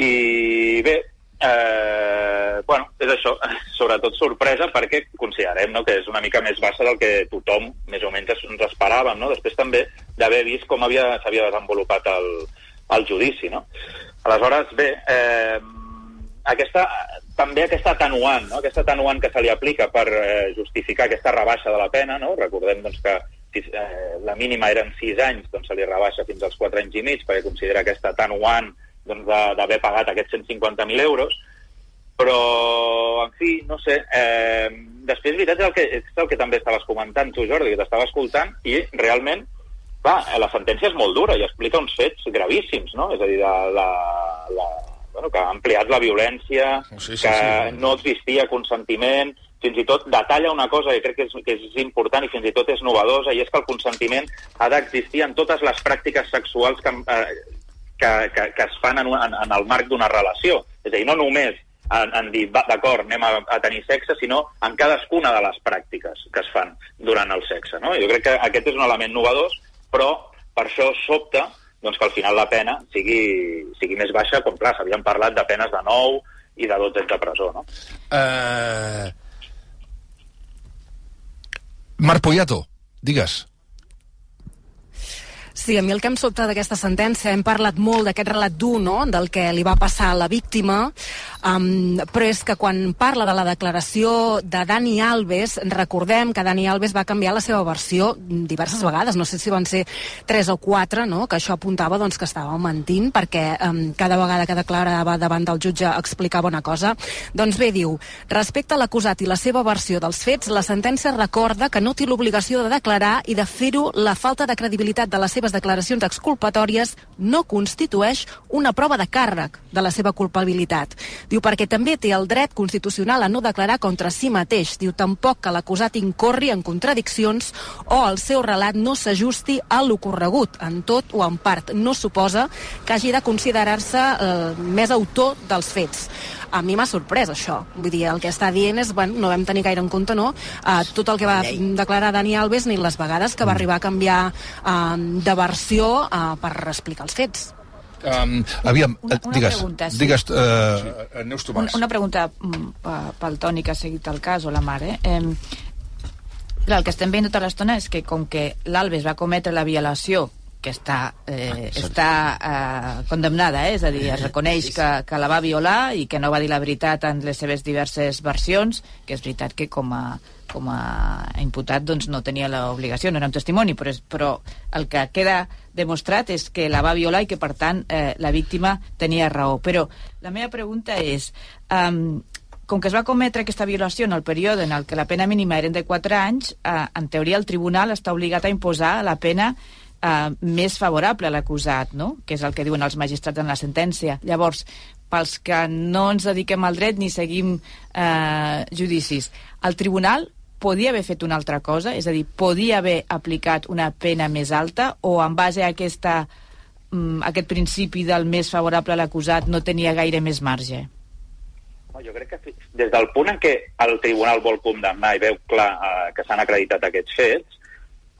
I bé, eh, bueno, és això, sobretot sorpresa perquè considerem no, que és una mica més baixa del que tothom més o menys ens esperàvem, no? després també d'haver vist com s'havia desenvolupat el, el judici. No? Aleshores, bé, eh, aquesta, també aquesta atenuant, no? aquesta atenuant que se li aplica per eh, justificar aquesta rebaixa de la pena, no? recordem doncs, que si eh, la mínima eren 6 anys, doncs se li rebaixa fins als 4 anys i mig, perquè considera aquesta atenuant doncs, d'haver pagat aquests 150.000 euros, però, en fi, no sé, eh, després, veritat, és el, que, és el que també estaves comentant tu, Jordi, que t'estava escoltant, i realment, clar, la sentència és molt dura i explica uns fets gravíssims, no? És a dir, la, la, la, bueno, que ha ampliat la violència, Sí, sí, que sí. no existia consentiment, fins i tot detalla una cosa que crec que és, que és important i fins i tot és novedosa, i és que el consentiment ha d'existir en totes les pràctiques sexuals que, eh, que, que, que es fan en, en, en el marc d'una relació. És a dir, no només en, en dir, d'acord, anem a, a tenir sexe, sinó en cadascuna de les pràctiques que es fan durant el sexe. No? Jo crec que aquest és un element novedós, però per això sobta doncs, que al final la pena sigui, sigui més baixa, com clar, s'havien parlat de penes de 9 i de 12 anys de presó. No? Uh... Marc Poyato, digues. Sí, a mi el que em sobta d'aquesta sentència, hem parlat molt d'aquest relat dur, no?, del que li va passar a la víctima, um, però és que quan parla de la declaració de Dani Alves, recordem que Dani Alves va canviar la seva versió diverses vegades, no sé si van ser tres o quatre, no?, que això apuntava doncs, que estava mentint, perquè um, cada vegada que declarava davant del jutge explicava una cosa. Doncs bé, diu, respecte a l'acusat i la seva versió dels fets, la sentència recorda que no té l'obligació de declarar i de fer-ho la falta de credibilitat de les seves declaracions exculpatòries no constitueix una prova de càrrec de la seva culpabilitat. Diu, perquè també té el dret constitucional a no declarar contra si mateix. Diu, tampoc que l'acusat incorri en contradiccions o el seu relat no s'ajusti a l'ocorregut, en tot o en part. No suposa que hagi de considerar-se eh, més autor dels fets a mi m'ha sorprès això. Vull dir, el que està dient és, bueno, no vam tenir gaire en compte, no?, uh, tot el que va declarar Dani Alves ni les vegades que va arribar a canviar uh, de versió uh, per explicar els fets. Um, aviam, Una- eh, una digues, pregunta, sí. digues uh, Neus Tomàs. Una, una pregunta mm, pel Toni, que ha seguit el cas, o la mare. Eh, clar, el que estem veient tota l'estona és que com que l'Albes va cometre la violació que està, eh, està eh, condemnada, eh? és a dir, es reconeix que, que la va violar i que no va dir la veritat en les seves diverses versions, que és veritat que com a, com a imputat doncs, no tenia l'obligació, no era un testimoni, però, és, però el que queda demostrat és que la va violar i que, per tant, eh, la víctima tenia raó. Però la meva pregunta és... Um, com que es va cometre aquesta violació en el període en el que la pena mínima eren de 4 anys, eh, en teoria el tribunal està obligat a imposar la pena eh, més favorable a l'acusat, no? que és el que diuen els magistrats en la sentència. Llavors, pels que no ens dediquem al dret ni seguim eh, judicis, el tribunal podia haver fet una altra cosa? És a dir, podia haver aplicat una pena més alta o en base a aquesta, mm, aquest principi del més favorable a l'acusat no tenia gaire més marge? No, jo crec que des del punt en què el tribunal vol condemnar i veu clar eh, que s'han acreditat aquests fets,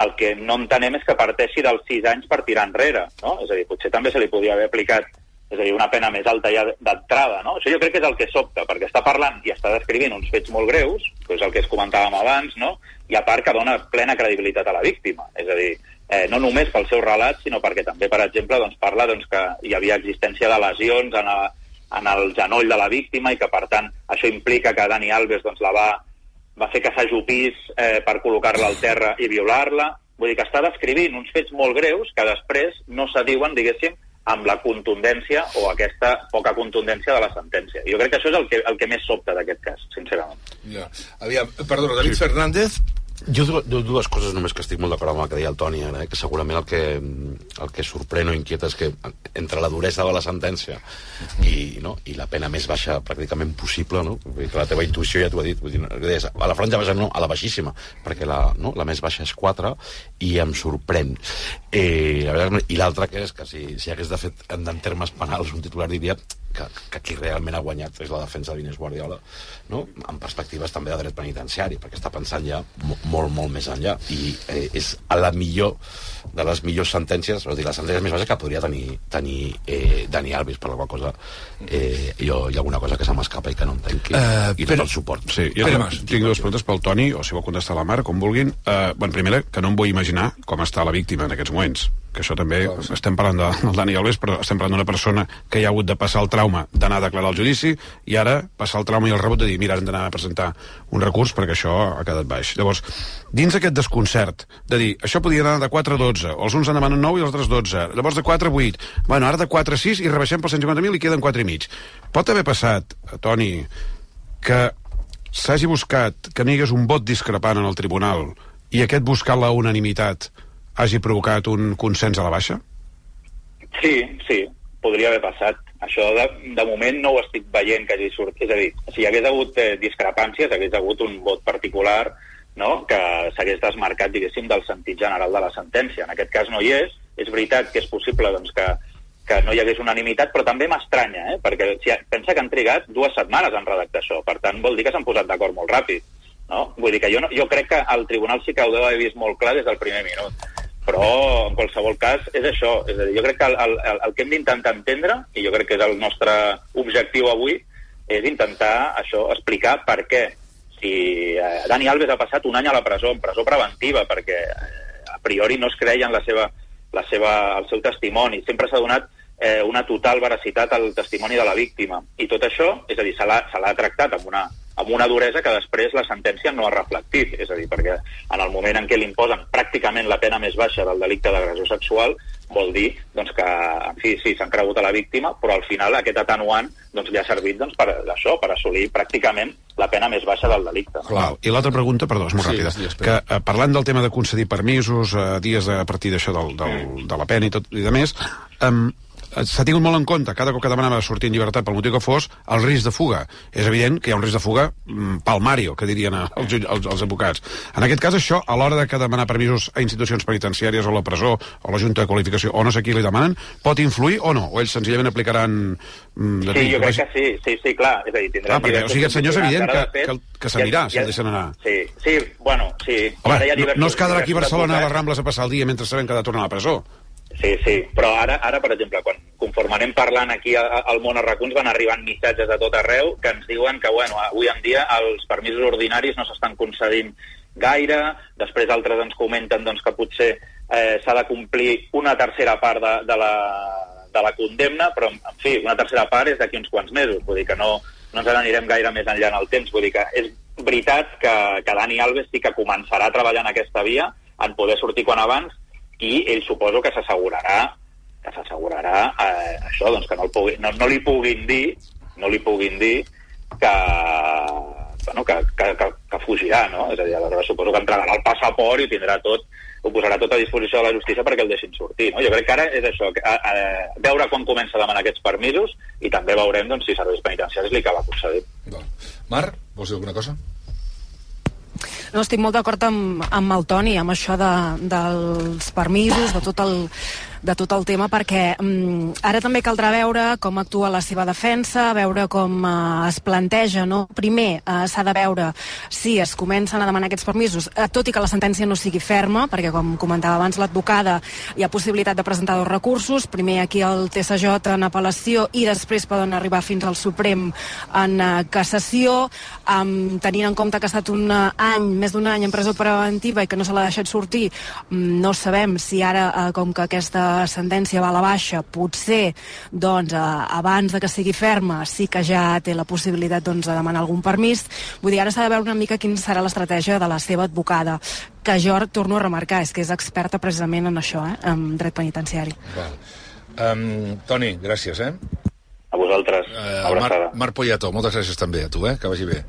el que no entenem és que parteixi dels sis anys per tirar enrere, no? És a dir, potser també se li podia haver aplicat és a dir, una pena més alta ja d'entrada, no? Això jo crec que és el que sobta, perquè està parlant i està descrivint uns fets molt greus, que és el que es comentàvem abans, no? I a part que dona plena credibilitat a la víctima. És a dir, eh, no només pel seu relat, sinó perquè també, per exemple, doncs, parla doncs, que hi havia existència de lesions en, a, en el genoll de la víctima i que, per tant, això implica que Dani Alves doncs, la va, va fer que s'ajupís eh, per col·locar-la al terra i violar-la. Vull dir que està descrivint uns fets molt greus que després no s'adiuen, diguéssim, amb la contundència o aquesta poca contundència de la sentència. Jo crec que això és el que, el que més sobta d'aquest cas, sincerament. Ja. Aviam, perdona, David sí. Fernández, Jo du- du- dues coses només que estic molt d'acord amb el que deia el Toni ara, eh? que segurament el que, el que sorprèn o inquieta és que entre la duresa de la sentència i, no? i la pena més baixa pràcticament possible, no? Que la teva intuïció ja t'ho ha dit, vull dir, deies, a la franja baixa no, a la baixíssima, perquè la, no? la més baixa és 4 i em sorprèn. Eh, la veritat, I l'altra que és que si, si hagués de en, en termes penals un titular diria que, que qui realment ha guanyat és la defensa d'Inés Guardiola, no? en perspectives també de dret penitenciari, perquè està pensant ja mo- molt, molt més enllà, i eh, és a la millor de les millors sentències, a dir, les sentències més baixes que podria tenir, tenir eh, Dani Alves, per la qual cosa eh, jo, hi ha alguna cosa que se m'escapa i que no entenc, i, Eh, i però- tot el suport. Sí, jo tinc, tinc dues preguntes pel Toni, o si vol contestar la Mar, com vulguin. Uh, bueno, primera, que no em vull imaginar com està la víctima en aquests moments que això també, estem parlant de, del Dani Alves, però estem parlant d'una persona que ja ha hagut de passar el trauma d'anar a declarar al judici i ara passar el trauma i el rebot de dir, mira, hem d'anar a presentar un recurs perquè això ha quedat baix. Llavors, dins aquest desconcert de dir, això podia anar de 4 a 12, o els uns en demanen 9 i els altres 12, llavors de 4 a 8, bueno, ara de 4 a 6 i rebaixem per 150.000 i queden 4 i mig. Pot haver passat, eh, Toni, que s'hagi buscat que n'hi hagués un vot discrepant en el tribunal i aquest buscar la unanimitat hagi provocat un consens a la baixa? Sí, sí, podria haver passat. això de, de moment no ho estic veient que hagi sortit. És a dir, si hi hagués hagut eh, discrepàncies, hagués hagut un vot particular no? que s'hagués desmarcat, diguéssim, del sentit general de la sentència. En aquest cas no hi és. És veritat que és possible doncs, que, que no hi hagués unanimitat, però també m'estranya, eh? perquè si, pensa que han trigat dues setmanes en redactar això. Per tant, vol dir que s'han posat d'acord molt ràpid. No? Vull dir que jo, no, jo crec que el tribunal sí que ho deu haver vist molt clar des del primer minut. Però, en qualsevol cas, és això. És a dir, jo crec que el, el, el que hem d'intentar entendre, i jo crec que és el nostre objectiu avui, és intentar això explicar per què si eh, Dani Alves ha passat un any a la presó, en presó preventiva, perquè eh, a priori no es creia en la seva, la seva, el seu testimoni. Sempre s'ha donat eh, una total veracitat al testimoni de la víctima. I tot això, és a dir, se l'ha tractat amb una, amb una duresa que després la sentència no ha reflectit. És a dir, perquè en el moment en què li imposen pràcticament la pena més baixa del delicte d'agressió sexual, vol dir doncs, que, en fi, sí, s'han cregut a la víctima, però al final aquest atenuant doncs, li ha servit doncs, per això, per assolir pràcticament la pena més baixa del delicte. Clar. I l'altra pregunta, perdó, és molt Sí, ràpida, sí, que eh, parlant del tema de concedir permisos, eh, dies a partir d'això del, del, de la pena i tot i de més, eh, s'ha tingut molt en compte, cada cop que demanava sortir en llibertat pel motiu que fos, el risc de fuga. És evident que hi ha un risc de fuga mm, palmario, que dirien els, els, els advocats. En aquest cas, això, a l'hora de que demanar permisos a institucions penitenciàries o a la presó o a la Junta de Qualificació, o no sé qui li demanen, pot influir o no? O ells senzillament aplicaran... Mm, Sí, jo crec que sí, sí, sí, clar. És a dir, Clar, perquè, o sigui, el senyor és evident que, que, que s'anirà, si el deixen anar. Sí, sí, bueno, sí. Home, no, no es quedarà aquí a Barcelona a les. Rambles a passar el dia mentre sabem que ha de tornar a la presó. Sí, sí, però ara, ara per exemple, quan, conforme anem parlant aquí a- a- al món a racons van arribant missatges de tot arreu que ens diuen que, bueno, avui en dia els permisos ordinaris no s'estan concedint gaire, després altres ens comenten doncs, que potser eh, s'ha de complir una tercera part de, de, la, de la condemna, però, en fi, una tercera part és d'aquí uns quants mesos, vull dir que no, no ens n'anirem gaire més enllà en el temps, vull dir que és veritat que, que Dani Alves sí que començarà a treballar en aquesta via, en poder sortir quan abans, i ell suposo que s'assegurarà que s'assegurarà eh, això, doncs que no, el pugui, no, no li puguin dir no li puguin dir que, bueno, que, que, que, que fugirà, no? És a dir, aleshores suposo que entregarà el passaport i tindrà tot, ho posarà tot a disposició de la justícia perquè el deixin sortir, no? Jo crec que ara és això, que, a, a, veure quan comença a demanar aquests permisos i també veurem doncs, si serveis penitenciaris li acaba concedir. Mar, vols dir alguna cosa? No, estic molt d'acord amb, amb el Toni, amb això de, dels permisos, de tot el, de tot el tema, perquè mm, ara també caldrà veure com actua la seva defensa, veure com eh, es planteja, no? Primer eh, s'ha de veure si es comencen a demanar aquests permisos, eh, tot i que la sentència no sigui ferma, perquè com comentava abans l'advocada, hi ha possibilitat de presentar dos recursos, primer aquí al TSJ en apel·lació i després poden arribar fins al Suprem en eh, cassació, um, tenint en compte que ha estat un any, més d'un any en presó preventiva i que no se l'ha deixat sortir, mm, no sabem si ara, eh, com que aquesta sentència va a la baixa, potser doncs, eh, abans de que sigui ferma sí que ja té la possibilitat doncs, de demanar algun permís. Vull dir, ara s'ha de veure una mica quina serà l'estratègia de la seva advocada, que jo torno a remarcar, és que és experta precisament en això, eh, en dret penitenciari. Val. Um, Toni, gràcies, eh? A vosaltres. Uh, Abraçada. Marc, Marc Poyato, moltes gràcies també a tu, eh? Que vagi bé.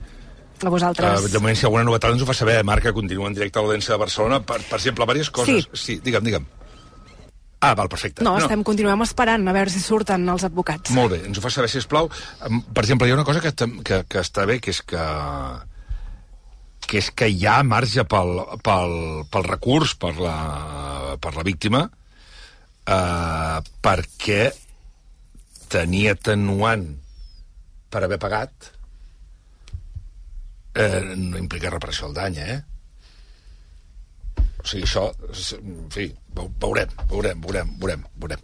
A vosaltres. Uh, de moment, si hi ha alguna novetat, ens ho fa saber. Marc, que continua en directe a l'Audiència de Barcelona. Per, per exemple, diverses coses. Sí. sí, digue'm, digue'm. Ah, val, perfecte. No, estem, continuem esperant a veure si surten els advocats. Molt bé, ens ho fa saber, sisplau. Em, Per exemple, hi ha una cosa que, que, que està bé, que és que que és que hi ha marge pel, pel, pel recurs per la, per la víctima eh, perquè tenir atenuant per haver pagat eh, no implica reparació del dany, eh? O sigui, això, en fi, veu- veurem, veurem, veurem, veurem, veurem.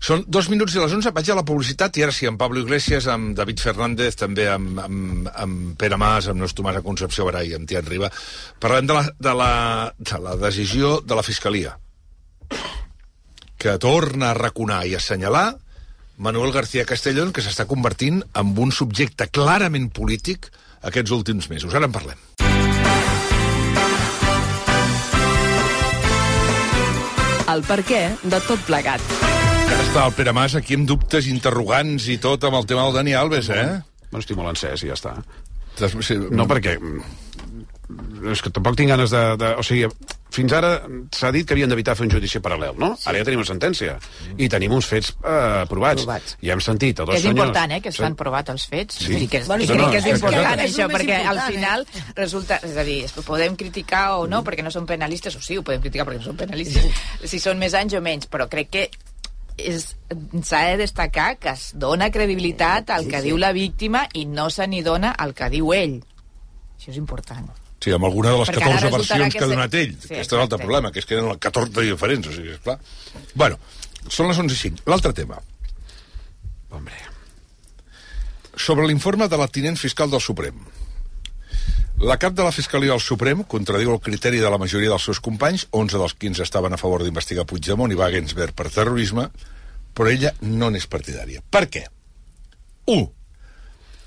Són dos minuts i les 11, vaig a la publicitat i ara sí, amb Pablo Iglesias, amb David Fernández, també amb, amb, amb Pere Mas, amb Neus Tomàs a Concepció Barà i amb Tian Riba. Parlem de la, de, la, de la decisió de la Fiscalia, que torna a raconar i assenyalar Manuel García Castellón, que s'està convertint en un subjecte clarament polític aquests últims mesos. Ara en parlem. El per què de tot plegat. Ara està el Pere Mas aquí amb dubtes, interrogants i tot amb el tema del Dani Alves, eh? Bueno, estic molt encès i ja està. No, perquè... mm, És que tampoc tinc ganes de... de o sigui, fins ara s'ha dit que havien d'evitar fer un judici paral·lel, no? Sí. Ara ja tenim una sentència. I tenim uns fets eh, provats. Provats. I hem sentit a dos és senyors... important, eh, que s'han provat els fets. Sí. Dir que, Bueno, i sí, crec no, que és és que important, és això, perquè al important, final resulta... És a dir, es- podem criticar o no, perquè no són penalistes, o sí, ho podem criticar perquè no són penalistes, si són més anys o menys, però crec que és- s'ha de destacar que es dona credibilitat al Sí, que sí. diu la víctima i no se n'hi dona al que diu ell. Això és important. Sí, amb alguna de les Perquè ara 14 resultarà versions que que ha donat ell. Sí, Aquest és l'altre problema, que és que eren 14 diferents, o sigui, esclar. Bueno, són les 11 i 5. L'altre tema. Hombre. Sobre l'informe de la tinent fiscal del Suprem. La cap de la Fiscalia del Suprem contradiu el criteri de la majoria dels seus companys, 11 dels 15 estaven a favor d'investigar Puigdemont i Wagensberg per terrorisme, però ella no n'és partidària. Per què? 1.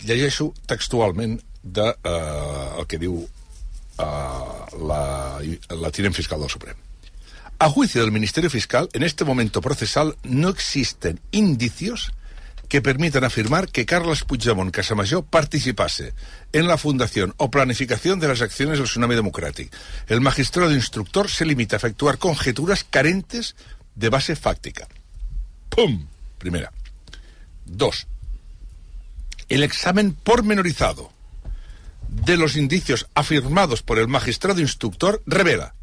Llegeixo textualment de, eh, el que diu la, la tinent fiscal del Suprem. A juicio del Ministerio Fiscal, en este momento procesal no existen indicios que permitan afirmar que Carles Puigdemont Casamayor participase en la fundación o planificación de las acciones del Tsunami Democrático. El magistrado instructor se limita a efectuar conjeturas carentes de base fáctica. ¡Pum! Primera. Dos. El examen pormenorizado de los indicios afirmados por el magistrado instructor revela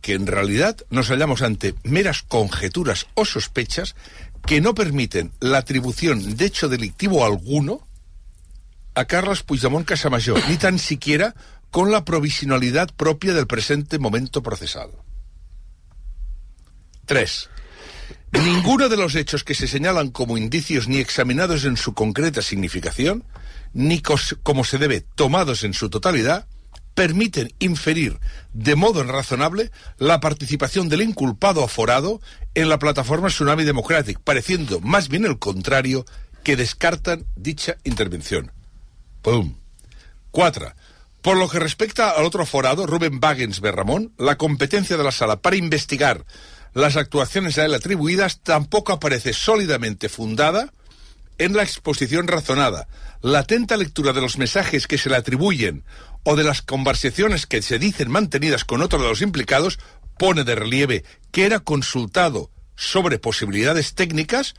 que en realidad nos hallamos ante meras conjeturas o sospechas que no permiten la atribución de hecho delictivo alguno a Carlos Puigdemont Casamayor, ni tan siquiera con la provisionalidad propia del presente momento procesal. 3. Ninguno de los hechos que se señalan como indicios ni examinados en su concreta significación, ni como se debe tomados en su totalidad, permiten inferir de modo razonable la participación del inculpado aforado en la plataforma Tsunami Democratic, pareciendo más bien el contrario que descartan dicha intervención. ¡Pum! 4. Por lo que respecta al otro aforado, Rubén Wagens Berramón, la competencia de la sala para investigar las actuaciones a él atribuidas tampoco aparece sólidamente fundada en la exposición razonada. La atenta lectura de los mensajes que se le atribuyen o de las conversaciones que se dicen mantenidas con otro de los implicados pone de relieve que era consultado sobre posibilidades técnicas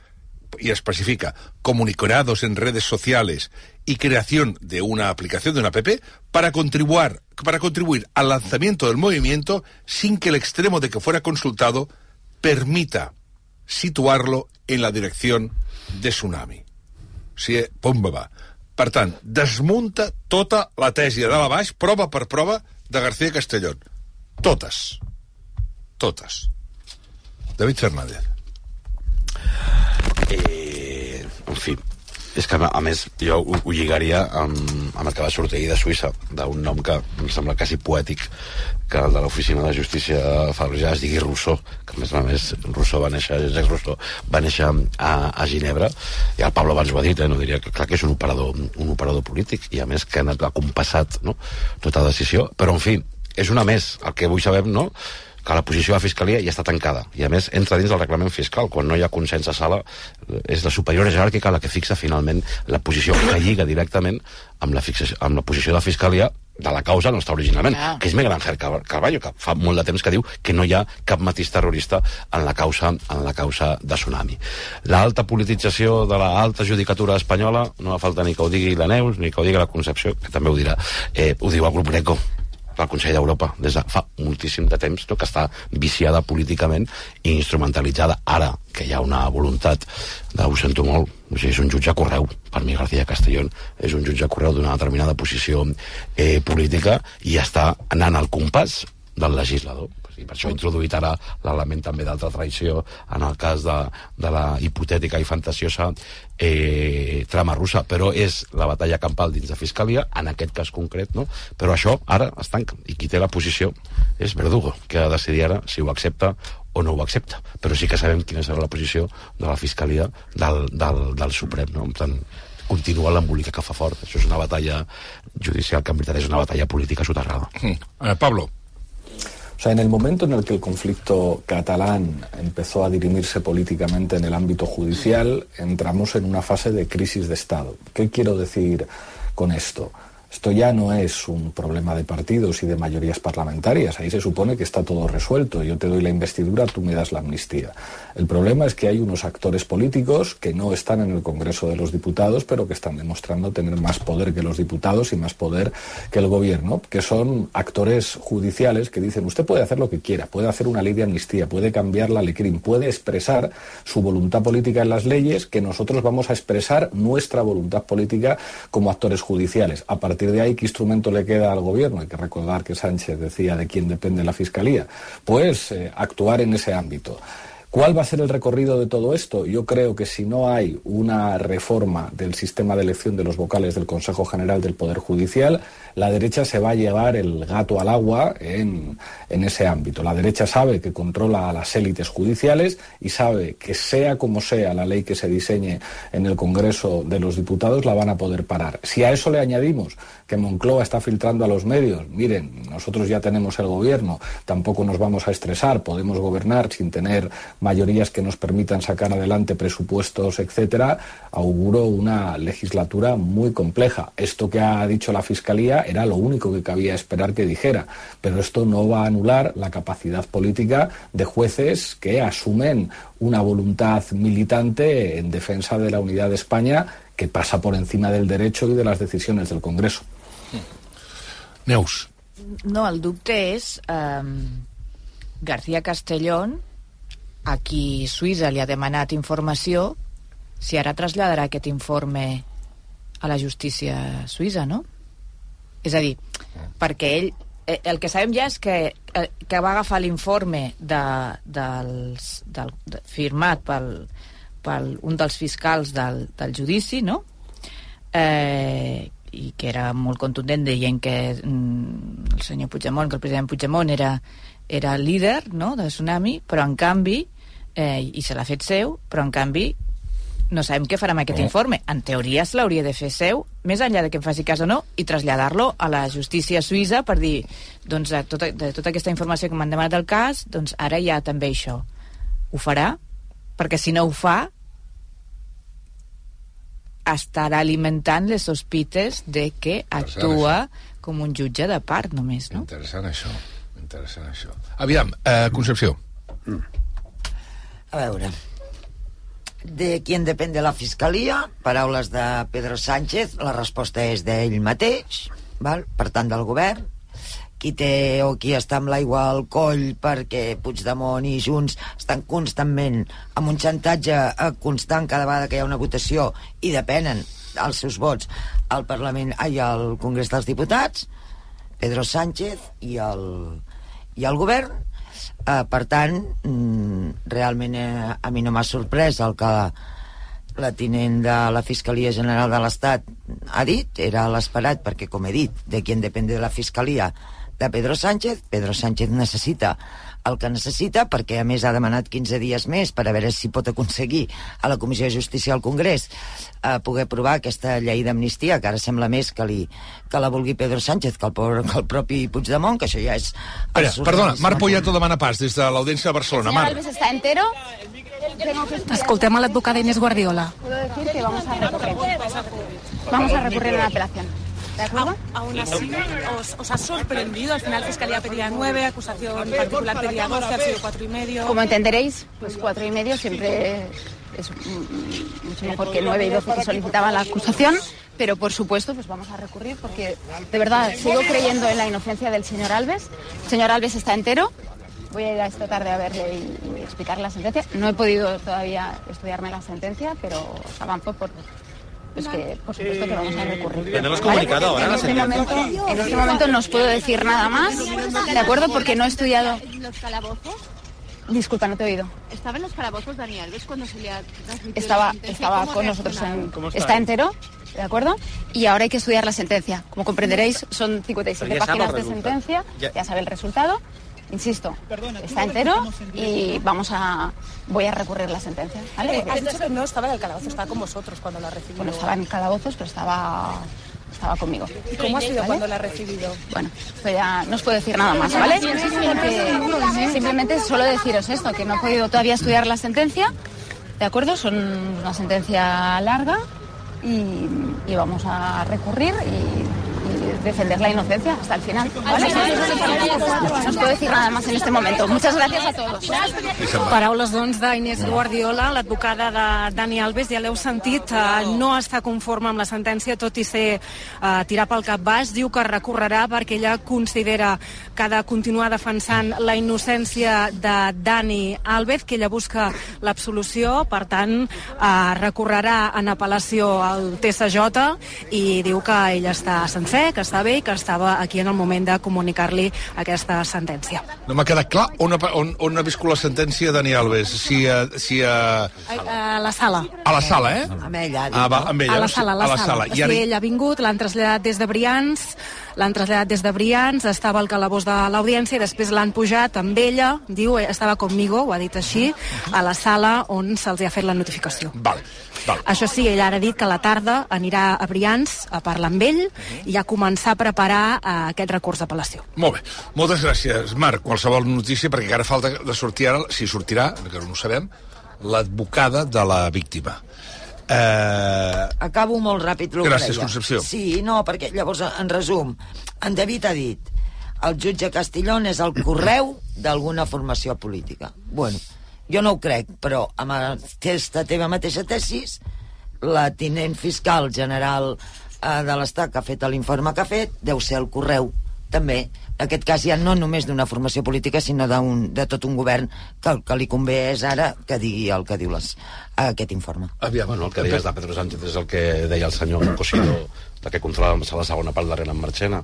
y especifica comunicados en redes sociales y creación de una aplicación de una app para contribuir, para contribuir al lanzamiento del movimiento sin que el extremo de que fuera consultado permita situarlo en la dirección de Tsunami. O sigui, pum, va. Per tant, desmunta tota la tesi de dalt a baix, prova per prova, de García Castellón. Totes. Totes. David Fernández. Eh, en fi, és que, a més, jo ho, ho lligaria amb, amb el que va sortir ahir de Suïssa, d'un nom que em sembla quasi poètic, que el de l'Oficina de Justícia Fabrejà es digui Rousseau, que a més a més Rousseau va néixer, Jacques Rousseau va néixer a, a Ginebra, i el Pablo abans ho ha dit, eh, no diria que clar que és un operador, un operador polític, i a més que ha anat compassat no? tota decisió, però en fi, és una més, el que vull saber, no?, que la posició de la Fiscalia ja està tancada i a més entra dins del reglament fiscal quan no hi ha consens a sala és la superior jeràrquica la que fixa finalment la posició que lliga directament amb la, fixació, amb la posició de la Fiscalia de la causa no està originalment, Ah. que és Miguel Ángel Car- Carballo, que fa molt de temps que diu que no hi ha cap matís terrorista en la causa en la causa de Tsunami. L'alta politització de l'alta judicatura espanyola, no fa falta ni que ho digui la Neus, ni que ho digui la Concepció, que també ho dirà, eh, ho diu el grup Greco, del Consell d'Europa des de fa moltíssim de temps no, que està viciada políticament i instrumentalitzada. Ara que hi ha una voluntat de, ho sento molt o sigui, és un jutge correu per mi García Castellón és un jutge correu d'una determinada posició eh, política i està anant al compàs del legislador i per això he introduït ara l'element també d'altra traïció en el cas de, de la hipotètica i fantasiosa eh, trama russa, però és la batalla campal dins de Fiscalia, en aquest cas concret, no? però això ara es tanca, i qui té la posició és Verdugo, que ha de decidir ara si ho accepta o no ho accepta, però sí que sabem quina serà la posició de la Fiscalia del, del, del Suprem, no? Per tant, continua l'embolica que fa fort. Això és una batalla judicial que en veritat és una batalla política soterrada. Mm. Eh, Pablo. O sea, en el momento en el que el conflicto catalán empezó a dirimirse políticamente en el ámbito judicial, entramos en una fase de crisis de Estado. ¿Qué quiero decir con esto? Esto ya no es un problema de partidos y de mayorías parlamentarias. Ahí se supone que está todo resuelto. Yo te doy la investidura, tú me das la amnistía. El problema es que hay unos actores políticos que no están en el Congreso de los Diputados, pero que están demostrando tener más poder que los diputados y más poder que el gobierno, que son actores judiciales que dicen usted puede hacer lo que quiera, puede hacer una ley de amnistía, puede cambiar la LECRIM, puede expresar su voluntad política en las leyes, que nosotros vamos a expresar nuestra voluntad política como actores judiciales. A partir de ahí, ¿qué instrumento le queda al gobierno? Hay que recordar que Sánchez decía de quién depende la Fiscalía. Pues eh, actuar en ese ámbito. ¿Cuál va a ser el recorrido de todo esto? Yo creo que si no hay una reforma del sistema de elección de los vocales del Consejo General del Poder Judicial, la derecha se va a llevar el gato al agua en, ese ámbito. La derecha sabe que controla a las élites judiciales y sabe que sea como sea la ley que se diseñe en el Congreso de los Diputados, la van a poder parar. Si a eso le añadimos que Moncloa está filtrando a los medios, miren, nosotros ya tenemos el gobierno, tampoco nos vamos a estresar, podemos gobernar sin tener mayorías que nos permitan sacar adelante presupuestos, etcétera, auguro una legislatura muy compleja. Esto que ha dicho la Fiscalía era lo único que cabía esperar que dijera, pero esto no va a anular la capacidad política de jueces que asumen una voluntad militante en defensa de la unidad de España que pasa por encima del derecho y de las decisiones del Congreso. Neus. No, el dubte és eh, García Castellón, a qui Suïssa li ha demanat informació, si ara traslladarà aquest informe a la justícia suïssa, no? És a dir, perquè ell eh, el que sabem ja és que, eh, que va agafar l'informe de, dels, del, de, firmat pel, pel un dels fiscals del, del judici, no? Eh, i que era molt contundent dient que mm, el senyor Puigdemont, que el president Puigdemont era, era líder no, de Tsunami, però en canvi, eh, i se l'ha fet seu, però en canvi no sabem què farà amb aquest Oh. informe. En teoria se l'hauria de fer seu, més enllà de que em faci cas o no, i traslladar-lo a la justícia suïssa per dir, doncs, de tota, de tota aquesta informació que m'han demanat del cas, doncs ara hi ha també això. Ho farà? Perquè si no ho fa, estarà alimentant les sospites de que actua com un jutge de part només, no? Interessant això, interessant això. Aviam, eh, Concepció. A veure, de qui en depèn de la Fiscalia, paraules de Pedro Sánchez, la resposta és d'ell mateix, val? per tant del govern, qui té o qui està amb l'aigua al coll perquè Puigdemont i Junts estan constantment amb un xantatge eh, constant cada vegada que hi ha una votació i depenen els seus vots al Parlament. Ai, al Congrés dels Diputats Pedro Sánchez i el, i el govern. Eh, per tant mm, realment eh, a mi no m'ha sorprès el que la tinent de la Fiscalia General de l'Estat ha dit, era l'esperat perquè com he dit, de qui en depèn de la Fiscalia de Pedro Sánchez, Pedro Sánchez necessita el que necessita perquè a més ha demanat 15 dies més per a veure si pot aconseguir a la Comissió de Justícia al Congrés eh, poder aprovar aquesta llei d'amnistia que ara sembla més que, li, que la vulgui Pedro Sánchez que el, pobre, que el propi Puigdemont que això ja és... Espera, perdona, Marc Poyato demana pas des de l'Audiència de Barcelona. Marc. Alves está entero. Escoltem a l'advocada Inés Guardiola. Vamos a recurrir. Vamos a recurrir a la apelación. ¿De acuerdo? Aún así, os, os ha sorprendido. Al final, Fiscalía pedía nueve, acusación particular pedía doce, ha sido cuatro y medio. Como entenderéis, pues cuatro y medio siempre es mm, mucho mejor que nueve y doce que solicitaba la acusación, pero por supuesto pues vamos a recurrir porque de verdad sigo creyendo en la inocencia del señor Alves. El señor Alves está entero. Voy a ir a esta tarde a verle y, y explicarle la sentencia. No he podido todavía estudiarme la sentencia, pero avanzo por pues que por supuesto que vamos a recurrir. Pero no lo has ¿Vale? comunicado ahora, En la este, momento, en este momento no os puedo decir nada más, ¿de acuerdo? Porque no he estudiado. los calabozos? Disculpa, no te he oído. ¿Estaba en los calabozos Dani Alves cuando se le ha transmitido Estaba, estaba ¿Cómo ha con nosotros en, está entero, ¿de acuerdo? Y ahora hay que estudiar la sentencia. Como comprenderéis, son 57 Pero ya sabe páginas de sentencia, Ya- ya sabe el resultado. Insisto, está entero y vamos a voy a recurrir la sentencia. ¿vale? Eh, has dicho que no estaba en el calabozo, estaba con vosotros cuando la recibió. bueno, estaba en calabozos, pero estaba estaba conmigo. ¿Y cómo ha sido ¿Vale? cuando la ha recibido? Bueno, esto ya no os puedo decir nada más, ¿vale? Porque simplemente solo deciros esto, que no he podido todavía estudiar la sentencia, ¿de acuerdo? Son una sentencia larga y, y vamos a recurrir y defender la inocencia hasta el final. ¿vale? No os puedo decir nada más en este momento. Muchas gracias a todos. Paraules, doncs, d'Inés Guardiola, l'advocada de Dani Alves, ja l'heu sentit, eh, no està conforme amb la sentència, tot i ser eh, tirar pel cap baix, diu que recorrerà perquè ella considera que ha de continuar defensant la innocència de Dani Alves, que ella busca l'absolució, per tant, eh, recorrerà en apel·lació al TSJ i diu que ell està sencer, que està bé i que estava aquí en el moment de comunicar-li aquesta sentència. No m'ha quedat clar on ha, on, on ha viscut la sentència Dani Alves. Si, a, si a, A la sala. a la sala, eh? Amb ella, Ah, va, amb ella. a la sala, a la, a la sala. sala. I ara, sí, ell ha vingut, l'han traslladat des de Brians, l'han traslladat des de Brians, estava al calabós de l'audiència i després l'han pujat amb ella, diu, eh, estava conmigo, ho ha dit així, a la sala on se'ls ha fet la notificació. Vale, vale. Això sí, ell ara ha dit que a la tarda anirà a Brians a parlar amb ell i a començar a preparar eh, aquest recurs d'apel·lació. Molt bé. Moltes gràcies, Marc. Qualsevol notícia, perquè encara falta de sortir ara, si sortirà, que no ho sabem, l'advocada de la víctima. Eh, Acabo molt ràpid el Gràcies, deia. Concepció. Sí, no, perquè llavors, en resum, en David ha dit el jutge Castillón és el correu d'alguna formació política. Bueno, jo no ho crec, però amb aquesta teva mateixa tesis, la tinent fiscal general eh, de l'Estat que ha fet l'informe que ha fet deu ser el correu també, en aquest cas ja no només d'una formació política, sinó un, de tot un govern que el que li convé és ara que digui el que diu les, aquest informe. Aviam, Bueno, el que deies de Pedro Sánchez és el que deia el senyor Cosino, de que controlava la segona part darrere en Marchena,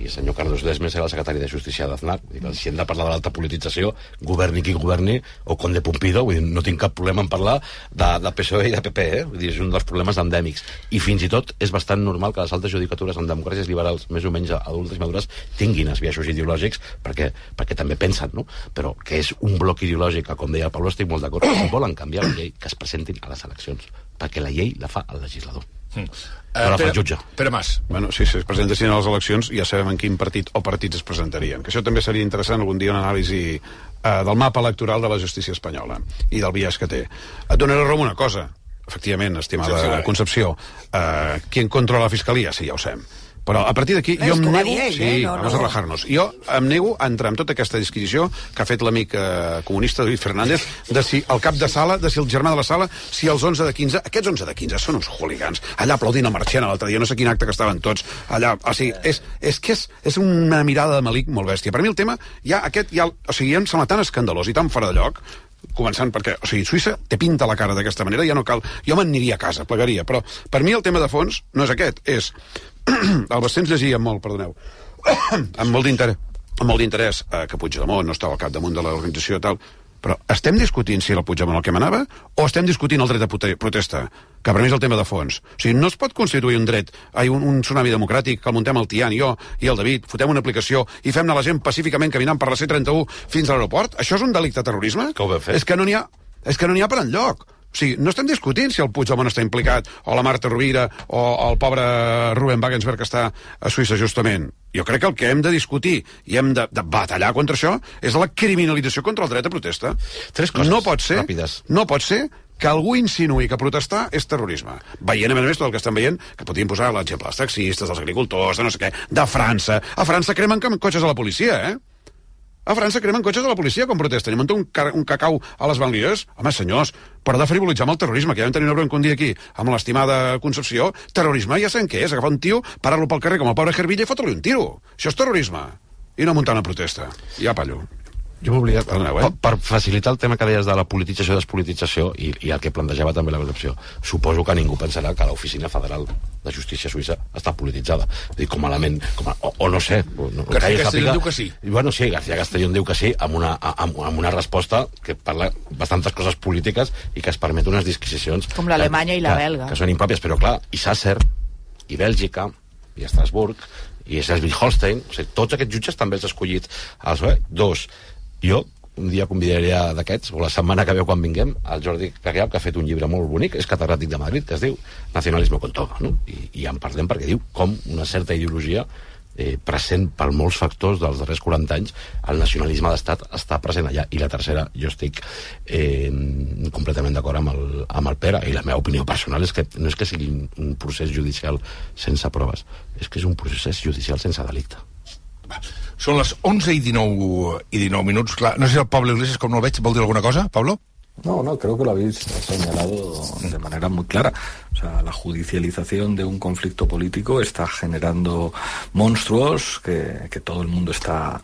i el senyor Carlos Desmes era el secretari de Justícia d'Aznar. Si hem de parlar de l'alta politització, governi qui governi, o Conde Pumpido, vull dir, no tinc cap problema en parlar de, de PSOE i de PP, eh? Vull dir, és un dels problemes endèmics. I fins i tot és bastant normal que les altes judicatures en democràcies liberals més o menys adultes i madures tinguin els biaixos ideològics perquè, perquè també pensen, no? Però que és un bloc ideològic que, com deia el Pablo, estic molt d'acord, volen canviar la llei, que es presentin a les eleccions, perquè la llei la fa el legislador. Mm. La fa el jutge. Pere Mas. Bueno, si es presentessin a les eleccions ja sabem en quin partit o partits es presentarien. Que això també seria interessant algun dia una anàlisi eh, del mapa electoral de la justícia espanyola i del biaix que té. Et donaré raó en una cosa. Efectivament, estimada Concepció. Concepció, eh, qui controla la fiscalia? Sí, ja ho sabem. Però a partir d'aquí jo em nego... ell, sí, eh? No, vamos no. a relajarnos. Jo em nego a entrar en tota aquesta disquisició que ha fet l'amic eh, comunista David Fernández de si el cap de sala, de si el germà de la sala, si els 11 de 15... Aquests 11 de 15 són uns hooligans. Allà aplaudint a Marchena l'altre dia, no sé quin acte que estaven tots allà. O sigui, és, és que és, és una mirada de malic molt bèstia. Per mi el tema, ja aquest, ja, o sigui, ja em sembla tan escandalós i tan fora de lloc començant perquè, o sigui, Suïssa te pinta la cara d'aquesta manera, ja no cal... Jo me'n aniria a casa, plegaria, però per mi el tema de fons no és aquest, és... el Bastens llegia molt, perdoneu, amb molt d'interès, amb molt d'interès eh, que Puigdemont no estava al capdamunt de l'organització i tal, però estem discutint si era el Puigdemont el que manava o estem discutint el dret de prote- protesta, que per mi és el tema de fons. O sigui, no es pot constituir un dret, ai, un, un tsunami democràtic que el muntem el Tian, jo i el David, fotem una aplicació i fem anar la gent pacíficament caminant per la C31 fins a l'aeroport. Això és un delicte de terrorisme? Que ho fer. És que no n'hi ha, és que no n'hi ha per enlloc. O sigui, no estem discutint si el Puigdemont està implicat, o la Marta Rovira, o el pobre Ruben Wagensberg que està a Suïssa, justament. Jo crec que el que hem de discutir i hem de, de batallar contra això és la criminalització contra el dret a protesta. Tres coses no pot ser, ràpides. No pot ser que algú insinuï que protestar és terrorisme. Veient, a més a més, tot el que estem veient, que podríem posar l'exemple dels taxistes, dels agricultors, de no sé què, de França. A França cremen cotxes a la policia, eh? A França cremen cotxes de la policia quan protesten i munten un, un cacau a les banlieues. Home, senyors, per de frivolitzar amb el terrorisme, que ja vam tenir una bronca un dia aquí amb l'estimada Concepció, terrorisme ja sabem què és, agafar un tio, parar-lo pel carrer com el pobre Hervilla i fotre-li un tiro. Això és terrorisme. I no muntar una protesta. Ja pallo. Jo m'oblidat, Perdoneu, eh? per, per facilitar el tema que deies de la politització i despolitització i, i el que plantejava també la concepció, suposo que ningú pensarà que l'oficina federal de justícia suïssa està polititzada. És dir, com a element, com a, o, o no sé... No, García Castellón sàpiga- diu que sí. I, bueno, sí, García Castellón diu que sí, amb una, amb, amb una resposta que parla bastantes coses polítiques i que es permet unes disquisicions... Com l'Alemanya i la que- belga. Que són impròpies, però clar, i Sasser, i Bèlgica, i Estrasburg, i Schleswig-Holstein, o sigui, tots aquests jutges també els ha escollit el PSOE. Dos, jo un dia convidaria d'aquests, o la setmana que veu quan vinguem, el Jordi Cagliap, que ha fet un llibre molt bonic, és catedràtic de Madrid, que es diu Nacionalisme con todo, no? I, i en parlem perquè diu com una certa ideologia eh, present per molts factors dels darrers 40 anys, el nacionalisme d'estat està present allà. I la tercera, jo estic eh, completament d'acord amb, el, amb el Pere, i la meva opinió personal és que no és que sigui un, procés judicial sense proves, és que és un procés judicial sense delicte. Són les 11 i 19, i 19 minuts. No sé si el Pablo Iglesias, com no el veig, vol dir alguna cosa, Pablo? No, no, creo que lo habéis señalado de manera muy clara. O sea, la judicialización de un conflicto político está generando monstruos que, que todo el mundo está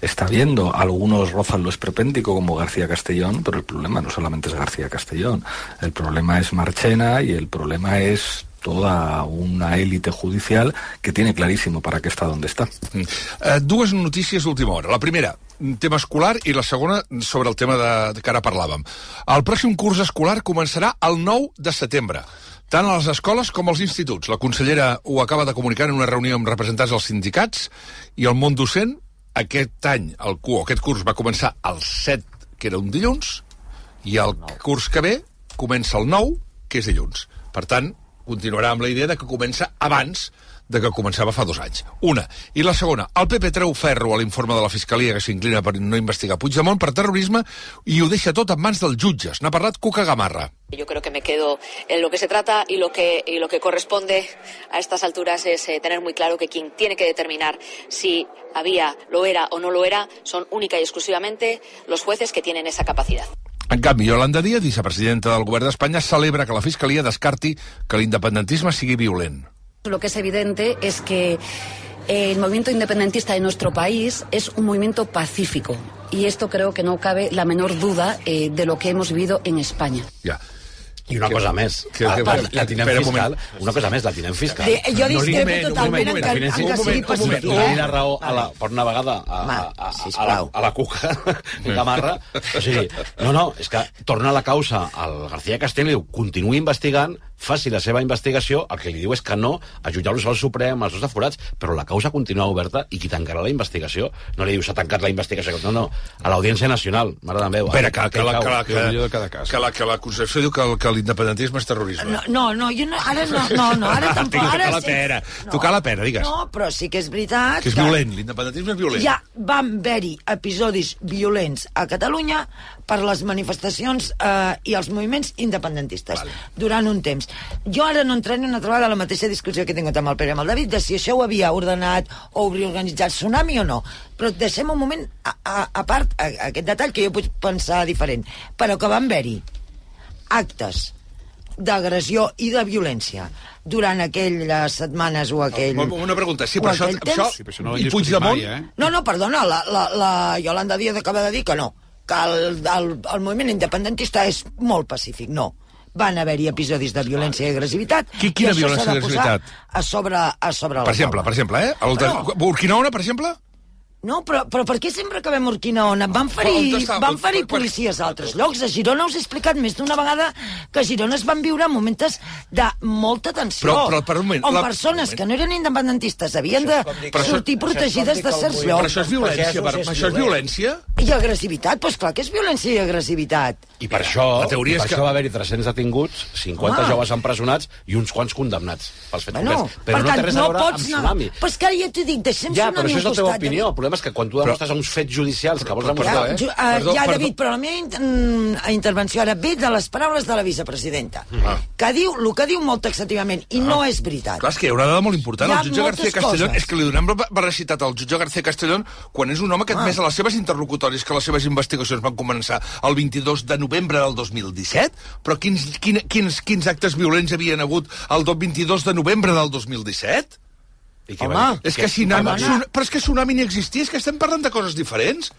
está viendo. Algunos rozan lo esperpéntico como García Castellón, pero el problema no solamente es García Castellón. El problema es Marchena y el problema es toda una élite judicial que tiene clarísimo para qué está donde está. Uh, dues notícies d'última hora. La primera, tema escolar, i la segona sobre el tema de, de que ara parlàvem. El pròxim curs escolar començarà el 9 de setembre tant a les escoles com als instituts. La consellera ho acaba de comunicar en una reunió amb representants dels sindicats i el món docent. Aquest any, el, cu- aquest curs va començar el 7, que era un dilluns, i el curs que ve comença el 9, que és dilluns. Per tant, continuarà amb la idea de que comença abans de que començava fa dos anys. Una. I la segona, el PP treu ferro a l'informe de la Fiscalia que s'inclina per no investigar Puigdemont per terrorisme i ho deixa tot en mans dels jutges. N'ha parlat Cuca Gamarra. Yo creo que me quedo en lo que se trata y lo que, y lo que corresponde a estas alturas es eh, tener muy claro que quien tiene que determinar si había, lo era o no lo era, son única y exclusivamente los jueces que tienen esa capacidad. En canvi, Yolanda Díaz, vicepresidenta del govern d'Espanya, celebra que la Fiscalia descarti que l'independentisme sigui violent. Lo que es evidente es que el movimiento independentista de nuestro país es un movimiento pacífico y esto creo que no cabe la menor duda eh, de lo que hemos vivido en España. Ja. I una cosa més, que- que- part, la tinent un fiscal, moment. una cosa més, la tinent fiscal. De- jo discrepo li- totalment un moment, en que- en que sigui li pacífica, doni la eh? raó a la, per una vegada a, a, a, a, la, a la cuca Gamarra. O sigui, no, no, és que torna la causa al García Castelló i diu, continuï investigant, faci la seva investigació, el que li diu és que no, a jutjar-los al Suprem, als dos aforats, però la causa continua oberta i qui tancarà la investigació no li diu s'ha tancat la investigació, no, no, a l'Audiència Nacional, mare de Déu. Espera, que, que, la, que, la, que, que, que, la, que la Concepció diu que, el- que l'independentisme és terrorisme. No, no, no, jo no, ara no, no, no, ara tampoc. Tocar Ara la sí. pera, tocar la pera, digues. No, però sí que és veritat Que és violent, l'independentisme és violent. Ja van haver-hi episodis violents a Catalunya per les manifestacions eh, i els moviments independentistes vale. durant un temps. Jo ara no entraré una altra vegada a la mateixa discussió que he tingut amb el Pere i amb el David de si això ho havia ordenat o hauria organitzat Tsunami o no. Però deixem un moment a, a, a part a, a aquest detall que jo puc pensar diferent. Però que van haver-hi actes d'agressió i de violència durant aquelles setmanes o aquell... Una pregunta, sí, però això... aquell això temps- sí, però això no I Puigdemont... eh? no, no, perdona, la, la, la Yolanda Díaz acaba de dir que no, que el, el, el moviment independentista és molt pacífic, no. Van haver-hi episodis de violència i agressivitat. Qui- quina i violència i agressivitat? A sobre, a sobre Per exemple, per exemple, eh? El de No. Burquinaona, per exemple? No, però, però per què sempre acabem a Urquinaona? Van ferir, van ferir Per- per- policies a altres llocs. A Girona us he explicat més d'una vegada que a Girona es van viure moments de molta tensió. Però- però, per un moment, on la- persones que no eren independentistes havien de Però això- sortir protegides de certs Però llocs. això és violència, per, això és violència? I agressivitat, doncs clar que és violència i agressivitat. I per això, La teoria i per és que- això va haver-hi 300 detinguts, 50 Home. joves empresonats i uns quants condemnats pels fets Bueno, concrets. Però per no tant, té res a no veure amb Tsunami. Però és que ara ja t'ho dic, deixem Ja, Tsunami però això és la teva costat, opinió. Problema és que quan tu demostres uns fets judicials que vols demostrar... Ja, ju- uh, ja David, però la meva mm, intervenció ara ve de les paraules de la vicepresidenta, Ah. que diu el que diu molt taxativament, i no és veritat. Clar, és que hi ha una dada molt important. El jutge García Castellón... coses. És que li donem la veracitat al jutge García Castellón quan és un home que ha admès a les seves interlocutòries que les seves investigacions van començar el 22 de novembre del 2017, però quins, quin, quins, quins actes violents havien hagut el 22 de novembre del 2017? Home, és que Què- Tsunami, però és que Tsunami ni existia, és que estem parlant de coses diferents.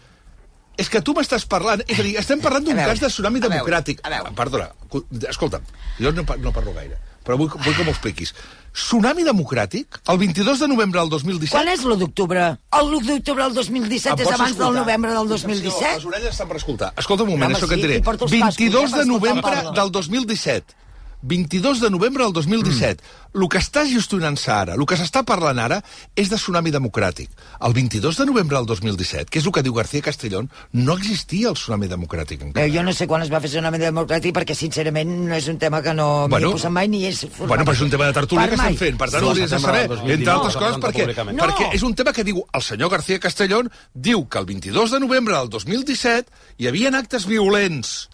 És que tu m'estàs parlant... És a dir, estem parlant d'un A veure, cas de tsunami a veure, democràtic. Perdona, cu- escolta'm, jo no, no parlo gaire, però vull, vull que m'ho expliquis. Tsunami democràtic, el 22 de novembre del 2017... Quan és l'1 d'octubre? El 1 d'octubre del 2017 Em és abans del escoltar? novembre del Les 2017? orelles estan per escoltar. Escolta un moment, Home, això que sí, et diré. i porto els cascos, 22 eh, per de novembre del 2017. 22 de novembre del 2017. Mm. El que està gestionant-se ara, el que s'està parlant ara, és de tsunami democràtic. El 22 de novembre del 2017, que és el que diu García Castellón, no existia el tsunami democràtic encara. Eh, jo no sé quan es va fer tsunami democràtic perquè, sincerament, no és un tema que no m'hi Bueno. he posat mai ni és... Bueno, però és un tema de tertúlia Per que estem fent, per tant Sí, ho hauries de saber, del 2019, entre altres va coses, perquè. No. perquè és un tema que diu el senyor García Castellón, diu que el 22 de novembre del 2017 hi havia actes violents,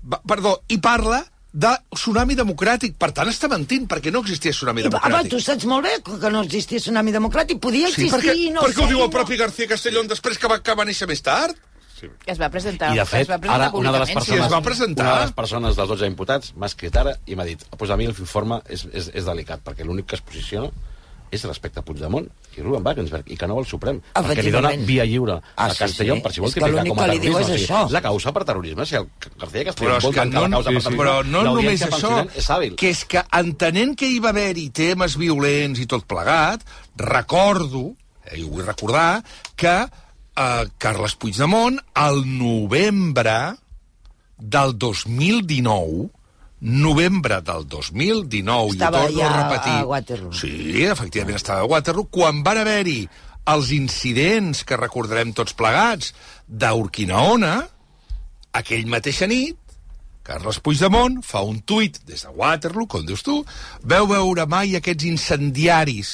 va, perdó, i parla de tsunami democràtic. Per tant, està mentint, perquè no existia tsunami I, home, democràtic. tu saps molt bé que no existia tsunami democràtic. Podia Sí, existir perquè, i no perquè ho sé, diu el no. propi García Castellón després que va, que va néixer més tard. Es va presentar, I, de fet, es va presentar ara una de les persones, es va presentar. una de les persones dels 12 imputats m'ha escrit ara i m'ha dit pues a mi l'informe és, és, és delicat, perquè l'únic que es posiciona és respecte a Puigdemont i Ruben Wagensberg, i que no vol Suprem, perquè li dona via lliure Ah, a sí, Castellón sí. per si vol l'únic com a que li diu terrorisme. és O sigui, això. la causa per terrorisme, si el García Castellón és vol que tancar no, la causa per sí, sí. terrorisme, però no només això, és hàbil. que és que entenent que hi va haver-hi temes violents i tot plegat, recordo, eh, i ho vull recordar, que eh, Carles Puigdemont, al novembre del 2019, novembre del 2019, Estava i ho torno ja a repetir... a Waterloo. Sí, efectivament estava a Waterloo, quan van haver-hi els incidents que recordarem tots plegats d'Urquinaona, aquell mateixa nit, Carles Puigdemont fa un tuit des de Waterloo, com dius tu, veu veure mai aquests incendiaris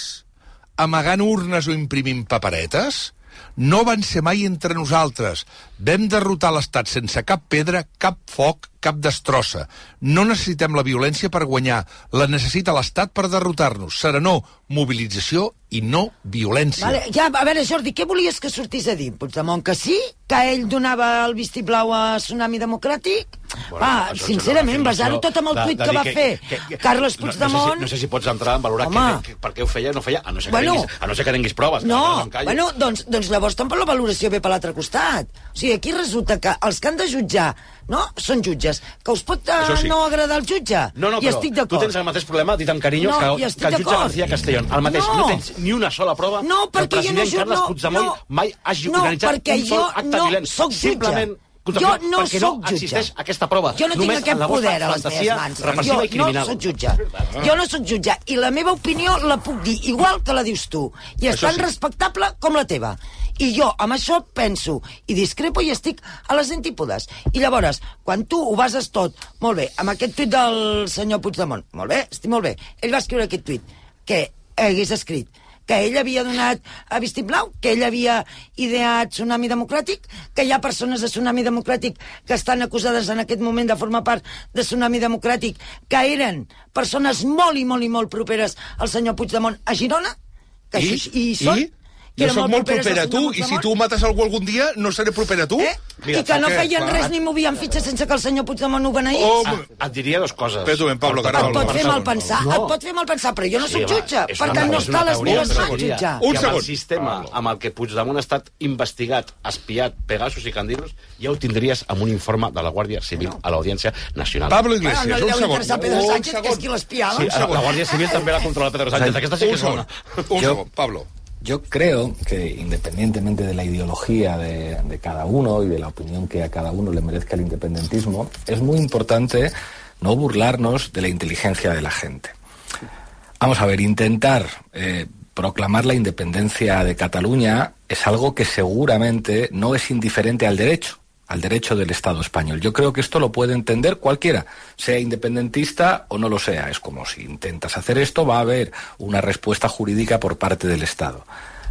amagant urnes o imprimint paperetes? No van ser mai entre nosaltres. Vam derrotar l'Estat sense cap pedra, cap foc, cap destrossa. No necessitem la violència per guanyar. La necessita l'Estat per derrotar-nos. Serenor, mobilització i no violència. Vale, ja, a veure, Jordi, què volies que sortís a dir? Puigdemont que sí? Que ell donava el vistiplau a Tsunami Democràtic? Bueno, Va, sincerament, basar-ho tot amb el tuit que va fer que- que- Carles no- Puigdemont... No, sé si, no sé si pots entrar en valorar Home. que, que, per què ho feia o no feia, a no ser que, Bueno. tinguis, a no ser que tinguis proves. que No, callo. bueno, doncs, doncs llavors tampoc la valoració ve per l'altre costat. O sigui, aquí resulta que els que han de jutjar, no?, són jutges. Que us pot Això sí. no agradar el jutge. No, no, I però estic tu tens el mateix problema, dit amb carinyo, No, que, que el jutge. García Castellón. El mateix, no. No. tens ni una sola prova No, que el perquè jo no president Carles no, Puigdemont no. mai hagi No, organitzat perquè un sol jo acte no violent. soc jutge. Simplement, Jo Concepció, no perquè soc no jutge. existeix aquesta prova. Jo no tinc Només aquest la vostra poder a les meves mans. Jo no soc jutge. Jo no soc jutge. I la meva opinió la puc dir igual que la dius tu. I és Això tan sí. respectable com la teva. I jo amb això penso i discrepo i estic a les antípodes. I llavors, quan tu ho bases tot, molt bé, amb aquest tuit del senyor Puigdemont, molt bé, estic molt bé, ell va escriure aquest tuit, que hagués escrit que ell havia donat a Vistiplau, que ell havia ideat Tsunami Democràtic, que hi ha persones de Tsunami Democràtic que estan acusades en aquest moment de formar part de Tsunami Democràtic, que eren persones molt i molt i molt properes al senyor Puigdemont a Girona, que I? això, i són, I? Que Jo sóc molt properes al proper a tu, i si tu mates algú algun dia, no seré proper a tu? Eh? I que no feien res ni movien fitxes sense que el senyor Puigdemont ho beneís. Oh, Ah, et diria dues coses. Espera un moment, Pablo, et pot fer mal pensar, No. et pot fer mal pensar, però jo no Sí, soc jutge, per tant no està a les meves mans jutjar. Un segon. el sistema amb el que Puigdemont ha estat investigat, espiat, Pegasus i Candilos, ja ho tindries amb un informe de la Guàrdia Civil a l'Audiència Nacional. Pablo Bueno, Iglesias, no li un deu segon. interessar Pedro Un Sánchez, que és qui l'espiava. Sí, la, Guàrdia Civil també la controla Pedro Sánchez. Aquesta sí que Un és bona. un segon, Pablo. Yo creo que independientemente de la ideología de, cada uno y de la opinión que a cada uno le merezca el independentismo, es muy importante no burlarnos de la inteligencia de la gente. Vamos a ver, intentar eh, proclamar la independencia de Cataluña es algo que seguramente no es indiferente al derecho, al derecho del Estado español. Yo creo que esto lo puede entender cualquiera, sea independentista o no lo sea. Es como si intentas hacer esto, va a haber una respuesta jurídica por parte del Estado.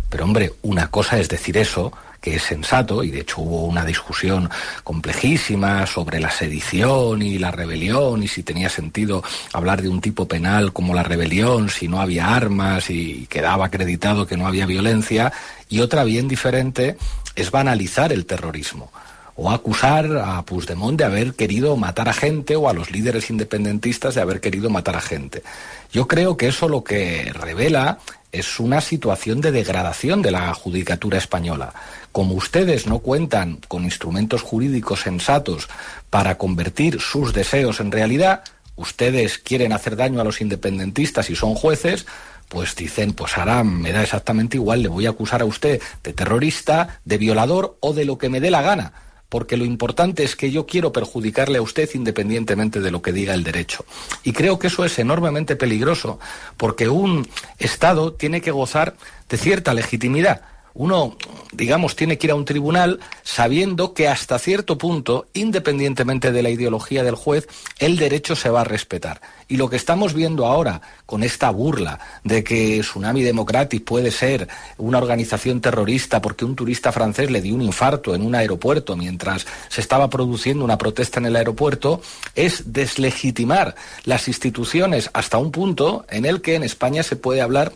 Pero hombre, una cosa es decir eso, que es sensato, y de hecho hubo una discusión complejísima sobre la sedición y la rebelión, y si tenía sentido hablar de un tipo penal como la rebelión, si no había armas y quedaba acreditado que no había violencia, y otra bien diferente es banalizar el terrorismo o acusar a Puigdemont de haber querido matar a gente o a los líderes independentistas de haber querido matar a gente. Yo creo que eso lo que revela es una situación de degradación de la judicatura española. Como ustedes no cuentan con instrumentos jurídicos sensatos para convertir sus deseos en realidad, ustedes quieren hacer daño a los independentistas y son jueces, pues dicen, pues ahora me da exactamente igual, le voy a acusar a usted de terrorista, de violador o de lo que me dé la gana porque lo importante es que yo quiero perjudicarle a usted independientemente de lo que diga el derecho. Y creo que eso es enormemente peligroso, porque un Estado tiene que gozar de cierta legitimidad uno, digamos, tiene que ir a un tribunal sabiendo que hasta cierto punto, independientemente de la ideología del juez, el derecho se va a respetar. Y lo que estamos viendo ahora con esta burla de que Tsunami Democratic puede ser una organización terrorista porque un turista francés le dio un infarto en un aeropuerto mientras se estaba produciendo una protesta en el aeropuerto, es deslegitimar las instituciones hasta un punto en el que en España se puede hablar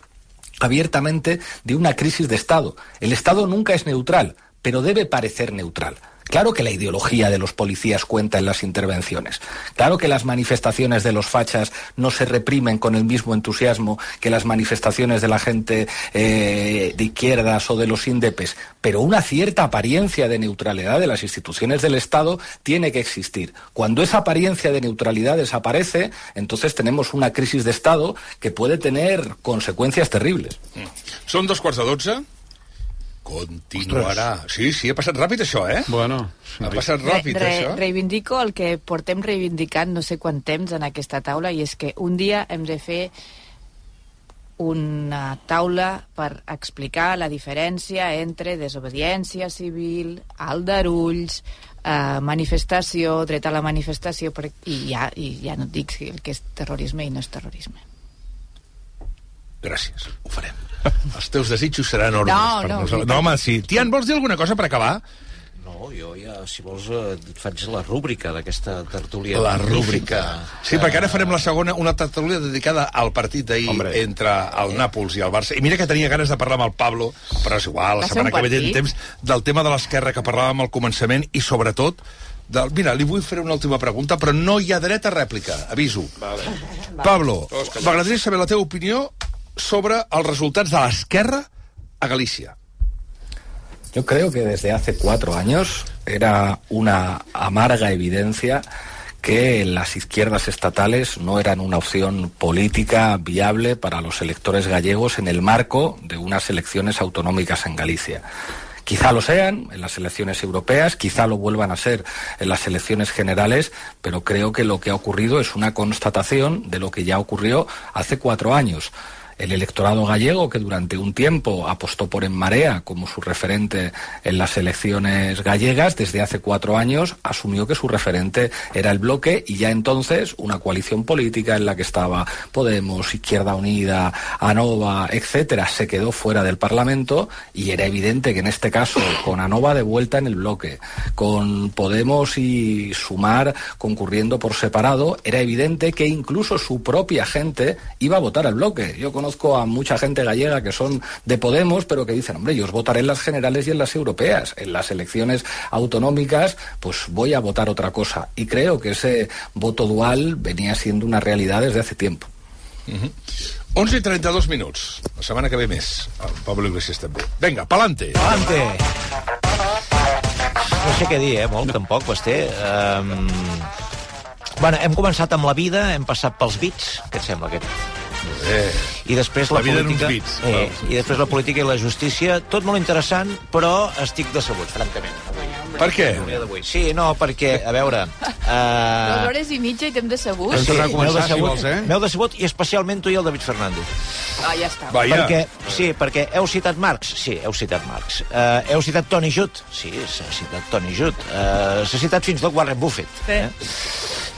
abiertamente de una crisis de Estado. El Estado nunca es neutral, pero debe parecer neutral. Claro que la ideología de los policías cuenta en las intervenciones. Claro que las manifestaciones de los fachas no se reprimen con el mismo entusiasmo que las manifestaciones de la gente eh, de izquierdas o de los indepes. Pero una cierta apariencia de neutralidad de las instituciones del Estado tiene que existir. Cuando esa apariencia de neutralidad desaparece, entonces tenemos una crisis de Estado que puede tener consecuencias terribles. Són dos quarts de dotze. Continuarà. Sí, sí, ha passat ràpid això, eh? Bueno, ha passat ràpid, re, això. reivindico el que portem reivindicant no sé quant temps en aquesta taula i és que un dia hem de fer una taula per explicar la diferència entre desobediència civil, aldarulls, eh, manifestació, dret a la manifestació, per, i, ja, i ja no et dic el que és terrorisme i no és terrorisme. Gràcies, ho farem. Els teus desitjos seran ordres No, per no, nosaltres. No, home, sí. Tian, vols dir alguna cosa per acabar? No, jo ja, si vols, eh, et faig la rúbrica d'aquesta tertúlia. La rúbrica. Sí, perquè ara farem la segona, una tertúlia dedicada al partit d'ahir entre el Nàpols i el Barça. I mira que tenia ganes de parlar amb el Pablo, però és igual, la setmana que ve tenim temps del tema de l'esquerra que parlàvem al començament i sobretot del... Mira, li vull fer una última pregunta, però no hi ha dret a rèplica, aviso. Vale. Pablo, m'agradaria saber la teva opinió sobre els resultats de l'esquerra a Galícia. Yo creo que desde hace cuatro años era una amarga evidencia que las izquierdas estatales no eran una opción política viable para los electores gallegos en el marco de unas elecciones autonómicas en Galicia. Quizá lo sean en las elecciones europeas, quizá lo vuelvan a ser en las elecciones generales, pero creo que lo que ha ocurrido es una constatación de lo que ya ocurrió hace cuatro años. El electorado gallego, que durante un tiempo apostó por En Marea como su referente en las elecciones gallegas, desde hace cuatro años asumió que su referente era el bloque y ya entonces una coalición política en la que estaba Podemos, Izquierda Unida, ANOVA, etcétera, se quedó fuera del Parlamento y era evidente que en este caso, con ANOVA de vuelta en el bloque, con Podemos y Sumar concurriendo por separado, era evidente que incluso su propia gente iba a votar al bloque. Conozco a mucha gente gallega que son de Podemos, pero que dicen, hombre, yo os votaré en las generales y en las europeas. En las elecciones autonómicas, pues voy a votar otra cosa. Y creo que ese voto dual venía siendo una realidad desde hace tiempo. Uh -huh. 11 i 32 minuts. La setmana que ve més. El Pablo Iglesias també. Vinga, pa'lante. Pa'lante. No sé què dir, eh? Molt, tampoc, Basté. Um... Bueno, hem començat amb la vida, hem passat pels bits. Què et sembla, aquest? Eh. I després la, La política... bits. Eh, I després la política i la justícia. Tot molt interessant, però estic decebut, francament. Per què? Sí, no, perquè, a veure... Dues Uh... hores i mitja i t'hem decebut. Sí, m'heu començar, si decebut, vols, eh? M'heu i especialment tu i el David Fernández. Ah, ja està. Perquè, sí, perquè heu citat Marx? Sí, heu citat Marx. Uh, heu citat Tony Judd? Sí, s'ha citat Tony Judd. Uh, s'ha citat fins i tot Warren Buffett. Sí. Eh?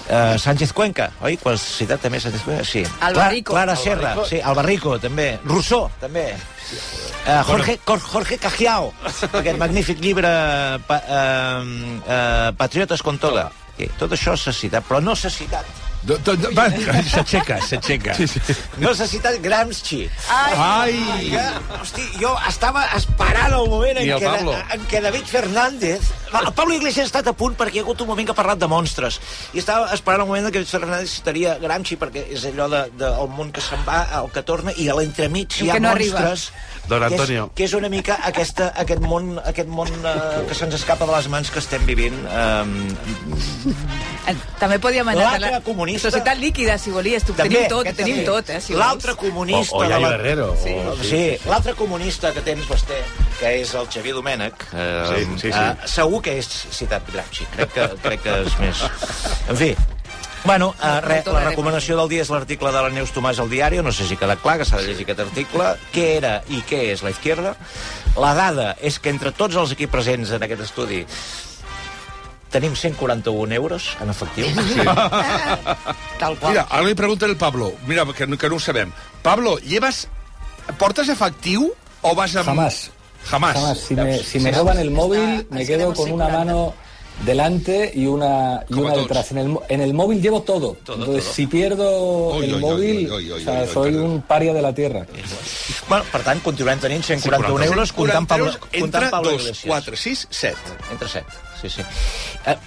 Uh, Sánchez Cuenca, oi? Quan has citat també Sánchez Cuenca? Sí. Albarrico. Clara, Clara Serra, Albarrico. sí, Albarrico, també. Rousseau, també. Uh, Jorge, Cor- Jorge Cajiao, aquest magnífic llibre pa, uh, uh, Patriotes con toga. Tot això s'ha citat, però no s'ha citat Do, do, do, va, s'aixeca, s'aixeca. Sí, sí. no s'ha citat Gramsci. Ai! Que, hosti, jo estava esperant el moment en el què, Pablo. en què David Fernández... El Pablo Iglesias ha estat a punt perquè hi ha hagut un moment que ha parlat de monstres. I estava esperant el moment en què David Fernández citaria Gramsci perquè és allò de, de, el món que se'n va, el que torna, i a l'entremig hi ha que no arriba. Don que és- Antonio. Que és, una mica aquesta, aquest món, aquest món eh, que se'ns escapa de les mans que estem vivint. Eh, Eh, També podíem anar... L'altre a la comunista- Societat líquida, si volies. Tu, També, tenim tot, tenim també. tot, eh, si L'altre comunista... O- o de Yayo la- Herrero, Sí, o- sí. l'altre comunista que tens, Basté, que és el Xavier Domènech, eh, Sí, sí, sí. Eh, segur que és citat Gramsci. Crec que, crec que és més... En fi, Bueno, eh, re, la recomanació del dia és l'article de la Neus Tomàs al diari, no sé si queda clar que s'ha de llegir aquest article, què era i què és la izquierda. La dada és que entre tots els aquí presents en aquest estudi tenim 141 euros en efectiu. Sí. Tal Mira, ara li pregunta el Pablo. Mira, que, no- que no ho sabem. Pablo, llevas... ¿Portes efectiu o vas amb... Jamás. Jamás. Jamás. Si me, si me roban el móvil, me quedo con una mano delante y una, y una todos. detrás. En el, en el móvil llevo todo. Todo, Entonces, todo. si pierdo Uy, el uy, móvil, uy, o sea, soy un paria de la tierra. Bueno, per tant, continuem tenint 141 euros, comptant Pablo, comptant Entre Pablo 2, Iglesias. 4, 6, 7. Entre 7, sí, sí. Eh,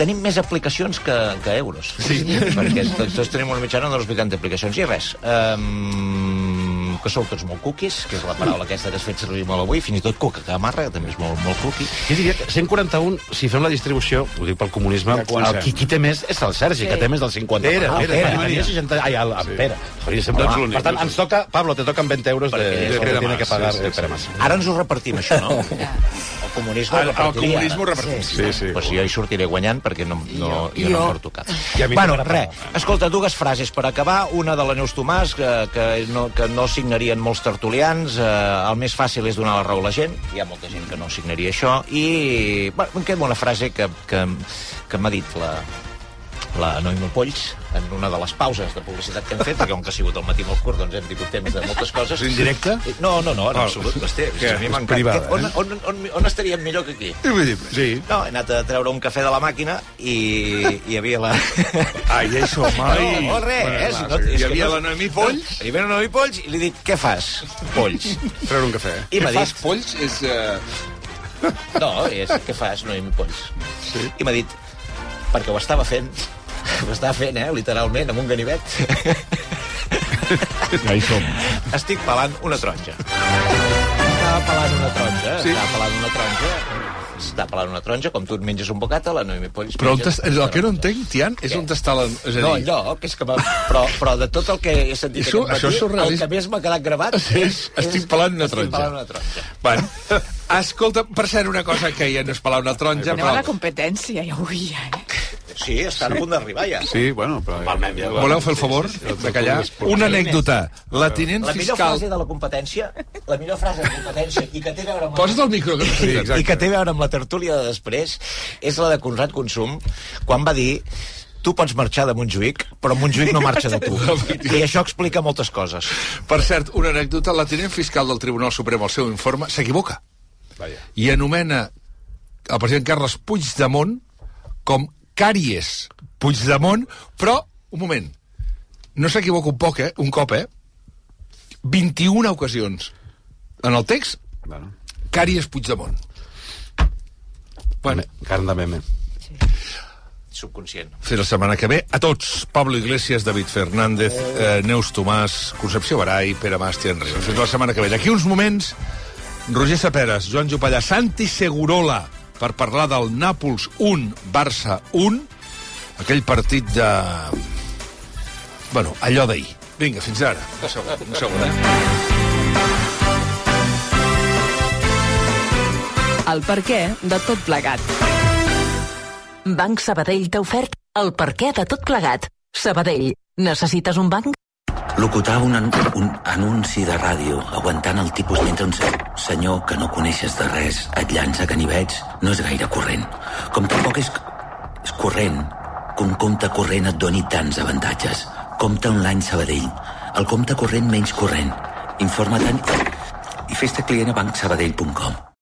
tenim més aplicacions que, que euros. Sí. Perquè tots, tots tenim una mitjana de les 80 aplicacions. I res, um, que sou tots molt cookies, que és la paraula aquesta que has fet servir molt avui, fins i tot cuca camarra, que també és molt, molt cookie. Jo diria que 141, si fem la distribució, ho dic pel comunisme, el, qui, qui té més és el Sergi, Sí. que té més del 50. Pere, Ah, Pere, Pere, Pere. tenia 60... Ai, el, Sí. Pere. Hauria sempre... Home, Home, per tant, ens toca, Pablo, te toquen 20 euros de, que que tiene que pagar sí, sí, el Pere. Mas. Ara ens ho repartim, això, no? El comunisme El- ho el comunisme ho repartim. Sí, Sí, sí. sí. Pues jo hi sortiré guanyant perquè no, no, jo, jo, no porto cap. Bueno, res. Escolta, dues frases per acabar. Una de la Neus Tomàs, que, que, no, que no signarien molts tertulians. Eh, el més fàcil és donar la raó a la gent. Hi ha molta gent que no signaria això. I bueno, em queda una frase que, que, que m'ha dit la, la Noemi Polls en una de les pauses de publicitat que hem fet, perquè com que ha sigut el matí molt curt, doncs hem tingut temps de moltes coses. És indirecte? No, no, no, en Ah, absolut. Hosti, què? a mi És privada, on, eh? on, on, on estaríem millor que aquí? Sí. No, he anat a treure un cafè de la màquina i hi havia la... Ai, això, mai. No, no, res. Bueno, eh, clar, si no, hi és que havia no- la Noemí Polls? Hi havia la Noemí Polls i li dic, què fas? Polls. Treure un cafè. I m'ha dit... fas, Polls? És... Uh... No, és què fas, Noemí Polls? Sí. I m'ha dit, perquè ho estava fent, ho estava fent, eh, literalment, amb un ganivet. Ja hi som. Estic pelant una taronja. Estava pelant una taronja, Sí. estava pelant una taronja. Està pelant una taronja, com tu et menges un bocata, la Noemi Polls Però on el que no entenc, Tian, és on està la... És a No, dir, lloc, és que va... però, però de tot el que he sentit Això- aquest això és matí, el surrealista. que més m'ha quedat gravat és, estic pelant una estic taronja. pelant una taronja. Bueno, escolta, per cert, una cosa que ja no és pelar una taronja, Anem a la però... competència, ja avui, eh? Sí, està a punt d'arribar ja. Sí, bueno, però... Voleu fer el favor de callar? Una anècdota. La tinent La millor fiscal... frase de la competència, la millor frase de la competència, i que té a veure amb... Posa't el micro, que I, sents. I que té a veure amb la tertúlia de després, és la de Conrad Consum, quan va dir tu pots marxar de Montjuïc, però Montjuïc no marxa de tu. I això explica moltes coses. Per cert, una anècdota, la tinent fiscal del Tribunal Suprem al seu informe s'equivoca i anomena el president Carles Puigdemont com Càries Puigdemont, però, un moment, no s'equivoca un poc, eh? Un cop, eh? 21 ocasions. En el text, Bueno. Càries Puigdemont. Bueno, Carn de meme. Subconscient. Fins la setmana que ve. A tots. Pablo Iglesias, David Fernández, eh, Neus Tomàs, Concepció Barai, Pere Masti, Enric. Fins la setmana que ve. D'aquí uns moments, Roger Saperes, Joan Jopallà, Santi Segurola, per parlar del Nàpols 1, Barça 1, aquell partit de... Bueno, allò d'ahir. Vinga, fins ara. Un segon, un segon, eh? El per què de tot plegat. Banc Sabadell t'ha ofert el perquè de tot plegat. Sabadell, necessites un banc? Locutar un, an un anunci de ràdio aguantant el tipus mentre un se senyor que no coneixes de res et llança ganivets no és gaire corrent. Com tampoc és, és corrent que un compte corrent et doni tants avantatges. Compte online Sabadell. El compte corrent menys corrent. Informa-te'n i fes-te client a bancsabadell.com.